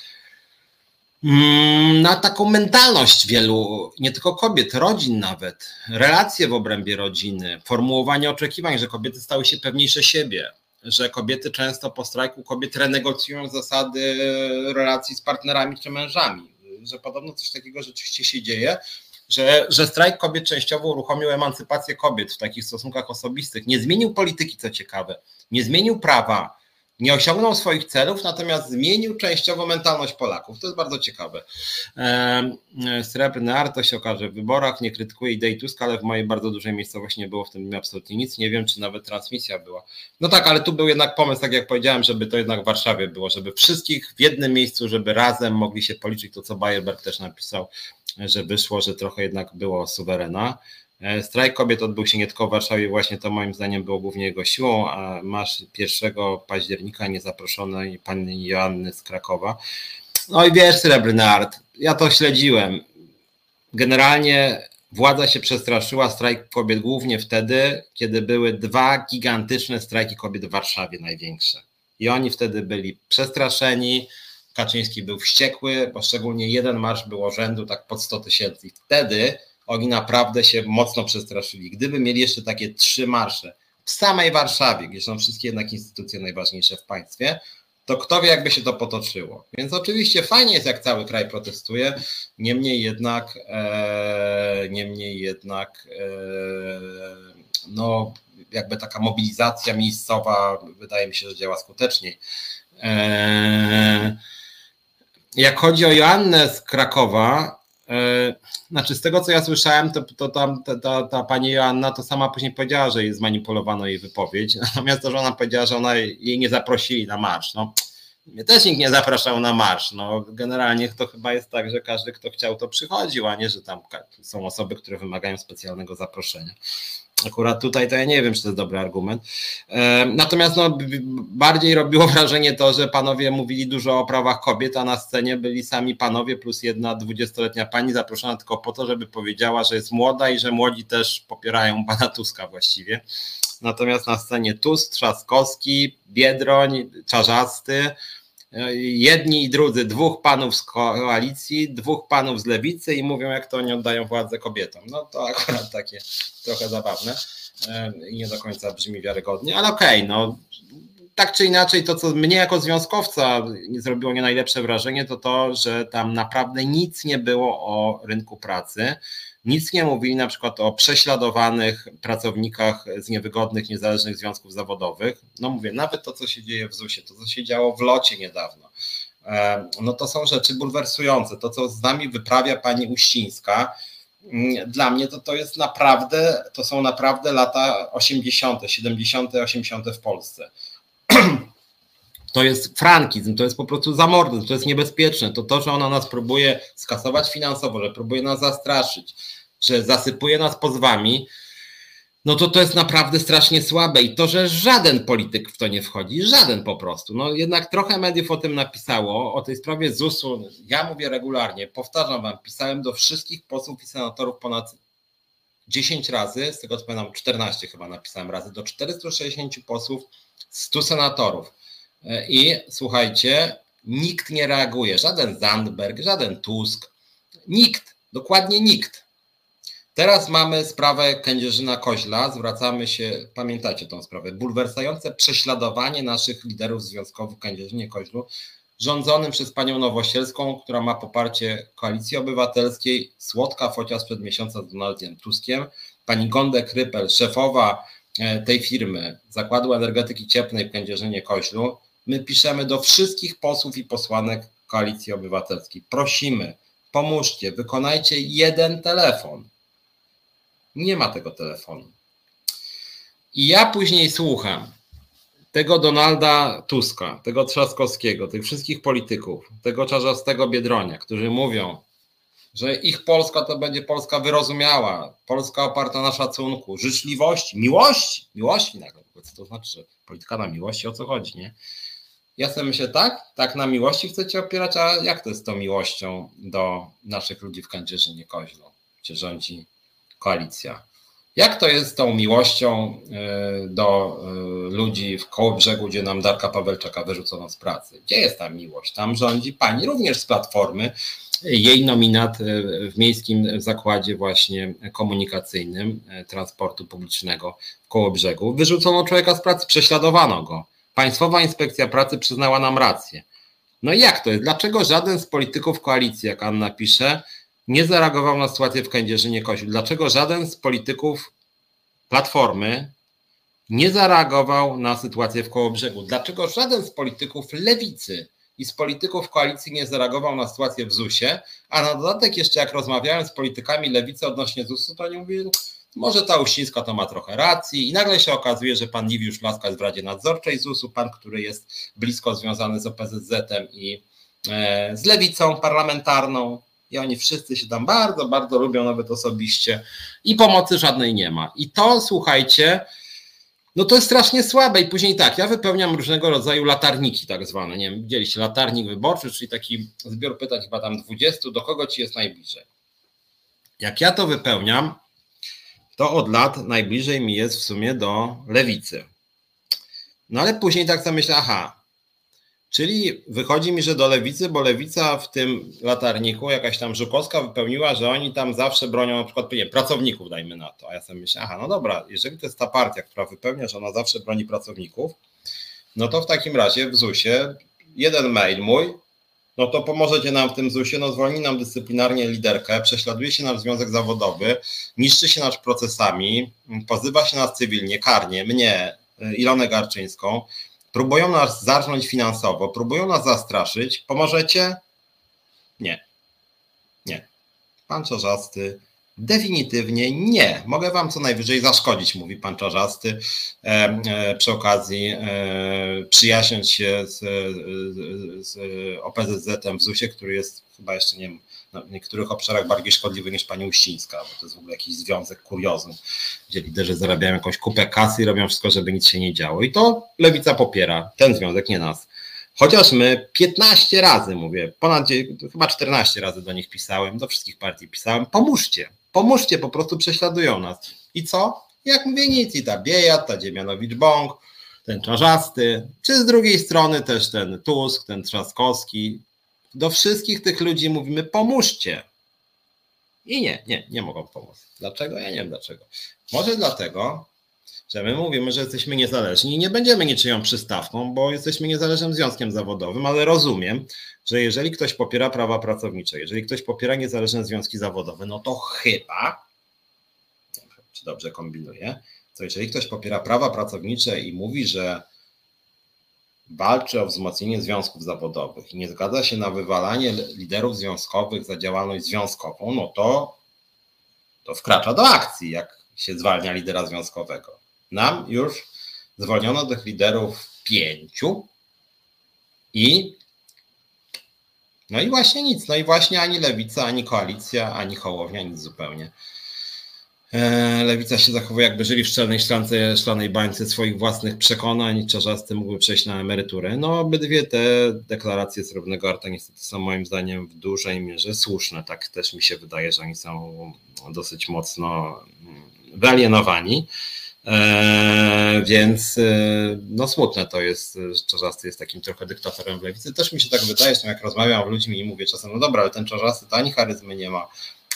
Mm, na taką mentalność wielu, nie tylko kobiet, rodzin nawet, relacje w obrębie rodziny, formułowanie oczekiwań, że kobiety stały się pewniejsze siebie, że kobiety często po strajku kobiet renegocjują zasady relacji z partnerami czy mężami, że podobno coś takiego rzeczywiście się dzieje, że, że strajk kobiet częściowo uruchomił emancypację kobiet w takich stosunkach osobistych, nie zmienił polityki, co ciekawe, nie zmienił prawa, nie osiągnął swoich celów, natomiast zmienił częściowo mentalność Polaków. To jest bardzo ciekawe. Srebrny Art to się okaże w wyborach, nie krytykuje idei Tuska, ale w mojej bardzo dużej miejscowości nie było w tym absolutnie nic. Nie wiem, czy nawet transmisja była. No tak, ale tu był jednak pomysł, tak jak powiedziałem, żeby to jednak w Warszawie było, żeby wszystkich w jednym miejscu, żeby razem mogli się policzyć to, co Bayerberg też napisał, że wyszło, że trochę jednak było suwerena. E, strajk kobiet odbył się nie tylko w Warszawie, właśnie to moim zdaniem było głównie jego siłą, a masz 1 października niezaproszonej pani Joanny z Krakowa. No i wiesz, Srebrny Art, ja to śledziłem. Generalnie władza się przestraszyła strajk kobiet głównie wtedy, kiedy były dwa gigantyczne strajki kobiet w Warszawie największe. I oni wtedy byli przestraszeni, Kaczyński był wściekły, bo szczególnie jeden marsz było rzędu tak pod 100 tysięcy. Wtedy oni naprawdę się mocno przestraszyli. Gdyby mieli jeszcze takie trzy marsze w samej Warszawie, gdzie są wszystkie jednak instytucje najważniejsze w państwie, to kto wie, jakby się to potoczyło. Więc oczywiście fajnie jest, jak cały kraj protestuje, niemniej jednak, e, niemniej jednak, e, no, jakby taka mobilizacja miejscowa, wydaje mi się, że działa skuteczniej. E, jak chodzi o Joannę z Krakowa, znaczy, z tego co ja słyszałem, to, to tam ta, ta, ta, pani Joanna to sama później powiedziała, że jej zmanipulowano jej wypowiedź. Natomiast to, że ona powiedziała, że ona jej nie zaprosili na marsz. No, mnie też nikt nie zapraszał na marsz. No, generalnie to chyba jest tak, że każdy, kto chciał, to przychodził, a nie, że tam są osoby, które wymagają specjalnego zaproszenia. Akurat tutaj to ja nie wiem, czy to jest dobry argument. Natomiast no, bardziej robiło wrażenie to, że panowie mówili dużo o prawach kobiet, a na scenie byli sami panowie plus jedna dwudziestoletnia pani zaproszona tylko po to, żeby powiedziała, że jest młoda i że młodzi też popierają pana Tuska właściwie. Natomiast na scenie Tusk, Trzaskowski, Biedroń, Czarzasty, jedni i drudzy, dwóch panów z koalicji, dwóch panów z lewicy i mówią, jak to oni oddają władzę kobietom. No to akurat takie trochę zabawne i nie do końca brzmi wiarygodnie, ale okej, okay, no tak czy inaczej, to co mnie jako związkowca zrobiło nie najlepsze wrażenie, to to, że tam naprawdę nic nie było o rynku pracy. Nic nie mówili na przykład o prześladowanych pracownikach z niewygodnych, niezależnych związków zawodowych. No mówię, nawet to, co się dzieje w ZUS-ie, to, co się działo w locie niedawno, e, no to są rzeczy bulwersujące. To, co z nami wyprawia pani Uścińska, mm, dla mnie to, to jest naprawdę, to są naprawdę lata 80., 70., 80. w Polsce. To jest frankizm, to jest po prostu zamordyzm, to jest niebezpieczne. To to, że ona nas próbuje skasować finansowo, że próbuje nas zastraszyć, że zasypuje nas pozwami, no to to jest naprawdę strasznie słabe i to, że żaden polityk w to nie wchodzi, żaden po prostu. No jednak trochę mediów o tym napisało, o tej sprawie ZUS-u, ja mówię regularnie, powtarzam wam, pisałem do wszystkich posłów i senatorów ponad 10 razy, z tego co pamiętam 14 chyba napisałem razy, do 460 posłów, 100 senatorów. I słuchajcie, nikt nie reaguje, żaden Zandberg, żaden Tusk, nikt, dokładnie nikt. Teraz mamy sprawę Kędzierzyna Koźla. Zwracamy się, pamiętacie tą sprawę, bulwersujące prześladowanie naszych liderów związkowych w Kędzierzynie Koźlu, rządzonym przez panią Nowosielską, która ma poparcie Koalicji Obywatelskiej, słodka focia sprzed miesiąca z Donaldem Tuskiem, pani Gondę Krypel, szefowa e, tej firmy, Zakładu Energetyki Cieplnej w Kędzierzynie Koźlu. My piszemy do wszystkich posłów i posłanek Koalicji Obywatelskiej. Prosimy, pomóżcie, wykonajcie jeden telefon nie ma tego telefonu. I ja później słucham tego Donalda Tuska, tego Trzaskowskiego, tych wszystkich polityków, tego czarzastego Biedronia, którzy mówią, że ich Polska to będzie Polska wyrozumiała, Polska oparta na szacunku, życzliwości, miłości, miłości nagle. Co to znaczy, że polityka na miłości, o co chodzi, nie? Ja sobie myślę, tak, tak na miłości chcecie opierać, a jak to jest z tą miłością do naszych ludzi w Kędzierzynie Koźlu, gdzie rządzi koalicja. Jak to jest z tą miłością e, do e, ludzi w koło brzegu, gdzie nam Darka Pawelczaka wyrzucono z pracy? Gdzie jest ta miłość? Tam rządzi pani również z Platformy. Jej nominat e, w Miejskim Zakładzie właśnie komunikacyjnym transportu publicznego w koło brzegu. Wyrzucono człowieka z pracy, prześladowano go. Państwowa Inspekcja Pracy przyznała nam rację. No i jak to jest? Dlaczego żaden z polityków koalicji, jak Anna pisze, nie zareagował na sytuację w Kędzierzynie Kościół. Dlaczego żaden z polityków Platformy nie zareagował na sytuację w Kołobrzegu? Dlaczego żaden z polityków Lewicy i z polityków koalicji nie zareagował na sytuację w ZUS-ie, a na dodatek jeszcze jak rozmawiałem z politykami Lewicy odnośnie ZUS-u, to oni mówili, może ta Uścińska to ma trochę racji i nagle się okazuje, że pan Liwiusz Laska jest w Radzie Nadzorczej ZUS-u, pan, który jest blisko związany z OPZZ-em i e, z lewicą parlamentarną, i oni wszyscy się tam bardzo, bardzo lubią, nawet osobiście i pomocy żadnej nie ma. I to, słuchajcie, no to jest strasznie słabe i później tak, ja wypełniam różnego rodzaju latarniki tak zwane, nie wiem, widzieliście, latarnik wyborczy, czyli taki zbiór pytań chyba tam 20, do kogo ci jest najbliżej. Jak ja to wypełniam, to od lat najbliżej mi jest w sumie do lewicy. No ale później tak sobie myślę, aha, Czyli wychodzi mi, że do lewicy, bo lewica w tym latarniku, jakaś tam Żukowska wypełniła, że oni tam zawsze bronią na przykład nie, pracowników, dajmy na to. A ja sobie myślę, aha, no dobra, jeżeli to jest ta partia, która wypełnia, że ona zawsze broni pracowników, no to w takim razie w ZUS-ie jeden mail mój, no to pomożecie nam w tym ZUS-ie, no zwolni nam dyscyplinarnie liderkę, prześladuje się nasz związek zawodowy, niszczy się nasz procesami, pozywa się nas cywilnie, karnie, mnie, Ilonę Garczyńską, próbują nas zarżnąć finansowo, próbują nas zastraszyć, pomożecie? Nie. Nie. Pan Czarzasty definitywnie nie. Mogę wam co najwyżej zaszkodzić, mówi pan Czarzasty, e, e, przy okazji e, przyjaźniąc się z, z OPZZ-em w ZUS-ie, który jest chyba jeszcze nie wiem, w niektórych obszarach bardziej szkodliwy niż pani Uścińska, bo to jest w ogóle jakiś związek kuriozum, gdzie liderzy zarabiają jakąś kupę kasy i robią wszystko, żeby nic się nie działo. I to lewica popiera, ten związek, nie nas. Chociaż my 15 razy, mówię, ponad chyba 14 razy do nich pisałem, do wszystkich partii pisałem, pomóżcie, pomóżcie, po prostu prześladują nas. I co? Jak mówię, nic i ta Biejat, ta Dziemianowicz-Bąk, ten Czarzasty, czy z drugiej strony też ten Tusk, ten Trzaskowski, do wszystkich tych ludzi mówimy: pomóżcie. I nie, nie, nie mogą pomóc. Dlaczego? Ja nie wiem dlaczego. Może dlatego, że my mówimy, że jesteśmy niezależni i nie będziemy niczyją przystawką, bo jesteśmy niezależnym związkiem zawodowym, ale rozumiem, że jeżeli ktoś popiera prawa pracownicze, jeżeli ktoś popiera niezależne związki zawodowe, no to chyba, czy dobrze kombinuję, to jeżeli ktoś popiera prawa pracownicze i mówi, że walczy o wzmocnienie związków zawodowych i nie zgadza się na wywalanie liderów związkowych za działalność związkową, no to, to wkracza do akcji, jak się zwalnia lidera związkowego. Nam już zwolniono tych liderów pięciu i no i właśnie nic, no i właśnie ani lewica, ani koalicja, ani hołownia, nic zupełnie. E, lewica się zachowuje, jakby żyli w szczelnej szklance, bańce swoich własnych przekonań. Czarzasty mógłby przejść na emeryturę. No, obydwie te deklaracje Srebrnego Arta niestety są moim zdaniem w dużej mierze słuszne. Tak też mi się wydaje, że oni są dosyć mocno mm, wyalienowani. Eee, więc e, no smutne to jest, że Czarzasty jest takim trochę dyktatorem w lewicy. Też mi się tak wydaje, że jak rozmawiam z ludźmi i mówię czasem, no dobra, ale ten Czarzasty to ani charyzmy nie ma,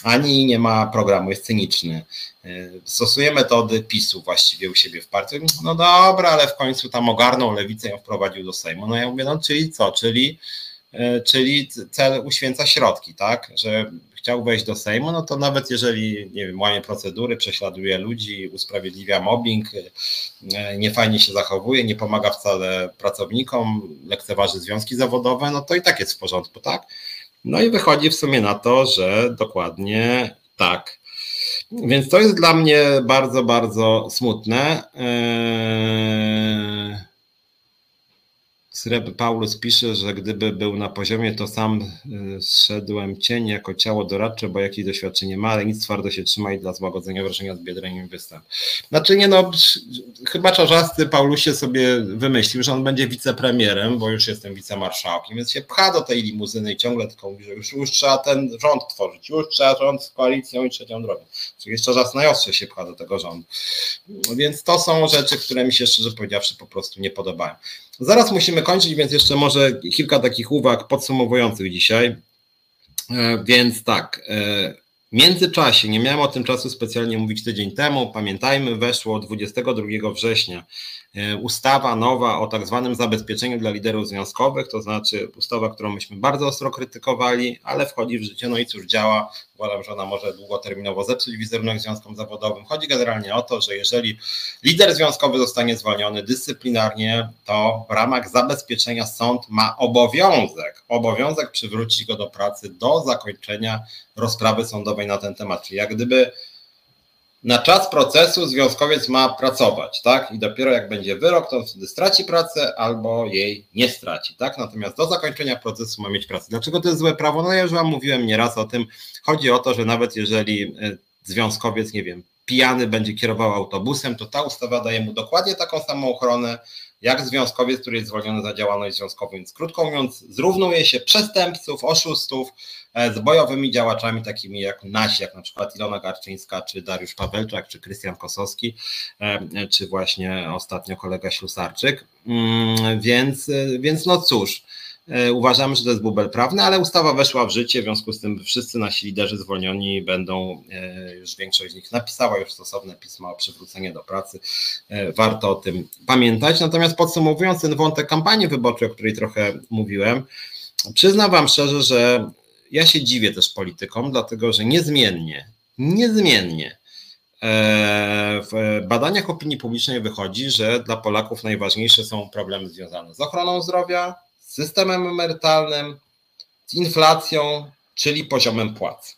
ani nie ma programu, jest cyniczny. E, stosuje metody PiSu właściwie u siebie w partii. No dobra, ale w końcu tam ogarnął lewicę i ją wprowadził do Sejmu. No ja mówię, no czyli co? Czyli, e, czyli cel uświęca środki, tak? Że chciał wejść do Sejmu, no to nawet jeżeli, nie wiem, łamie procedury, prześladuje ludzi, usprawiedliwia mobbing, e, niefajnie się zachowuje, nie pomaga wcale pracownikom, lekceważy związki zawodowe, no to i tak jest w porządku, tak? No i wychodzi w sumie na to, że dokładnie tak. Więc to jest dla mnie bardzo, bardzo smutne. Eee Sreb Paulus pisze, że gdyby był na poziomie, to sam y, zszedłem cień jako ciało doradcze, bo jakieś doświadczenie ma, ale nic twardo się trzyma i dla złagodzenia wrażenia z biedreniem występ. Znaczy nie no, chyba czarzasty Paulusie sobie wymyślił, że on będzie wicepremierem, bo już jestem wicemarszałkiem, więc się pcha do tej limuzyny i ciągle tylko mówi, że już, już trzeba ten rząd tworzyć, już trzeba rząd z koalicją i trzecią drogą. Czyli jeszcze raz najostrze się pcha do tego rządu. Więc to są rzeczy, które mi się szczerze powiedziawszy po prostu nie podobają. Zaraz musimy kończyć, więc jeszcze może kilka takich uwag podsumowujących dzisiaj. E, więc tak, e, w międzyczasie, nie miałem o tym czasu specjalnie mówić tydzień temu, pamiętajmy, weszło 22 września ustawa nowa o tak zwanym zabezpieczeniu dla liderów związkowych, to znaczy ustawa, którą myśmy bardzo ostro krytykowali, ale wchodzi w życie, no i cóż działa. Uważam, że ona może długoterminowo zepsuć wizerunek związkom zawodowym. Chodzi generalnie o to, że jeżeli lider związkowy zostanie zwolniony dyscyplinarnie, to w ramach zabezpieczenia sąd ma obowiązek, obowiązek przywrócić go do pracy do zakończenia rozprawy sądowej na ten temat. Czyli jak gdyby na czas procesu związkowiec ma pracować, tak? I dopiero jak będzie wyrok, to wtedy straci pracę albo jej nie straci, tak? Natomiast do zakończenia procesu ma mieć pracę. Dlaczego to jest złe prawo? No ja już Wam mówiłem nieraz o tym. Chodzi o to, że nawet jeżeli e, związkowiec, nie wiem, pijany będzie kierował autobusem, to ta ustawa daje mu dokładnie taką samą ochronę, jak związkowiec, który jest zwolniony za działalność związkową. Więc krótko mówiąc, zrównuje się przestępców, oszustów e, z bojowymi działaczami takimi jak nasi, jak na przykład Ilona Garczyńska, czy Dariusz Pawelczak, czy Krystian Kosowski, e, czy właśnie ostatnio kolega Ślusarczyk. Mm, więc, więc no cóż, E, uważamy, że to jest bubel prawny, ale ustawa weszła w życie, w związku z tym wszyscy nasi liderzy zwolnioni będą, e, już większość z nich napisała już stosowne pisma o przywrócenie do pracy. E, warto o tym pamiętać. Natomiast podsumowując ten wątek kampanii wyborczej, o której trochę mówiłem, przyznam Wam szczerze, że ja się dziwię też politykom, dlatego że niezmiennie, niezmiennie w badaniach opinii publicznej wychodzi, że dla Polaków najważniejsze są problemy związane z ochroną zdrowia, z systemem emerytalnym, z inflacją, czyli poziomem płac.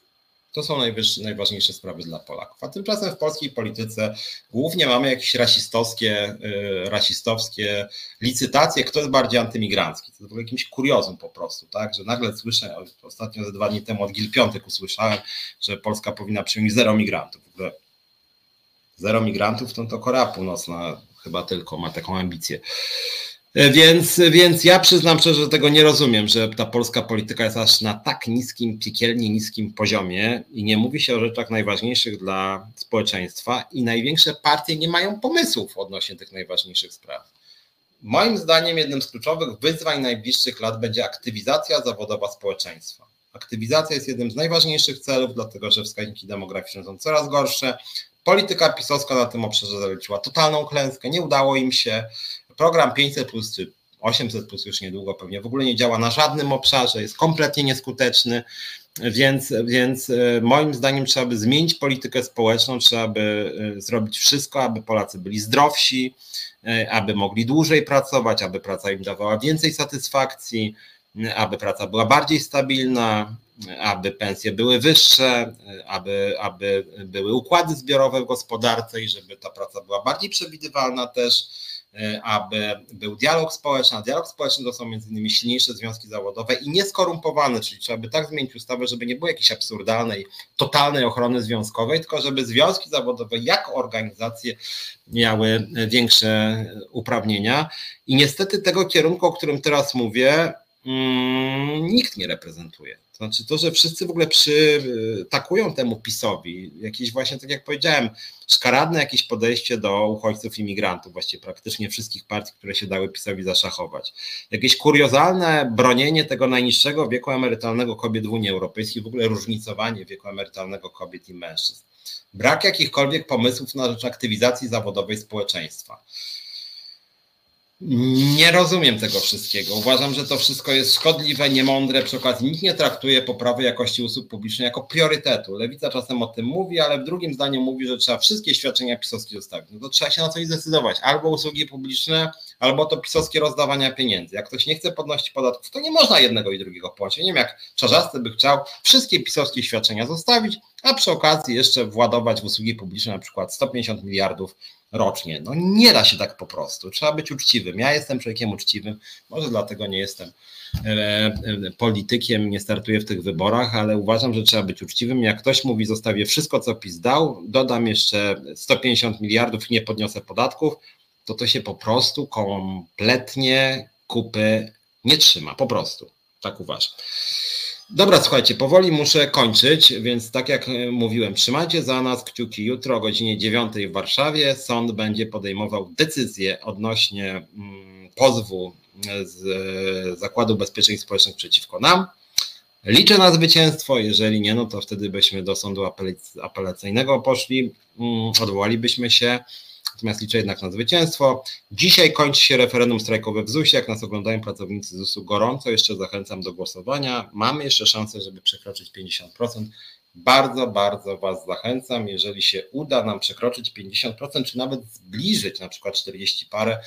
To są najważniejsze sprawy dla Polaków. A tymczasem w polskiej polityce głównie mamy jakieś rasistowskie, yy, rasistowskie licytacje, kto jest bardziej antymigrancki. To jest w ogóle jakimś kuriozum po prostu, tak? Że nagle słyszę, ostatnio ze dwa dni temu od Gil Piątek usłyszałem, że Polska powinna przyjąć zero migrantów. W ogóle zero migrantów to, to Korea Północna chyba tylko ma taką ambicję. E, więc, więc ja przyznam szczerze, że tego nie rozumiem, że ta polska polityka jest aż na tak niskim, piekielnie niskim poziomie i nie mówi się o rzeczach najważniejszych dla społeczeństwa i największe partie nie mają pomysłów odnośnie tych najważniejszych spraw. Moim zdaniem jednym z kluczowych wyzwań najbliższych lat będzie aktywizacja zawodowa społeczeństwa. Aktywizacja jest jednym z najważniejszych celów, dlatego że wskaźniki demograficzne są coraz gorsze. Polityka pisowska na tym obszarze zaleciła totalną klęskę, nie udało im się. Program 500 plus czy 800 plus już niedługo pewnie w ogóle nie działa na żadnym obszarze, jest kompletnie nieskuteczny. Więc, więc e, moim zdaniem trzeba by zmienić politykę społeczną, trzeba by e, zrobić wszystko, aby Polacy byli zdrowsi, e, aby mogli dłużej pracować, aby praca im dawała więcej satysfakcji, aby praca była bardziej stabilna, aby pensje były wyższe, aby, aby były układy zbiorowe w gospodarce i żeby ta praca była bardziej przewidywalna też aby był dialog społeczny, a dialog społeczny to są między innymi silniejsze związki zawodowe i nieskorumpowane, czyli trzeba by tak zmienić ustawę, żeby nie było jakiejś absurdalnej, totalnej ochrony związkowej, tylko żeby związki zawodowe jako organizacje miały większe uprawnienia. I niestety tego kierunku, o którym teraz mówię, nikt nie reprezentuje. Znaczy to, że wszyscy w ogóle przytakują temu PiSowi, jakieś właśnie, tak jak powiedziałem, szkaradne jakieś podejście do uchodźców imigrantów, właściwie praktycznie wszystkich partii, które się dały PiSowi zaszachować. Jakieś kuriozalne bronienie tego najniższego wieku emerytalnego kobiet w Unii Europejskiej, w ogóle różnicowanie wieku emerytalnego kobiet i mężczyzn. Brak jakichkolwiek pomysłów na rzecz aktywizacji zawodowej społeczeństwa. Nie rozumiem tego wszystkiego. Uważam, że to wszystko jest szkodliwe, niemądre. Przy okazji nikt nie traktuje poprawy jakości usług publicznych jako priorytetu. Lewica czasem o tym mówi, ale w drugim zdaniu mówi, że trzeba wszystkie świadczenia pisowskie zostawić. No to trzeba się na coś zdecydować. Albo usługi publiczne, albo to pisowskie rozdawania pieniędzy. Jak ktoś nie chce podnosić podatków, to nie można jednego i drugiego płacić. Nie wiem, jak Czarzasty by chciał wszystkie pisowskie świadczenia zostawić, a przy okazji jeszcze władować w usługi publiczne na przykład 150 miliardów rocznie. No nie da się tak po prostu. Trzeba być uczciwym. Ja jestem człowiekiem uczciwym, może dlatego nie jestem e, e, politykiem, nie startuję w tych wyborach, ale uważam, że trzeba być uczciwym. Jak ktoś mówi, zostawię wszystko, co PiS dał, dodam jeszcze 150 miliardów i nie podniosę podatków, to to się po prostu kompletnie kupy nie trzyma. Po prostu. Tak uważam. Dobra, słuchajcie, powoli muszę kończyć, więc tak jak e, mówiłem, trzymajcie za nas kciuki. Jutro o godzinie 9 w Warszawie sąd będzie podejmował decyzję odnośnie mm, pozwu z e, Zakładu Ubezpieczeń Społecznych przeciwko nam. Liczę na zwycięstwo, jeżeli nie, no to wtedy byśmy do sądu apelacyjnego poszli, mm, odwołalibyśmy się natomiast liczę jednak na zwycięstwo. Dzisiaj kończy się referendum strajkowe w ZUS-ie. Jak nas oglądają pracownicy ZUS-u, gorąco jeszcze zachęcam do głosowania. Mamy jeszcze szansę, żeby przekroczyć 50%. Bardzo, bardzo Was zachęcam. Jeżeli się uda nam przekroczyć 50%, czy nawet zbliżyć na przykład 40 parę,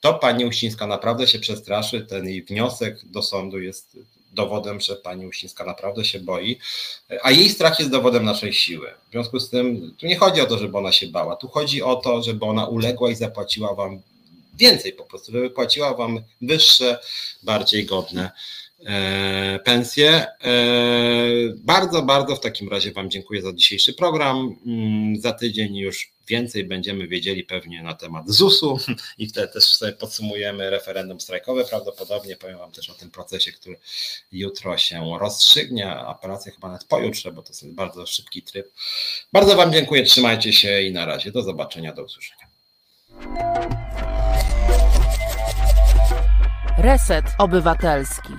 to pani Uścińska naprawdę się przestraszy. Ten jej wniosek do sądu jest dowodem, że pani Uścińska naprawdę się boi, a jej strach jest dowodem naszej siły. W związku z tym tu nie chodzi o to, żeby ona się bała, tu chodzi o to, żeby ona uległa i zapłaciła wam więcej po prostu, żeby płaciła wam wyższe, bardziej godne E, pensje. E, bardzo, bardzo w takim razie Wam dziękuję za dzisiejszy program. Mm, za tydzień już więcej będziemy wiedzieli pewnie na temat ZUS-u i wtedy też sobie podsumujemy referendum strajkowe. Prawdopodobnie powiem Wam też o tym procesie, który jutro się rozstrzygnie. Apelacja chyba nawet pojutrze, bo to jest bardzo szybki tryb. Bardzo Wam dziękuję, trzymajcie się i na razie. Do zobaczenia, do usłyszenia. Reset Obywatelski.